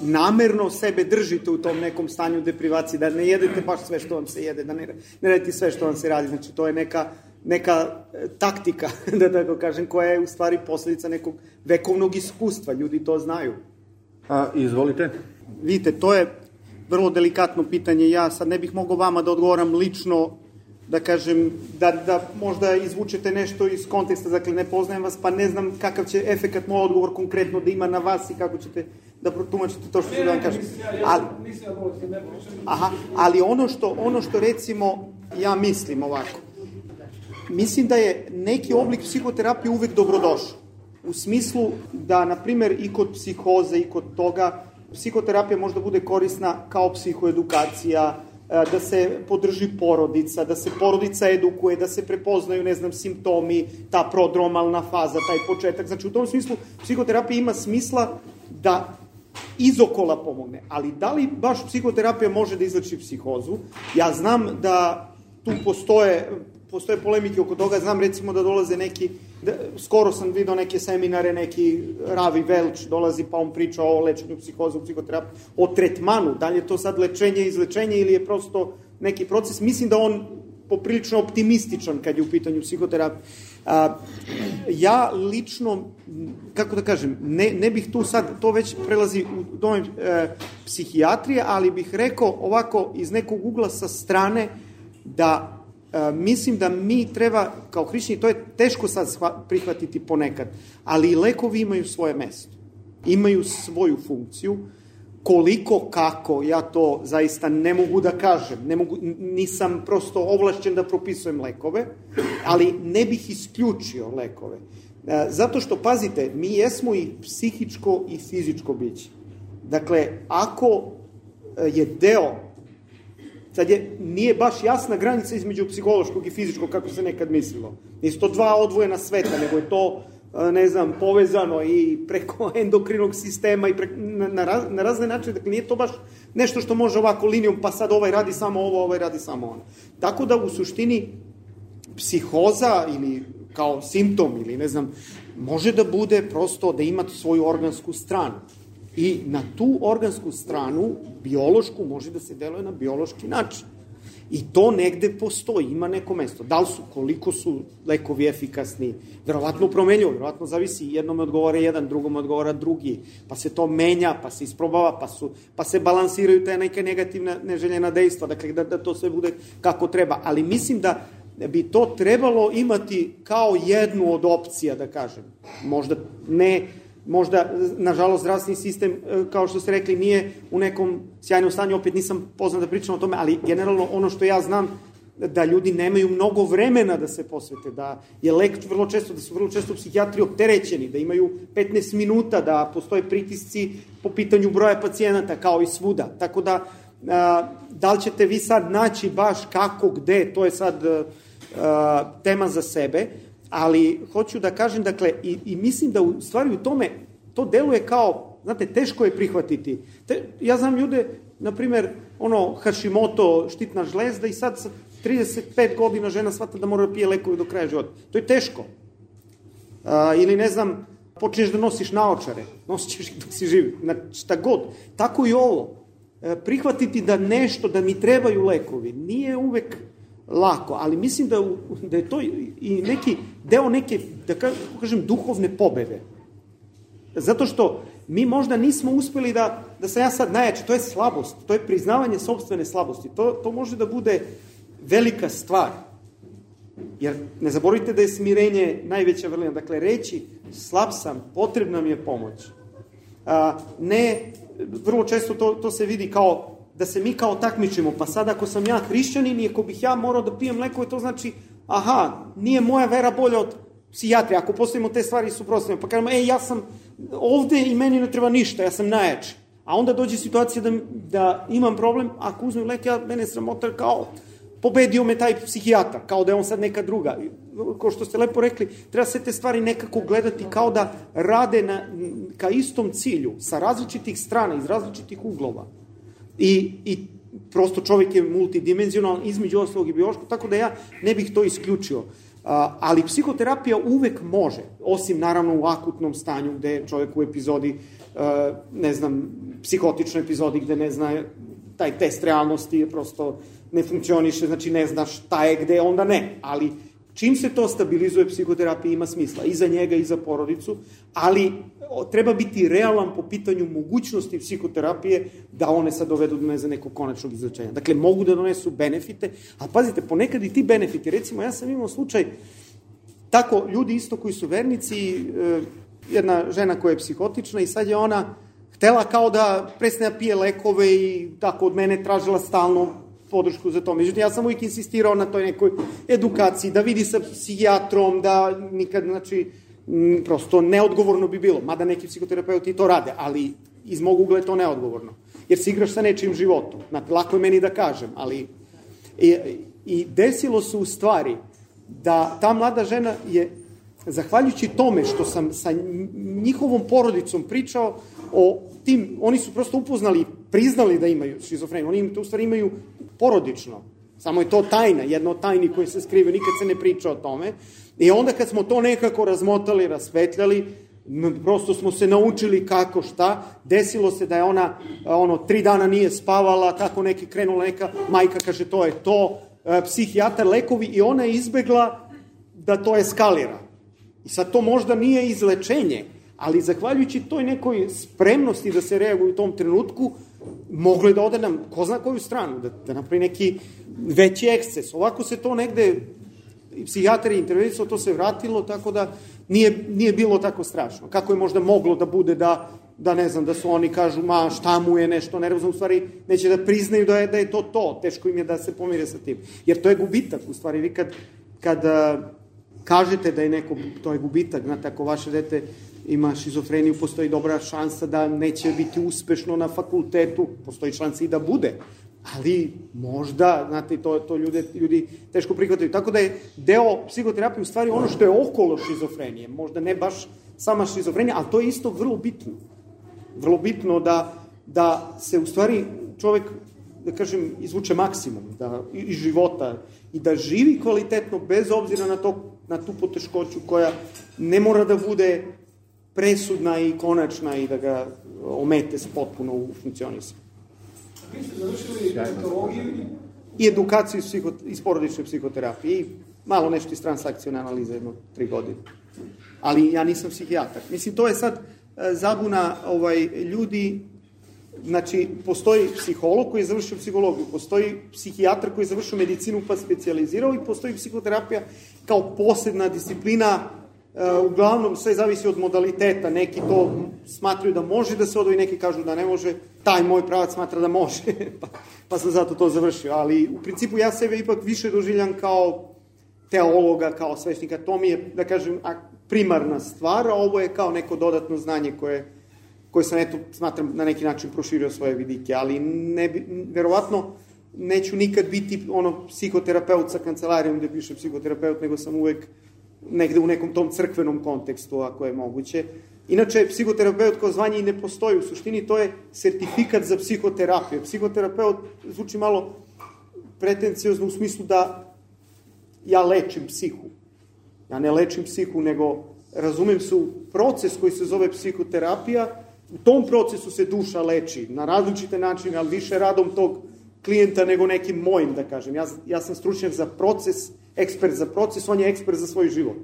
namerno sebe držite u tom nekom stanju deprivacije, da ne jedete baš sve što vam se jede, da ne, ne radite sve što vam se radi. Znači, to je neka neka e, taktika, [laughs] da tako kažem, koja je u stvari posledica nekog vekovnog iskustva. Ljudi to znaju. A, izvolite. Vidite, to je vrlo delikatno pitanje. Ja sad ne bih mogao vama da odgovoram lično, da kažem, da, da možda izvučete nešto iz konteksta, dakle ne poznajem vas, pa ne znam kakav će efekat moj odgovor konkretno da ima na vas i kako ćete da protumačite to što ću da vam kažem. Ali, aha, ali ono što, ono što recimo ja mislim ovako, mislim da je neki oblik psihoterapije uvek dobrodošao. U smislu da, na primer, i kod psihoze i kod toga, psihoterapija možda bude korisna kao psihoedukacija, e, da se podrži porodica, da se porodica edukuje, da se prepoznaju, ne znam, simptomi, ta prodromalna faza, taj početak. Znači, u tom smislu psihoterapija ima smisla da izokola pomogne. Ali da li baš psihoterapija može da izleči psihozu? Ja znam da tu postoje postoje polemike oko toga, znam recimo da dolaze neki, da, skoro sam video neke seminare, neki Ravi Velč dolazi pa on priča o lečenju psihoze, psihoterapiji, o tretmanu, da li je to sad lečenje, izlečenje ili je prosto neki proces, mislim da on poprilično optimističan kad je u pitanju psihoterapije. A, ja lično, kako da kažem, ne, ne bih tu sad, to već prelazi u domen e, psihijatrije, ali bih rekao ovako iz nekog ugla sa strane da mislim da mi treba, kao hrišćani, to je teško sad prihvatiti ponekad, ali i lekovi imaju svoje mesto, imaju svoju funkciju, koliko, kako, ja to zaista ne mogu da kažem, ne mogu, nisam prosto ovlašćen da propisujem lekove, ali ne bih isključio lekove. E, zato što, pazite, mi jesmo i psihičko i fizičko biće. Dakle, ako e, je deo, sad je, nije baš jasna granica između psihološkog i fizičkog, kako se nekad mislilo. Nisu to dva odvojena sveta, nego je to ne znam, povezano i preko [laughs] endokrinog sistema i preko, na, na, na razne načine. Dakle, nije to baš nešto što može ovako linijom, pa sad ovaj radi samo ovo, ovaj radi samo ono. Tako da, u suštini, psihoza ili kao simptom ili ne znam, može da bude prosto da ima svoju organsku stranu. I na tu organsku stranu, biološku, može da se deluje na biološki način. I to negde postoji, ima neko mesto. Da li su, koliko su lekovi efikasni, verovatno promenjuju, verovatno zavisi, jednom odgovara jedan, drugom odgovara drugi, pa se to menja, pa se isprobava, pa, su, pa se balansiraju te neke negativne, neželjena dejstva, dakle da, da to sve bude kako treba. Ali mislim da bi to trebalo imati kao jednu od opcija, da kažem. Možda ne možda, nažalost, zdravstveni sistem, e, kao što ste rekli, nije u nekom sjajnom stanju, opet nisam poznat da pričam o tome, ali generalno ono što ja znam, da ljudi nemaju mnogo vremena da se posvete, da je lek vrlo često, da su vrlo često psihijatri opterećeni, da imaju 15 minuta, da postoje pritisci po pitanju broja pacijenata, kao i svuda. Tako da, a, da li ćete vi sad naći baš kako, gde, to je sad a, tema za sebe, ali hoću da kažem, dakle, i, i mislim da u stvari u tome to deluje kao, znate, teško je prihvatiti. Te, ja znam ljude, na primer, ono, Hashimoto, štitna žlezda i sad sa 35 godina žena shvata da mora da pije lekovi do kraja života. To je teško. A, ili ne znam, počneš da nosiš naočare, nosit ćeš ih dok si živ, na šta god. Tako i ovo. E, prihvatiti da nešto, da mi trebaju lekovi, nije uvek lako, ali mislim da, da je to i neki deo neke, da kažem, duhovne pobede. Zato što mi možda nismo uspeli da, da sam ja sad najjači, to je slabost, to je priznavanje sobstvene slabosti, to, to može da bude velika stvar. Jer ne zaboravite da je smirenje najveća vrlina. Dakle, reći slab sam, potrebna mi je pomoć. A, ne, vrlo često to, to se vidi kao da se mi kao takmičimo, pa sad ako sam ja hrišćanin i ako bih ja morao da pijem lekove, to znači, aha, nije moja vera bolja od psihijatrije, ako postavimo te stvari suprotstavljamo, pa kažemo, e, ja sam ovde i meni ne treba ništa, ja sam najjači. A onda dođe situacija da, da imam problem, ako uzmem lek, ja, mene sramota kao, pobedio me taj psihijatar, kao da je on sad neka druga. Ko što ste lepo rekli, treba sve te stvari nekako gledati kao da rade na, ka istom cilju, sa različitih strana, iz različitih uglova. I, i prosto čovjek je multidimenzionalan, između ostalog i biološko, tako da ja ne bih to isključio. A, ali psihoterapija uvek može, osim naravno u akutnom stanju gde je čovjek u epizodi, a, ne znam, psihotičnoj epizodi gde ne zna taj test realnosti je prosto ne funkcioniše, znači ne znaš šta je gde, onda ne. Ali Čim se to stabilizuje, psihoterapija ima smisla i za njega i za porodicu, ali treba biti realan po pitanju mogućnosti psihoterapije da one sad dovedu do ne za nekog konačnog izračenja. Dakle, mogu da donesu benefite, a pazite, ponekad i ti benefiti, recimo, ja sam imao slučaj, tako, ljudi isto koji su vernici, e, jedna žena koja je psihotična i sad je ona htela kao da prestane da pije lekove i tako od mene tražila stalno podršku za to. Međutim, ja sam uvijek insistirao na toj nekoj edukaciji, da vidi sa psihijatrom, da nikad, znači, prosto neodgovorno bi bilo, mada neki psihoterapeuti to rade, ali iz mog ugla je to neodgovorno. Jer se igraš sa nečim životom. Znate, lako je meni da kažem, ali... I, I desilo se u stvari da ta mlada žena je, zahvaljujući tome što sam sa njihovom porodicom pričao o tim, oni su prosto upoznali, priznali da imaju šizofreniju, oni to u stvari imaju porodično. Samo je to tajna, jedna od tajni koje se skrive, nikad se ne priča o tome. I onda kad smo to nekako razmotali, rasvetljali, prosto smo se naučili kako šta, desilo se da je ona ono tri dana nije spavala, kako neki krenula neka majka kaže to je to, e, psihijatar, lekovi i ona je izbegla da to eskalira. I sad to možda nije izlečenje, ali zahvaljujući toj nekoj spremnosti da se reaguje u tom trenutku, moglo je da ode nam, ko zna koju stranu, da, da napravi neki veći eksces. Ovako se to negde, psihijatar je intervenisao, to se vratilo, tako da nije, nije bilo tako strašno. Kako je možda moglo da bude da, da ne znam, da su oni kažu, ma šta mu je nešto nervozno, u stvari neće da priznaju da je, da je to to, teško im je da se pomire sa tim. Jer to je gubitak, u stvari, vi kad, kad kažete da je neko, to je gubitak, znate, ako vaše dete ima šizofreniju, postoji dobra šansa da neće biti uspešno na fakultetu, postoji šansa i da bude, ali možda, znate, to, to ljude, ljudi teško prihvataju. Tako da je deo psihoterapije u stvari ono što je okolo šizofrenije, možda ne baš sama šizofrenija, ali to je isto vrlo bitno. Vrlo bitno da, da se u stvari čovek, da kažem, izvuče maksimum da, iz života i da živi kvalitetno bez obzira na, to, na tu poteškoću koja ne mora da bude presudna i konačna i da ga omete potpuno u funkcionisanju. Vi ste završili psihologiju i edukaciju psiho, iz porodične psihoterapije i malo nešto iz transakcijone analize jedno tri godine. Ali ja nisam psihijatar. Mislim, to je sad e, zabuna ovaj, ljudi, znači, postoji psiholog koji je završio psihologiju, postoji psihijatar koji je završio medicinu pa specializirao i postoji psihoterapija kao posebna disciplina uglavnom sve zavisi od modaliteta, neki to smatraju da može da se odvoji, neki kažu da ne može, taj moj pravac smatra da može, [laughs] pa, pa sam zato to završio, ali u principu ja sebe ipak više doživljam kao teologa, kao svešnika, to mi je, da kažem, primarna stvar, a ovo je kao neko dodatno znanje koje, koje sam, eto, smatram, na neki način proširio svoje vidike, ali ne, verovatno neću nikad biti ono psihoterapeut sa kancelarijom gde piše psihoterapeut, nego sam uvek negde u nekom tom crkvenom kontekstu, ako je moguće. Inače, psihoterapeut kao zvanje i ne postoji. U suštini to je sertifikat za psihoterapiju. Psihoterapeut zvuči malo pretenciozno u smislu da ja lečim psihu. Ja ne lečim psihu, nego razumem se u proces koji se zove psihoterapija, u tom procesu se duša leči na različite načine, ali više radom tog klijenta nego nekim mojim, da kažem. Ja, ja sam stručnjak za proces ekspert za proces, on je ekspert za svoj život.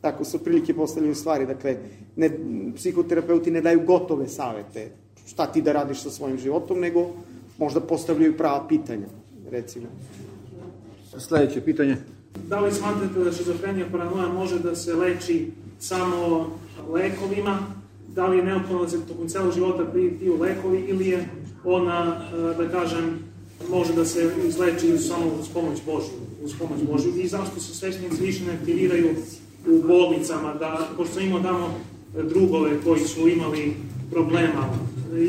Tako su prilike postavljene stvari. Dakle, ne, psihoterapeuti ne daju gotove savete šta ti da radiš sa svojim životom, nego možda postavljaju prava pitanja, recimo. Sledeće pitanje. Da li smatrate da šizofrenija paranoja može da se leči samo lekovima? Da li je neophodno da se tokom celog života piju lekovi ili je ona, da kažem, može da se izleči samo uz pomoć Božju, uz pomoć Božju. I zašto se sveštenici više ne aktiviraju u bolnicama, da, pošto sam imao tamo drugove koji su imali problema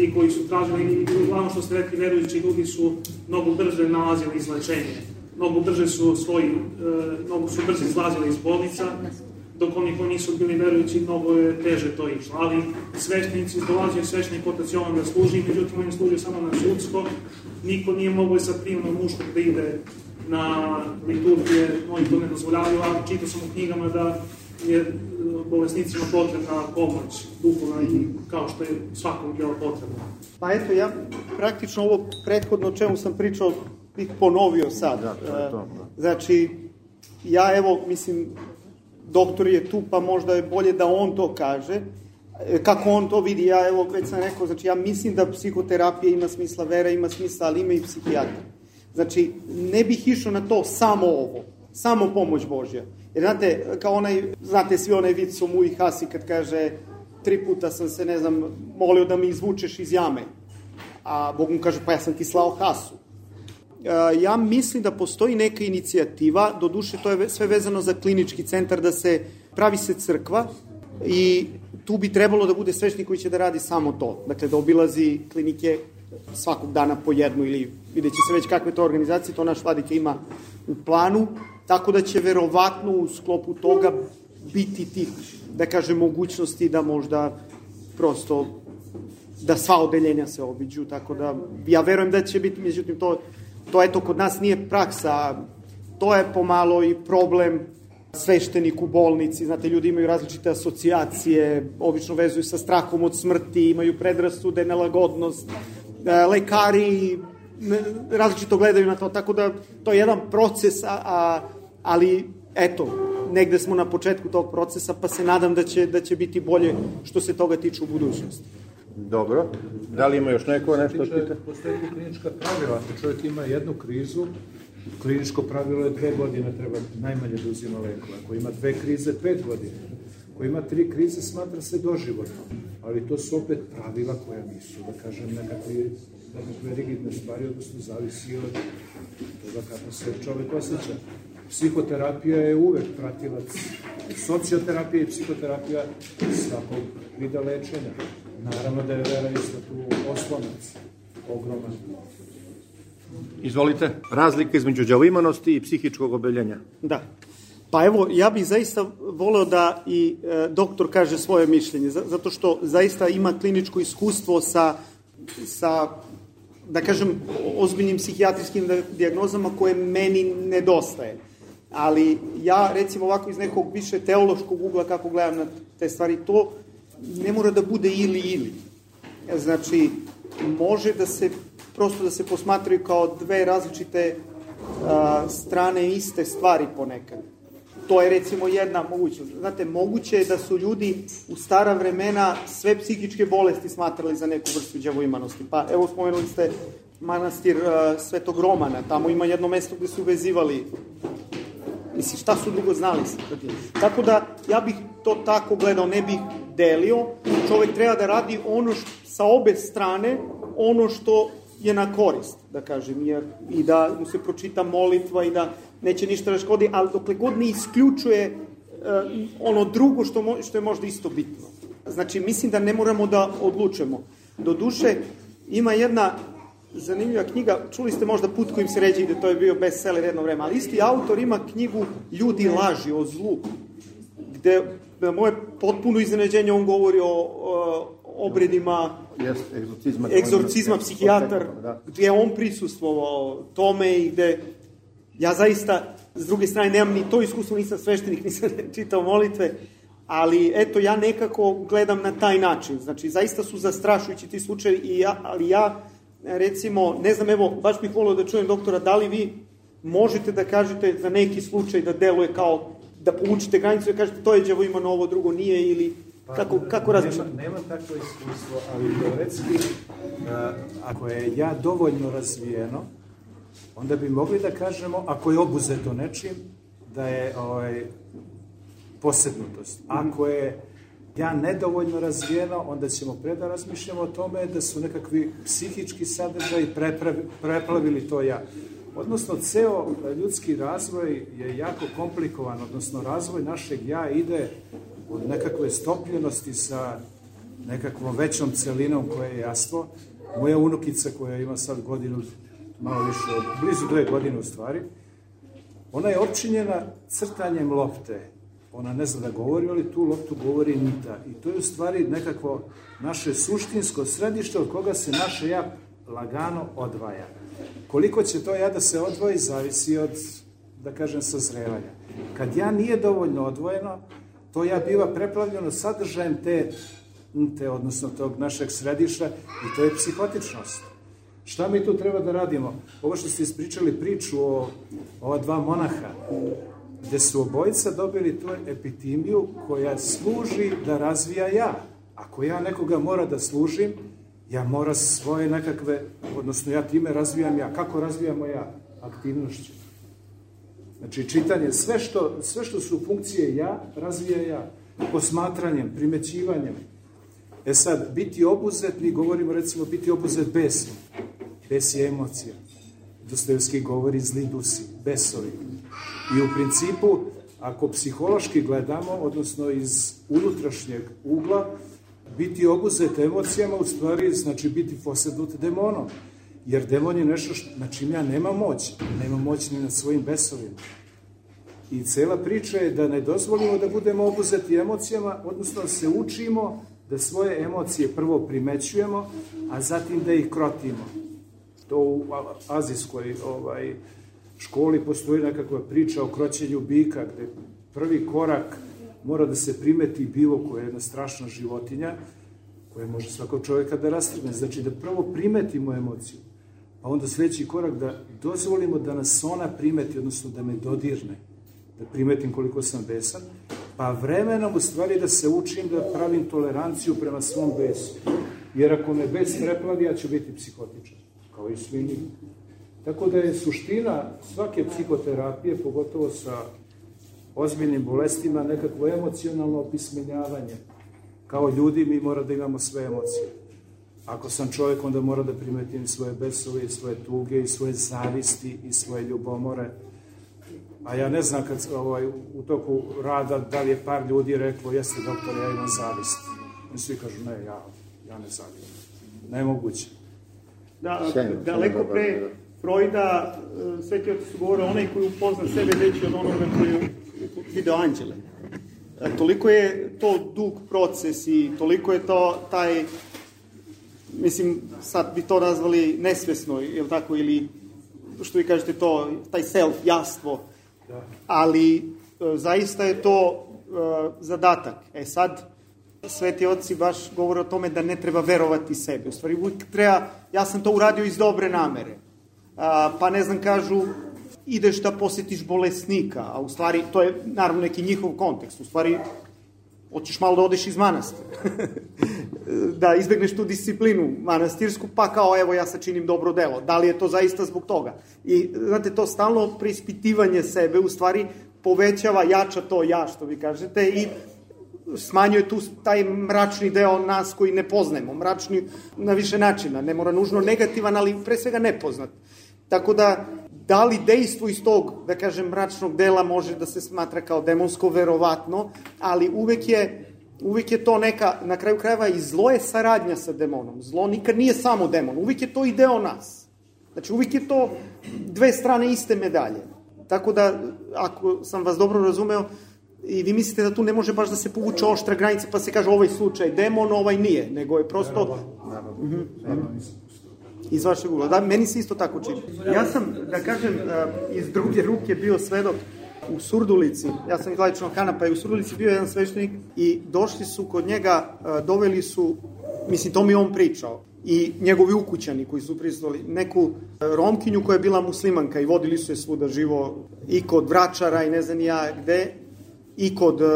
i koji su tražili, i uglavnom što ste rekli, verujući ljudi su mnogo brže nalazili izlečenje, mnogo brže su svoji, e, mnogo su brže izlazili iz bolnica, dok oni koji nisu bili verujući, mnogo je teže to išlo. Ali sveštenici, dolazio sveštenik otac Jovan da služi, međutim on je služio samo na sudsko, niko nije mogao sa primnom muškog da ide na liturgije, oni to ne dozvoljavaju, a čitao sam u knjigama da je e, bolesnicima potrebna pomoć duhovna i kao što je svakom bilo potrebno. Pa eto, ja praktično ovo prethodno o čemu sam pričao bih ponovio sad. Da, to je to. Da. Znači, ja evo, mislim, doktor je tu, pa možda je bolje da on to kaže, e, kako on to vidi, ja evo već sam rekao, znači ja mislim da psihoterapija ima smisla, vera ima smisla, ali ima i psihijatra. Znači, ne bih išao na to samo ovo, samo pomoć Božja. Jer znate, kao onaj, znate svi onaj vid su mu i Hasi kad kaže tri puta sam se, ne znam, molio da mi izvučeš iz jame. A Bog mu kaže, pa ja sam ti slao Hasu. E, ja mislim da postoji neka inicijativa, do duše to je sve vezano za klinički centar, da se pravi se crkva i tu bi trebalo da bude svešnik koji će da radi samo to. Dakle, da obilazi klinike svakog dana po jednu ili vidjet će se već kakve to organizacije, to naš vladika ima u planu, tako da će verovatno u sklopu toga biti tih, da kažem, mogućnosti da možda prosto da sva odeljenja se obiđu, tako da ja verujem da će biti, međutim to To eto kod nas nije praksa, to je pomalo i problem sveštenik u bolnici, znate, ljudi imaju različite asocijacije, obično vezuju sa strahom od smrti, imaju predrasude, nelagodnost, e, lekari različito gledaju na to, tako da to je jedan proces, a, a, ali eto, negde smo na početku tog procesa, pa se nadam da će, da će biti bolje što se toga tiče u budućnosti. Dobro. Da li ima još neko nešto? Pita? Postoje klinička pravila. Ako čovjek ima jednu krizu, kliničko pravilo je dve godine treba najmanje da uzima lekova. Ako ima dve krize, pet godina. Ako ima tri krize, smatra se doživotno. Ali to su opet pravila koja nisu, da kažem, nekakve, nekakve rigidne stvari, odnosno zavisi od toga kako se čovek osjeća. Psihoterapija je uvek pratilac. Socioterapija i psihoterapija svakog vida lečenja. Naravno da je vera isto tu oslonac ogroman. Izvolite. Razlika između đavoimanosti i psihičkog obeljenja. Da. Pa evo, ja bih zaista voleo da i e, doktor kaže svoje mišljenje, zato što zaista ima kliničko iskustvo sa, sa da kažem, ozbiljnim psihijatrijskim diagnozama koje meni nedostaje. Ali ja, recimo ovako iz nekog više teološkog ugla kako gledam na te stvari, to ne mora da bude ili ili. Znači, može da se, prosto da se posmatraju kao dve različite a, strane iste stvari ponekad. To je recimo jedna mogućnost. Znate, moguće je da su ljudi u stara vremena sve psihičke bolesti smatrali za neku vrstu djavoimanosti. Pa evo spomenuli ste manastir uh, Svetog Romana, tamo ima jedno mesto gde su vezivali Mislim, šta su drugo znali? Tako da, ja bih to tako gledao, ne bih delio. Čovek treba da radi ono što, sa obe strane, ono što je na korist, da kažem, jer, i da mu se pročita molitva i da neće ništa da škodi, ali dokle god ne isključuje uh, ono drugo što, mo, što je možda isto bitno. Znači, mislim da ne moramo da odlučujemo. Do duše, ima jedna zanimljiva knjiga, čuli ste možda Put kojim se ređe ide, to je bio bestseller jedno vreme, ali isti autor ima knjigu Ljudi laži o zlu, gde na moje potpuno iznenađenje on govori o, o obredima Jest, egzorcizma, egzorcizma psihijatar, da. gde je on prisustvovao tome i gde ja zaista, s druge strane, nemam ni to iskustvo, nisam sveštenik, [laughs] nisam čitao molitve, ali eto, ja nekako gledam na taj način. Znači, zaista su zastrašujući ti slučajevi, i ja, ali ja, recimo, ne znam, evo, baš bih volio da čujem doktora, da li vi možete da kažete za neki slučaj da deluje kao da povučite granicu i da kažete to je djavo ima ovo, drugo nije ili Pa, kako, kako razmišljate? Nemam, nemam takvo iskustvo, ali teoretski, uh, ako je ja dovoljno razvijeno, onda bi mogli da kažemo, ako je obuzeto nečim, da je ovaj, posebnutost. Ako je ja nedovoljno razvijeno, onda ćemo pre da razmišljamo o tome da su nekakvi psihički sadržaj preplavili to ja. Odnosno, ceo ljudski razvoj je jako komplikovan, odnosno razvoj našeg ja ide od nekakve stopljenosti sa nekakvom većom celinom koja je jastvo. Moja unukica koja ima sad godinu, malo više od, blizu dve godine u stvari, ona je opčinjena crtanjem lopte. Ona ne zna da govori, ali tu loptu govori nita. I to je u stvari nekakvo naše suštinsko središte od koga se naše ja lagano odvaja. Koliko će to ja da se odvoji, zavisi od, da kažem, sazrevanja. Kad ja nije dovoljno odvojeno, to ja biva preplavljeno sadržajem te, te, odnosno tog našeg središta i to je psihotičnost. Šta mi tu treba da radimo? Ovo što ste ispričali priču o ova dva monaha, gde su obojica dobili tu epitimiju koja služi da razvija ja. Ako ja nekoga mora da služim, ja mora svoje nekakve, odnosno ja time razvijam ja. Kako razvijamo ja? Aktivnošću. Znači, čitanje, sve što, sve što su funkcije ja, razvija ja. Posmatranjem, primećivanjem. E sad, biti obuzet, mi govorimo recimo biti obuzet besom. Bes je emocija. Dostojevski govori zli dusi, besovi. I u principu, ako psihološki gledamo, odnosno iz unutrašnjeg ugla, biti obuzet emocijama u stvari znači biti posednut demonom. Jer demon je nešto što, na čim ja nema moć. Nema moć ni nad svojim besovima. I cela priča je da ne dozvolimo da budemo obuzeti emocijama, odnosno da se učimo da svoje emocije prvo primećujemo, a zatim da ih krotimo. To u azijskoj ovaj, školi postoji nekakva priča o kroćenju bika, gde prvi korak mora da se primeti bilo koja je jedna strašna životinja, koja može svakog čovjeka da rastrgne. Znači da prvo primetimo emociju, pa onda sledeći korak da dozvolimo da nas ona primeti, odnosno da me dodirne, da primetim koliko sam besan, pa vremenom u stvari da se učim da pravim toleranciju prema svom besu. Jer ako me bes preplavi, ja ću biti psihotičan, kao i svi mi. Tako da je suština svake psihoterapije, pogotovo sa ozbiljnim bolestima, nekakvo emocionalno opismenjavanje. Kao ljudi mi mora da imamo sve emocije. Ako sam čovjek, onda mora da primetim svoje besove i svoje tuge i svoje zavisti i svoje ljubomore. A ja ne znam kad ovaj, u toku rada da li je par ljudi reklo jeste doktor, ja imam zavist. I svi kažu ne, ja, ja ne zavim. Nemoguće. Da, daleko pre Freuda, e, sveti otac su govorio, onaj koji upozna sebe veći od onoga koji video anđele. E, toliko je to dug proces i toliko je to taj, mislim, sad bi to nazvali nesvesno, je tako, ili što vi kažete to, taj self, jastvo, da. ali e, zaista je to zadatak. E sad, sveti oci baš govore o tome da ne treba verovati sebi. U stvari, uvijek treba, ja sam to uradio iz dobre namere a, pa ne znam, kažu, ideš da posetiš bolesnika, a u stvari, to je naravno neki njihov kontekst, u stvari, hoćeš malo da odeš iz manastira, [laughs] da izbegneš tu disciplinu manastirsku, pa kao, evo, ja sačinim dobro delo. Da li je to zaista zbog toga? I, znate, to stalno preispitivanje sebe, u stvari, povećava, jača to ja, što vi kažete, i smanjuje tu taj mračni deo nas koji ne poznajemo, mračni na više načina, ne mora nužno negativan, ali pre svega nepoznat. Tako da, da li dejstvo iz tog, da kažem, mračnog dela može da se smatra kao demonsko, verovatno, ali uvek je, uvek je to neka, na kraju krajeva i zlo je saradnja sa demonom. Zlo nikad nije samo demon, uvek je to i deo nas. Znači, uvek je to dve strane iste medalje. Tako da, ako sam vas dobro razumeo, i vi mislite da tu ne može baš da se povuče oštra granica pa se kaže ovaj slučaj demon, ovaj nije, nego je prosto... Naravno, naravno, naravno, iz vašeg ugla. Da, meni se isto tako čini. Ja sam, da kažem, iz druge ruke bio svedok u Surdulici, ja sam iz Lajčnog Hana, pa je u Surdulici bio jedan sveštenik i došli su kod njega, doveli su, mislim, to mi on pričao, i njegovi ukućani koji su prisutili, neku romkinju koja je bila muslimanka i vodili su je svuda živo i kod vračara i ne znam ja gde, i kod uh,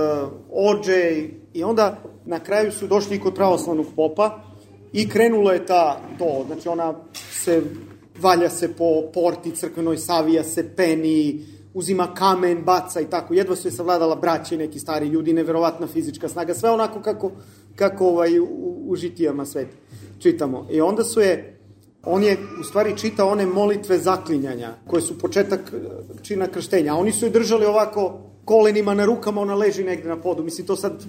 ođe i onda na kraju su došli i kod pravoslavnog popa I krenulo je ta, to, znači ona se, valja se po porti crkvenoj, savija se, peni, uzima kamen, baca i tako. Jedva su je savladala braće neki stari ljudi, neverovatna fizička snaga, sve onako kako, kako ovaj, u, u žitijama sveta čitamo. I onda su je, on je u stvari čitao one molitve zaklinjanja, koje su početak eh, čina krštenja, a oni su je držali ovako kolenima na rukama, ona leži negde na podu. Mislim, to sad,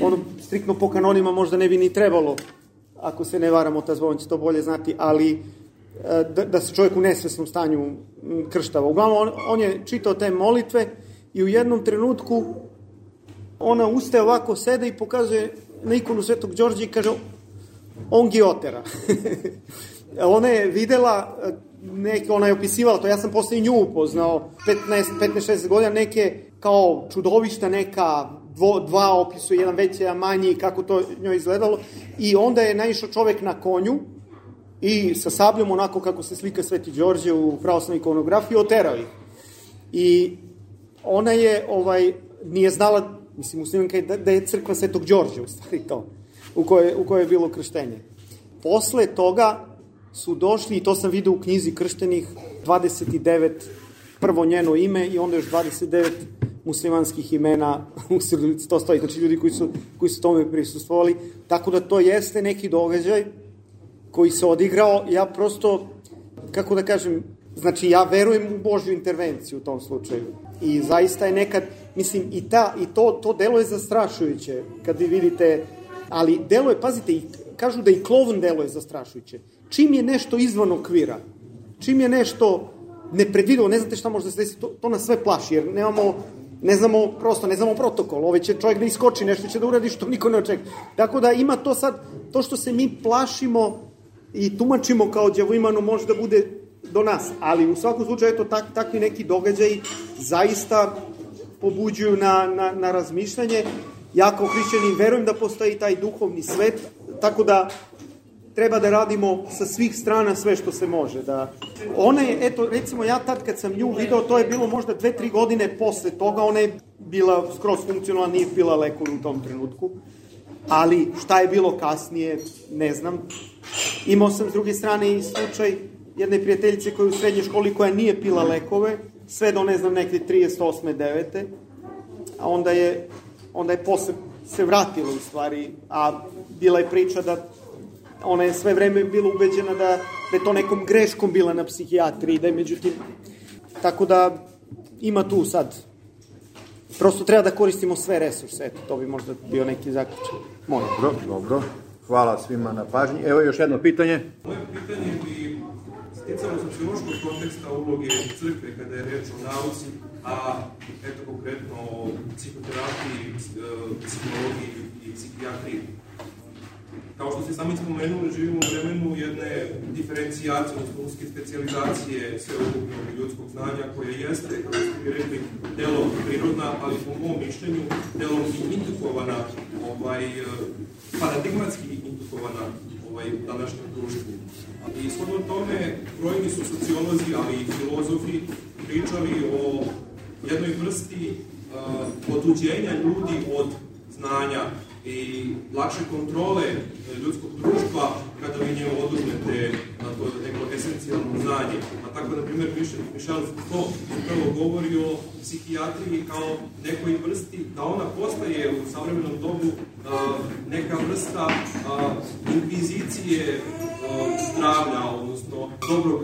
ono, striktno po kanonima možda ne bi ni trebalo ako se ne varamo, ta zvon će to bolje znati, ali e, da, da se čovjek u nesvesnom stanju krštava. Uglavnom, on, on je čitao te molitve i u jednom trenutku ona ustaje ovako, sede i pokazuje na ikonu Svetog Đorđa i kaže on giotera. [laughs] ona je videla e, neke, ona je opisivala to, ja sam posle nju upoznao, 15, 15-16 godina, neke kao čudovišta, neka dvo, dva opisu, jedan veći, jedan manji, kako to njoj izgledalo. I onda je naišao čovek na konju i sa sabljom, onako kako se slika Sveti Đorđe u pravoslavnoj ikonografiji, oterao ih. I ona je, ovaj, nije znala, mislim, muslimanka je da, da je crkva Svetog Đorđe, u stvari to, u kojoj, u kojoj je bilo krštenje. Posle toga su došli, i to sam vidio u knjizi krštenih, 29, prvo njeno ime i onda još 29 muslimanskih imena. [laughs] U Sirilici, to stoji, znači ljudi koji su, koji su tome prisustvovali, tako da to jeste neki događaj koji se odigrao, ja prosto, kako da kažem, znači ja verujem u Božju intervenciju u tom slučaju. I zaista je nekad, mislim, i, ta, i to, to delo je zastrašujuće, kad vi vidite, ali delo je, pazite, i, kažu da i klovn delo je zastrašujuće. Čim je nešto izvan okvira, čim je nešto nepredvidivo, ne znate šta može da se desi, to, to nas sve plaši, jer nemamo ne znamo, prosto ne znamo protokol, ove će čovjek da iskoči, nešto će da uradi što niko ne očekuje. Tako da ima to sad, to što se mi plašimo i tumačimo kao djavojmanu može da bude do nas, ali u svakom slučaju eto tak, takvi neki događaji zaista pobuđuju na, na, na razmišljanje. Ja kao hrišćanin verujem da postoji taj duhovni svet, tako da treba da radimo sa svih strana sve što se može. Da ona je, eto, recimo ja tad kad sam nju video, to je bilo možda dve, tri godine posle toga, ona je bila skroz funkcionalna, nije bila lekor u tom trenutku. Ali šta je bilo kasnije, ne znam. Imao sam s druge strane i slučaj jedne prijateljice koja je u srednjoj školi koja nije pila lekove, sve do ne znam neke 38. 9. A onda je, onda je posle se vratila u stvari, a bila je priča da ona je sve vreme bila ubeđena da, da je to nekom greškom bila na psihijatriji, da je međutim, tako da ima tu sad, prosto treba da koristimo sve resurse, eto, to bi možda bio neki zaključak. Moj. Dobro, dobro. Hvala svima na pažnji. Evo još jedno pitanje. Moje pitanje bi sticalo sociološkog konteksta uloge crkve kada je reč o nauci, a eto konkretno o psihoterapiji, e, psihologiji i psihijatriji. Kao što ste sami spomenuli, živimo u vremenu jedne diferencijacije, odnosno uske specializacije sveukupnog ljudskog znanja, koje jeste, kako ste vi rekli, delom prirodna, ali po mom mišljenju, delom i ovaj, paradigmatski indukovana ovaj, u današnjem društvu. I shodno tome, brojni su sociolozi, ali i filozofi pričali o jednoj vrsti uh, otuđenja ljudi od znanja i lakše kontrole ljudskog društva kada vi njemu oduzmete to neko esencijalno znanje. A tako, na primjer, Michel Foucault upravo govori o psihijatriji kao nekoj vrsti, da ona postaje u savremenom dobu neka vrsta inkvizicije zdravlja, odnosno dobrog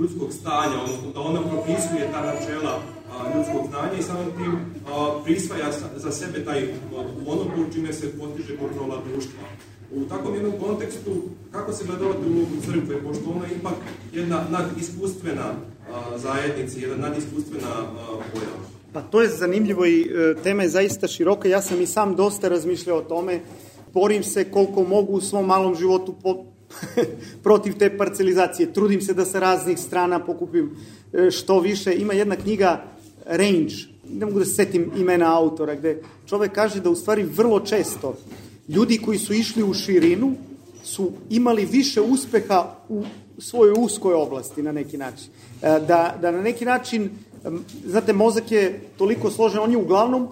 ljudskog stanja, odnosno da ona propisuje ta načela ljudskog znanja i samim tim prisvaja za sebe taj monopol čime se postiže kontrola društva. U takvom jednom kontekstu, kako se gledavate ulogu crkve, pošto ona je ipak jedna nadiskustvena zajednica, jedna nadiskustvena pojava? Pa to je zanimljivo i e, tema je zaista široka. Ja sam i sam dosta razmišljao o tome. Borim se koliko mogu u svom malom životu po, [laughs] protiv te parcelizacije. Trudim se da sa raznih strana pokupim e, što više. Ima jedna knjiga range, ne mogu da se setim imena autora, gde čovek kaže da u stvari vrlo često ljudi koji su išli u širinu su imali više uspeha u svojoj uskoj oblasti na neki način. E, da, da na neki način, znate, mozak je toliko složen, on je uglavnom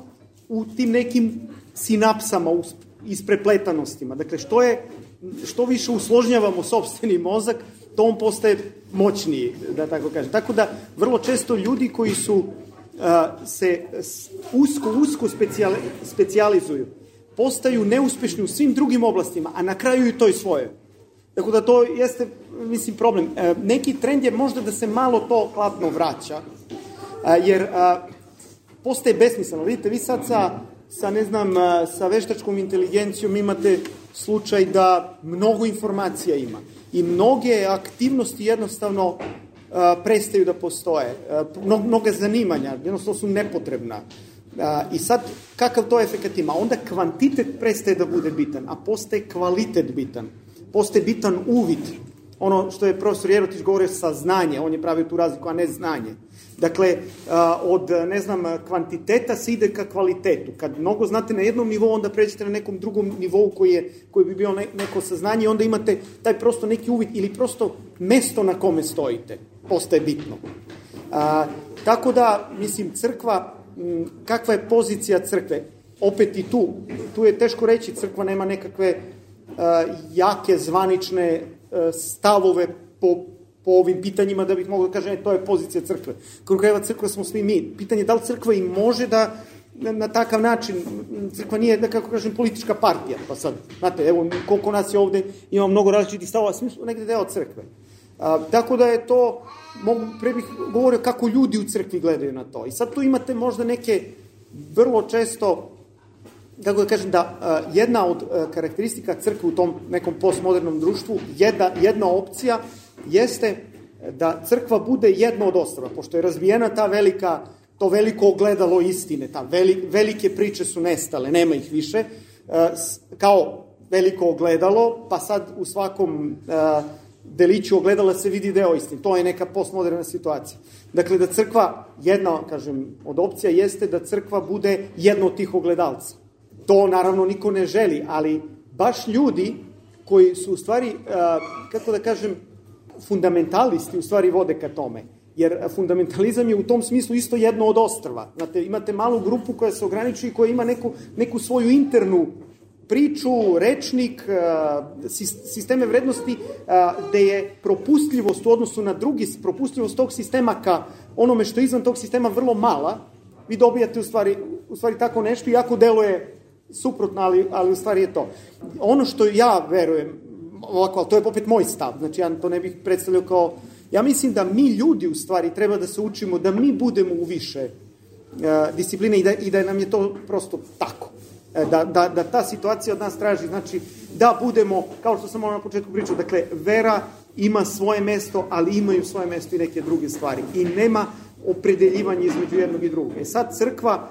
u tim nekim sinapsama, isprepletanostima. Dakle, što je što više usložnjavamo sobstveni mozak, to on postaje moćniji, da tako kažem. Tako da, vrlo često ljudi koji su se usko, usko specijali, specijalizuju, postaju neuspešni u svim drugim oblastima, a na kraju i toj svoje. Tako da to jeste, mislim, problem. E, neki trend je možda da se malo to hladno vraća, jer postaje besmisleno. Vidite, vi sad sa, sa, ne znam, sa veštačkom inteligencijom imate slučaj da mnogo informacija ima i mnoge aktivnosti jednostavno prestaju da postoje. Mnoga zanimanja jednostavno su nepotrebna. I sad, kakav to efekt ima? Onda kvantitet prestaje da bude bitan, a postaje kvalitet bitan. Postaje bitan uvid. Ono što je profesor Jerotić govorio saznanje, on je pravio tu razliku, a ne znanje. Dakle, od, ne znam, kvantiteta se ide ka kvalitetu. Kad mnogo znate na jednom nivou, onda pređete na nekom drugom nivou koji, je, koji bi bio neko saznanje, onda imate taj prosto neki uvid ili prosto mesto na kome stojite postaje bitno. A, tako da, mislim, crkva, kakva je pozicija crkve? Opet i tu, tu je teško reći, crkva nema nekakve a, jake, zvanične a, stavove po, po ovim pitanjima da bih mogao da kažem, e, to je pozicija crkve. Kako krajeva crkva smo svi mi. Pitanje je da li crkva i može da na, na takav način, crkva nije, da kako kažem, politička partija, pa sad, znate, evo, koliko nas je ovde, ima mnogo različitih stavova, svi smo negde deo crkve. A, tako da je to, mogu, pre bih govorio kako ljudi u crkvi gledaju na to. I sad tu imate možda neke vrlo često, kako da kažem, da a, jedna od a, karakteristika crkve u tom nekom postmodernom društvu, jedna, jedna opcija jeste da crkva bude jedna od ostrava, pošto je razbijena ta velika, to veliko ogledalo istine, ta veli, velike priče su nestale, nema ih više, a, kao veliko ogledalo, pa sad u svakom a, deliću ogledala se vidi deo istine. To je neka postmoderna situacija. Dakle, da crkva, jedna, kažem, od opcija jeste da crkva bude jedno od tih ogledalca. To naravno niko ne želi, ali baš ljudi koji su u stvari, kako da kažem, fundamentalisti u stvari vode ka tome. Jer fundamentalizam je u tom smislu isto jedno od ostrva. Znate, imate malu grupu koja se ograniči i koja ima neku, neku svoju internu priču, rečnik, sisteme vrednosti, gde je propustljivost u odnosu na drugi, propustljivost tog sistema ka onome što je izvan tog sistema vrlo mala, vi dobijate u stvari, u stvari tako nešto, iako deluje suprotno, ali, ali u stvari je to. Ono što ja verujem, ovako, ali to je opet moj stav, znači ja to ne bih predstavljao kao, ja mislim da mi ljudi u stvari treba da se učimo, da mi budemo u više uh, discipline i da, i da nam je to prosto tako. E, da, da, da ta situacija od nas traži, znači da budemo, kao što sam ono na početku pričao, dakle, vera ima svoje mesto, ali imaju svoje mesto i neke druge stvari. I nema opredeljivanje između jednog i drugog. E sad crkva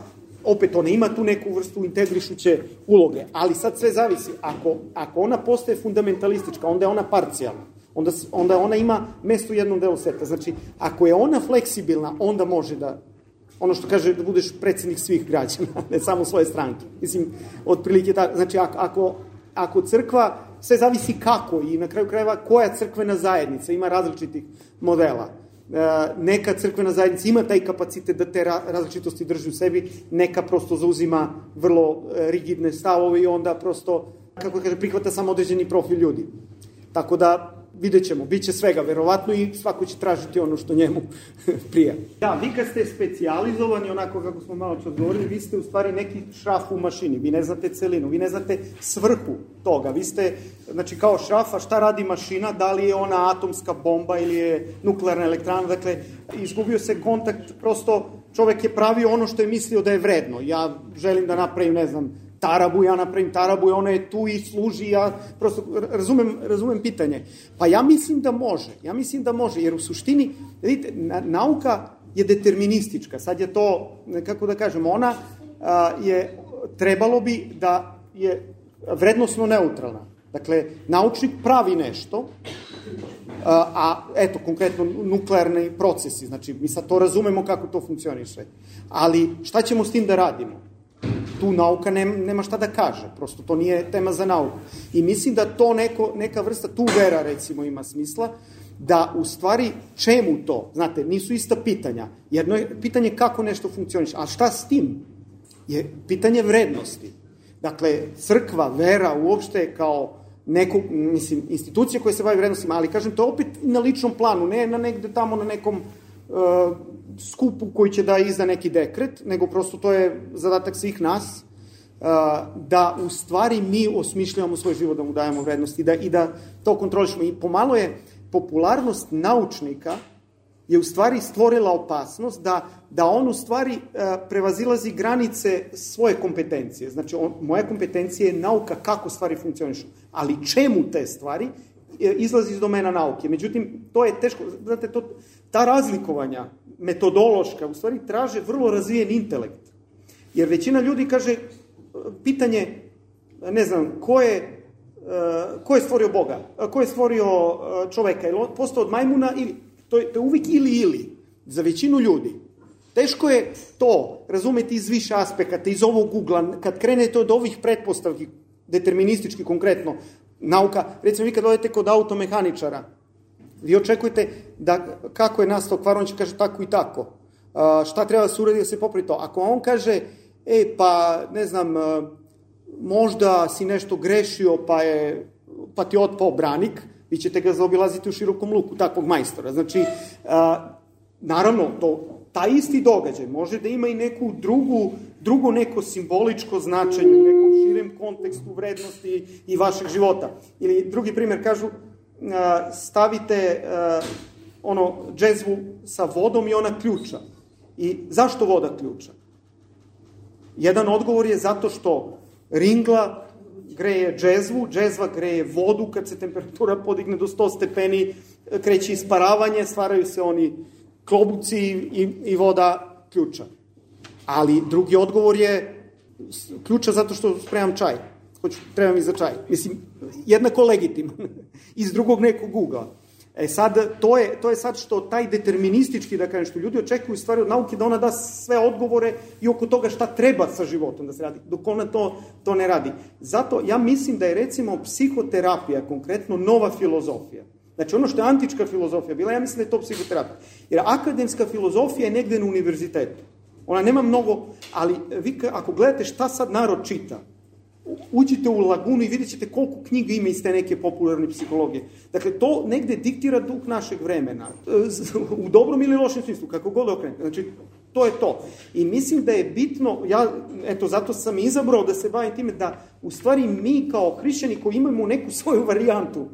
opet ona ima tu neku vrstu integrišuće uloge, ali sad sve zavisi. Ako, ako ona postaje fundamentalistička, onda je ona parcijalna. Onda, onda ona ima mesto u jednom delu sveta. Znači, ako je ona fleksibilna, onda može da, ono što kaže da budeš predsednik svih građana, [laughs] ne samo svoje stranke. Mislim, otprilike tako. Znači, ako, ako crkva, sve zavisi kako i na kraju krajeva koja crkvena zajednica, ima različitih modela neka crkvena zajednica ima taj kapacitet da te različitosti drži u sebi, neka prosto zauzima vrlo e, rigidne stavove i onda prosto, kako kaže, prihvata samo određeni profil ljudi. Tako da, vidjet ćemo, bit će svega, verovatno, i svako će tražiti ono što njemu [laughs] prija. Da, vi kad ste specijalizovani, onako kako smo malo čas govorili, vi ste u stvari neki šraf u mašini, vi ne znate celinu, vi ne znate svrhu toga, vi ste, znači kao šrafa, šta radi mašina, da li je ona atomska bomba ili je nuklearna elektrana, dakle, izgubio se kontakt, prosto čovek je pravio ono što je mislio da je vredno. Ja želim da napravim, ne znam, tarabu, ja napravim tarabu i ona je tu i služi, ja prosto razumem, razumem pitanje. Pa ja mislim da može, ja mislim da može, jer u suštini, vidite, nauka je deterministička, sad je to, kako da kažem, ona a, je, trebalo bi da je vrednostno neutralna. Dakle, naučnik pravi nešto, a, a eto, konkretno nuklearni procesi, znači mi sad to razumemo kako to funkcioniše, ali šta ćemo s tim da radimo? Tu nauka nema, nema šta da kaže, prosto to nije tema za nauku. I mislim da to neko, neka vrsta, tu vera recimo ima smisla, da u stvari čemu to, znate, nisu ista pitanja. Jedno je pitanje kako nešto funkcioniše, a šta s tim? Je pitanje vrednosti. Dakle, crkva, vera uopšte kao neko, mislim, institucija koja se bavi vrednostima, ali kažem, to opet na ličnom planu, ne na negde tamo na nekom uh, skupu koji će da izda neki dekret, nego prosto to je zadatak svih nas, da u stvari mi osmišljavamo svoj život, da mu dajemo vrednost i da, i da to kontrolišemo. I pomalo je popularnost naučnika je u stvari stvorila opasnost da, da on u stvari prevazilazi granice svoje kompetencije. Znači, on, moja kompetencija je nauka kako stvari funkcionišu. Ali čemu te stvari e, izlazi iz domena nauke. Međutim, to je teško, znate, to, ta razlikovanja metodološka u stvari traže vrlo razvijen intelekt. Jer većina ljudi kaže, pitanje, ne znam, ko je, uh, ko je stvorio Boga? Ko je stvorio čoveka? Ili postao od majmuna? Ili, to, je, to je uvijek ili ili. Za većinu ljudi. Teško je to razumeti iz više aspekata, iz ovog ugla, kad krenete od ovih pretpostavki, deterministički konkretno, nauka, recimo vi kad odete kod automehaničara, vi očekujete da kako je nastao kvar, on će kaže tako i tako. Uh, šta treba da se uredi da se popravi to? Ako on kaže, e, pa, ne znam, možda si nešto grešio, pa je, pa ti otpao branik, vi ćete ga zaobilaziti u širokom luku, takvog majstora. Znači, a, naravno, to, taj isti događaj može da ima i neku drugu, drugo neko simboličko značenje u nekom širem kontekstu vrednosti i vašeg života. Ili drugi primjer, kažu, a, stavite ono džezvu sa vodom i ona ključa. I zašto voda ključa? Jedan odgovor je zato što ringla greje džezvu, džezva greje vodu, kad se temperatura podigne do 100 stepeni, kreće isparavanje, stvaraju se oni klobuci i, i voda ključa. Ali drugi odgovor je ključa zato što spremam čaj. Hoću, treba mi za čaj. Mislim, jednako legitiman. [laughs] Iz drugog nekog ugla. E sad, to je, to je sad što taj deterministički, da kažem, što ljudi očekuju stvari od nauke, da ona da sve odgovore i oko toga šta treba sa životom da se radi, dok ona to, to ne radi. Zato ja mislim da je recimo psihoterapija, konkretno nova filozofija, Znači ono što je antička filozofija bila, ja mislim da je to psihoterapija. Jer akademska filozofija je negde na univerzitetu. Ona nema mnogo, ali vi ako gledate šta sad narod čita, uđite u lagunu i vidjet ćete koliko knjiga ima iz te neke popularne psihologije. Dakle, to negde diktira duh našeg vremena. U dobrom ili lošem smislu, kako god okrenete. Znači, to je to. I mislim da je bitno, ja, eto, zato sam izabrao da se bavim time, da u stvari mi kao hrišćani koji imamo neku svoju varijantu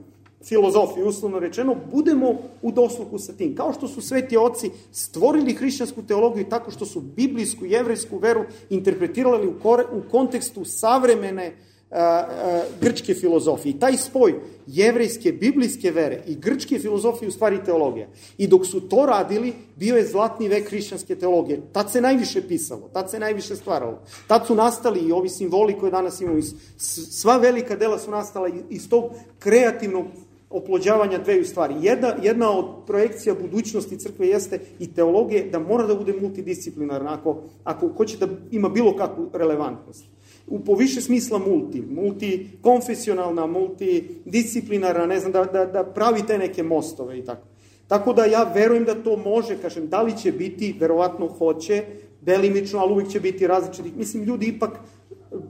filozofiju, uslovno rečeno, budemo u dosluhu sa tim. Kao što su sveti oci stvorili hrišćansku teologiju tako što su biblijsku, jevrejsku veru interpretirali u, kore, u kontekstu savremene a, a, grčke filozofije. I taj spoj jevrejske, biblijske vere i grčke filozofije u stvari teologija. I dok su to radili, bio je zlatni vek hrišćanske teologije. Tad se najviše pisalo, tad se najviše stvaralo. Tad su nastali i ovi simboli koje danas imamo. Sva velika dela su nastala iz tog kreativnog oplođavanja dveju stvari. Jedna, jedna od projekcija budućnosti crkve jeste i teologije da mora da bude multidisciplinarna ako, ako hoće da ima bilo kakvu relevantnost. U po više smisla multi, multikonfesionalna, multidisciplinarna, ne znam, da, da, da pravi te neke mostove i tako. Tako da ja verujem da to može, kažem, da li će biti, verovatno hoće, delimično, ali uvijek će biti različiti. Mislim, ljudi ipak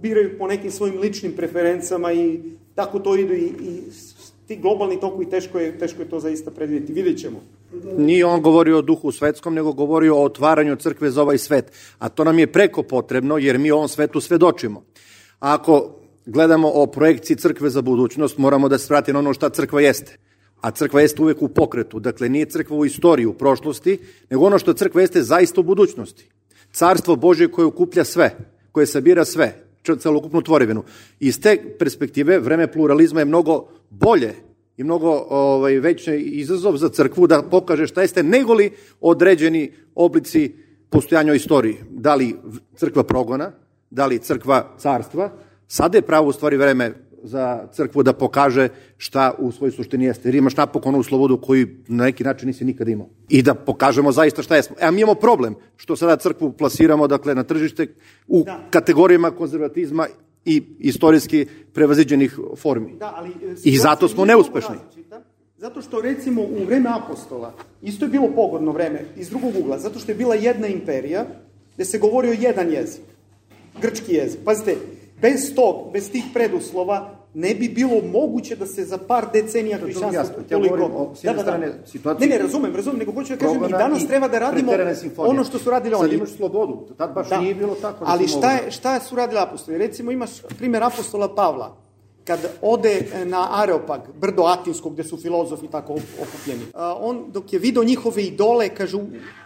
biraju po nekim svojim ličnim preferencama i tako to idu i, i ti globalni tokovi, teško je, teško je to zaista predvidjeti. Vidjet ćemo. Nije on govorio o duhu svetskom, nego govorio o otvaranju crkve za ovaj svet. A to nam je preko potrebno, jer mi o ovom svetu svedočimo. A ako gledamo o projekciji crkve za budućnost, moramo da se vrati na ono šta crkva jeste. A crkva jeste uvek u pokretu. Dakle, nije crkva u istoriji, u prošlosti, nego ono što crkva jeste zaista u budućnosti. Carstvo Božje koje ukuplja sve, koje sabira sve, celokupnu tvorevinu. Iz te perspektive vreme pluralizma je mnogo bolje i mnogo ovaj, veći izazov za crkvu da pokaže šta jeste, negoli određeni oblici postojanja u istoriji. Da li crkva progona, da li crkva carstva, sada je pravo u stvari vreme za crkvu da pokaže šta u svojoj suštini jeste. Jer imaš napokon u slobodu koji na neki način nisi nikada imao. I da pokažemo zaista šta jesmo. E, a mi imamo problem što sada crkvu plasiramo dakle, na tržište u da. kategorijama konzervatizma i istorijski prevaziđenih formi. Da, ali, e, I zato smo neuspešni. Zato što recimo u vreme apostola, isto je bilo pogodno vreme iz drugog ugla, zato što je bila jedna imperija gde se govorio jedan jezik, grčki jezik. Pazite, bez tog, bez tih preduslova, ne bi bilo moguće da se za par decenija hrišćanstvo toliko... Ja o, da, da, da. situacije... Ne, ne, razumem, razumem, nego hoću da kažem, i danas treba da radimo ono što su radili oni. Sad imaš slobodu, tad baš da. nije bilo tako. Da Ali šta, je, šta su radili apostoli? Recimo imaš primjer apostola Pavla, kad ode na Areopag, brdo Atinsko, gde su filozofi tako okupljeni. On, dok je video njihove idole, kaže,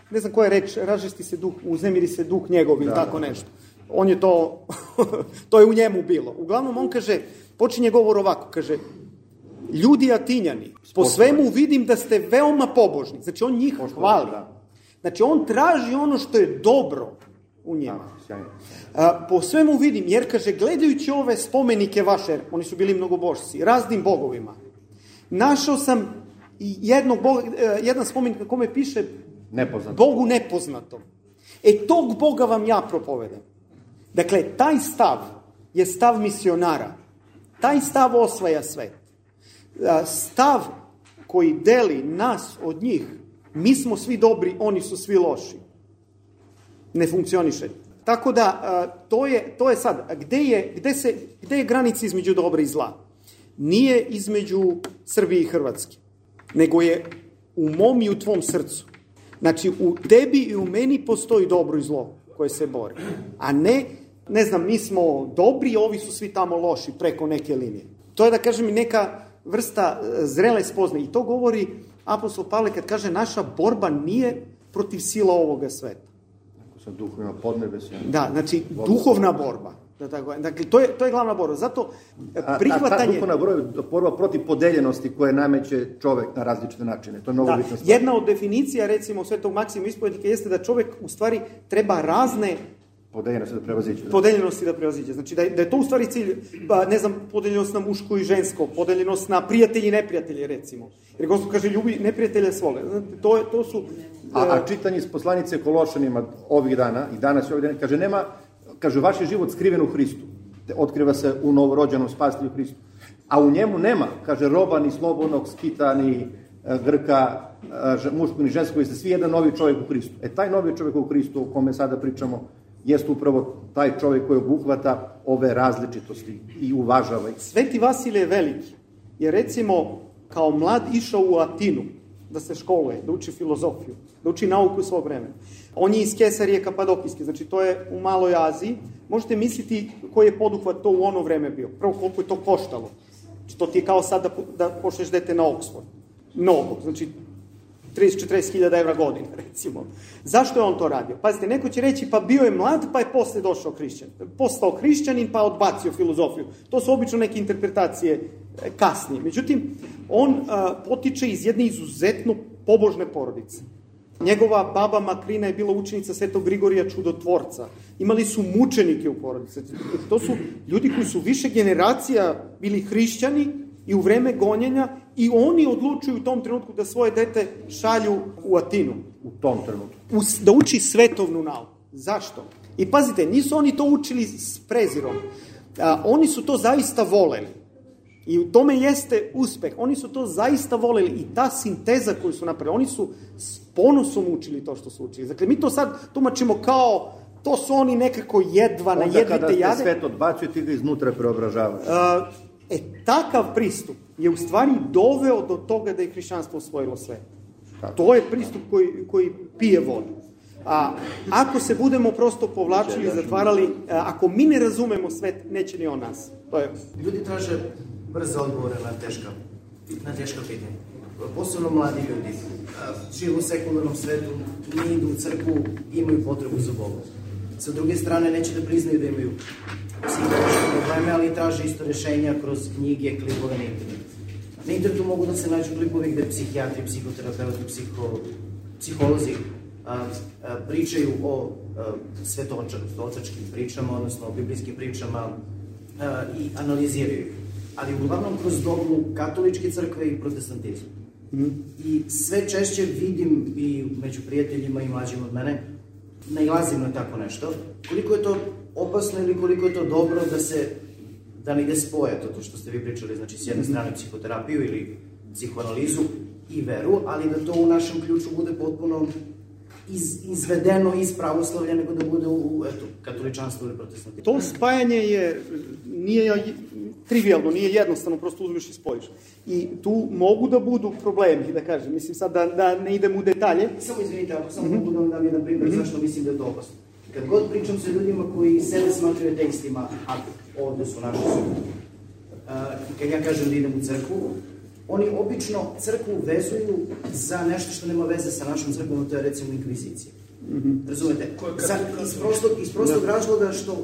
ne znam koja je reč, ražesti se duh, uznemiri se duh njegov ili da, tako da. nešto on je to, [laughs] to je u njemu bilo. Uglavnom, on kaže, počinje govor ovako, kaže, ljudi atinjani, po svemu vidim da ste veoma pobožni. Znači, on njih hvali. Da. Znači, on traži ono što je dobro u njima. A, po svemu vidim, jer kaže, gledajući ove spomenike vaše, oni su bili mnogobožci, raznim bogovima, našao sam jednog boga, e, jedan spomenik na kome piše Nepoznato. Bogu nepoznatom. E, tog Boga vam ja propovedam. Dakle, taj stav je stav misionara. Taj stav osvaja svet. Stav koji deli nas od njih, mi smo svi dobri, oni su svi loši. Ne funkcioniše. Tako da, to je, to je sad, gde je, gde, se, gde je granica između dobra i zla? Nije između Srbije i Hrvatske, nego je u mom i u tvom srcu. Znači, u tebi i u meni postoji dobro i zlo koje se bore. A ne ne znam, mi smo dobri, ovi su svi tamo loši preko neke linije. To je, da kažem, neka vrsta e, zrele spozne. I to govori apostol Pavle kad kaže naša borba nije protiv sila ovoga sveta. Ako sam duh ima podnebe se... Da, znači, duhovna borba. Da tako, dakle, to je, to je glavna borba. Zato prihvatanje... A, a ta duhovna borba je borba protiv podeljenosti koje nameće čovek na različite načine. To je mnogo da, bitno Jedna od definicija, recimo, Svetog Maksima ispovednika jeste da čovek u stvari treba razne Podeljenosti da prevaziđe. Da. Podeljenosti da prevaziđe. Znači da je, da je to u stvari cilj, pa ne znam, podeljenost na muško i žensko, podeljenost na prijatelji i neprijatelje, recimo. Jer gospod kaže, ljubi neprijatelje svole. Znači, to, je, to su... A, a čitanje iz poslanice Kološanima ovih dana i danas ovih dana, kaže, nema, kaže, vaš je život skriven u Hristu. Otkriva se u novorođenom spastilju Hristu. A u njemu nema, kaže, roba ni slobodnog, skita, ni e, Grka, e, muško ni žensko, vi ste svi jedan novi čovjek u Hristu. E, taj novi čovjek u Hristu, o kome sada pričamo, jeste upravo taj čovjek koji obuhvata ove različitosti i uvažava ih. Sveti Vasilije Veliki je recimo kao mlad išao u Atinu da se školuje, da uči filozofiju, da uči nauku svog vremena. On je iz Kesarije Kapadokijske, znači to je u Maloj Aziji. Možete misliti koji je poduhvat to u ono vreme bio. Prvo koliko je to koštalo. Znači to ti je kao sad da, da pošleš dete na Oxford. Mnogo. Znači 30-40 hiljada evra godine, [laughs] recimo. Zašto je on to radio? Pazite, neko će reći, pa bio je mlad, pa je posle došao hrišćan. Postao hrišćanin, pa odbacio filozofiju. To su obično neke interpretacije e, kasnije. Međutim, on a, potiče iz jedne izuzetno pobožne porodice. Njegova baba Makrina je bila učenica Svetog Grigorija Čudotvorca. Imali su mučenike u porodici. To su ljudi koji su više generacija bili hrišćani i u vreme gonjenja i oni odlučuju u tom trenutku da svoje dete šalju u Atinu. U tom trenutku. U, da uči svetovnu nauku. Zašto? I pazite, nisu oni to učili s prezirom. A, oni su to zaista voleli. I u tome jeste uspeh. Oni su to zaista voleli i ta sinteza koju su napravili, oni su s ponosom učili to što su učili. Dakle, mi to sad tumačimo kao to su oni nekako jedva na jedvite jade. Onda kada te svet odbacuje, ti ga iznutra preobražavaš. E, takav pristup je u stvari doveo do toga da je hrišćanstvo osvojilo sve. To je pristup koji, koji pije vodu. A ako se budemo prosto povlačili i zatvarali, ako mi ne razumemo svet, neće ni on nas. To je... Ljudi traže brze odgovore na teška, na teška pitanja. Posebno mladi ljudi. Žive u sekularnom svetu, ne idu u crkvu, imaju potrebu za Bogom. Sa druge strane, neće da priznaju da imaju psihološke probleme, ali traže isto rešenja kroz knjige, klipove na internetu. Na internetu mogu da se nađu klipovi gde psihijatri, psihoterapeuti, psiho, psiholozi a, a, pričaju o a, svetočačkim pričama, odnosno o biblijskim pričama a, i analiziraju ih. Ali uglavnom kroz dogmu katoličke crkve i protestantizmu. Mm. I sve češće vidim i među prijateljima i mlađim od mene, nailazim na tako nešto, koliko je to opasno ili koliko je to dobro da se da ne ide spoje to, to što ste vi pričali, znači s jedne strane psihoterapiju ili psihoanalizu i veru, ali da to u našem ključu bude potpuno iz, izvedeno iz pravoslavlja nego da bude u, eto, katoličanstvo ili protestantizmu. To spajanje je, nije trivialno, nije jednostavno, prosto uzmeš i spojiš. I tu mogu da budu problemi, da kažem, mislim sad da, da ne idem u detalje. Samo izvinite, ako samo mm -hmm. mogu da vam dam jedan primjer mm -hmm. zašto mislim da je to opasno. Kad god pričam sa ljudima koji sebe smatraju ateistima, a ovde su naši su, uh, kad ja kažem da idem u crkvu, oni obično crkvu vezuju za nešto što nema veze sa našom crkvom, to je recimo inkvizicija. Mm -hmm. Razumete? Za, iz prostog, iz prostog da. razloga što uh,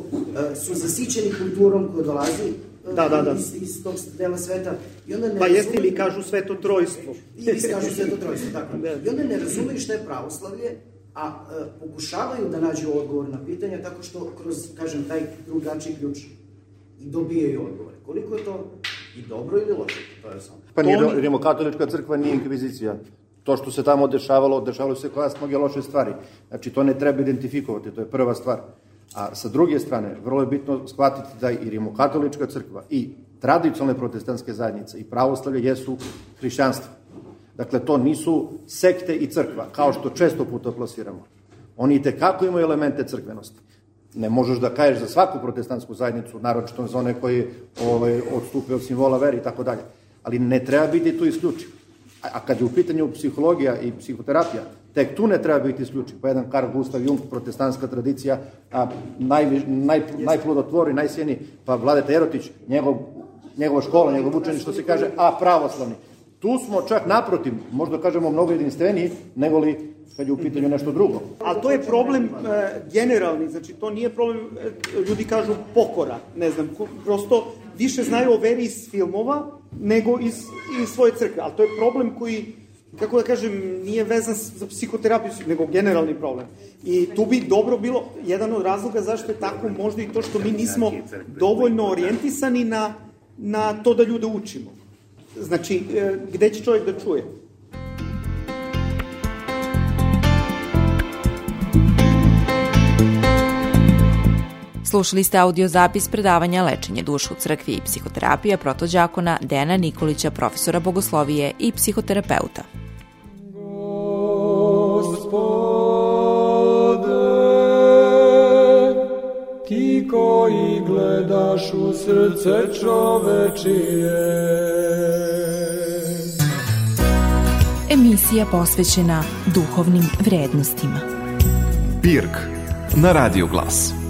su zasićeni kulturom koja dolazi da, da, da. Iz, iz tog dela sveta. I onda ne pa jeste ili kažu sveto trojstvo. Ili kažu sveto trojstvo, tako. Da. I onda ne razumeju šta je pravoslavlje, a e, pokušavaju da nađu odgovor na pitanja tako što kroz, kažem, taj drugačiji ključ i dobijaju odgovore. Koliko je to i dobro ili loše, to je samo. Pa nije, Oni... rimokatolička crkva nije inkvizicija. To što se tamo dešavalo, dešavalo se kod nas mnoge loše stvari. Znači, to ne treba identifikovati, to je prva stvar. A sa druge strane, vrlo je bitno shvatiti da i rimokatolička crkva i tradicionalne protestantske zajednice i pravoslavlje jesu hrišćanstvo. Dakle, to nisu sekte i crkva, kao što često puta plasiramo. Oni i tekako imaju elemente crkvenosti. Ne možeš da kažeš za svaku protestantsku zajednicu, naročito za one koji ovaj, odstupe od simbola veri i tako dalje. Ali ne treba biti tu isključiv. A, a kad je u pitanju psihologija i psihoterapija, tek tu ne treba biti isključiv. Pa jedan Karl Gustav Jung, protestantska tradicija, a naj, naj, najplodotvori, najsjeni, pa Vladeta Erotić, njegov, njegova škola, njegov učeni, što se kaže, a pravoslavni. Tu smo čak naprotiv, možda kažemo mnogo jedinstveniji, nego li kad je u pitanju nešto drugo. Ali to je problem e, generalni, znači to nije problem, e, ljudi kažu pokora, ne znam, prosto više znaju o veri iz filmova nego iz, iz svoje crkve, ali to je problem koji kako da kažem, nije vezan za psihoterapiju, nego generalni problem. I tu bi dobro bilo, jedan od razloga zašto je tako, možda i to što mi nismo dovoljno orijentisani na, na to da ljude učimo. Znači, e, gde će čovjek da čuje? Slušali ste audio zapis predavanja Lečenje duša u crkvi i psihoterapija protođakona Dena Nikolića, profesora bogoslovije i psihoterapeuta. ti koji gledaš u srce čovečije. Emisija posvećena duhovnim vrednostima. Pirk na Radio Glas.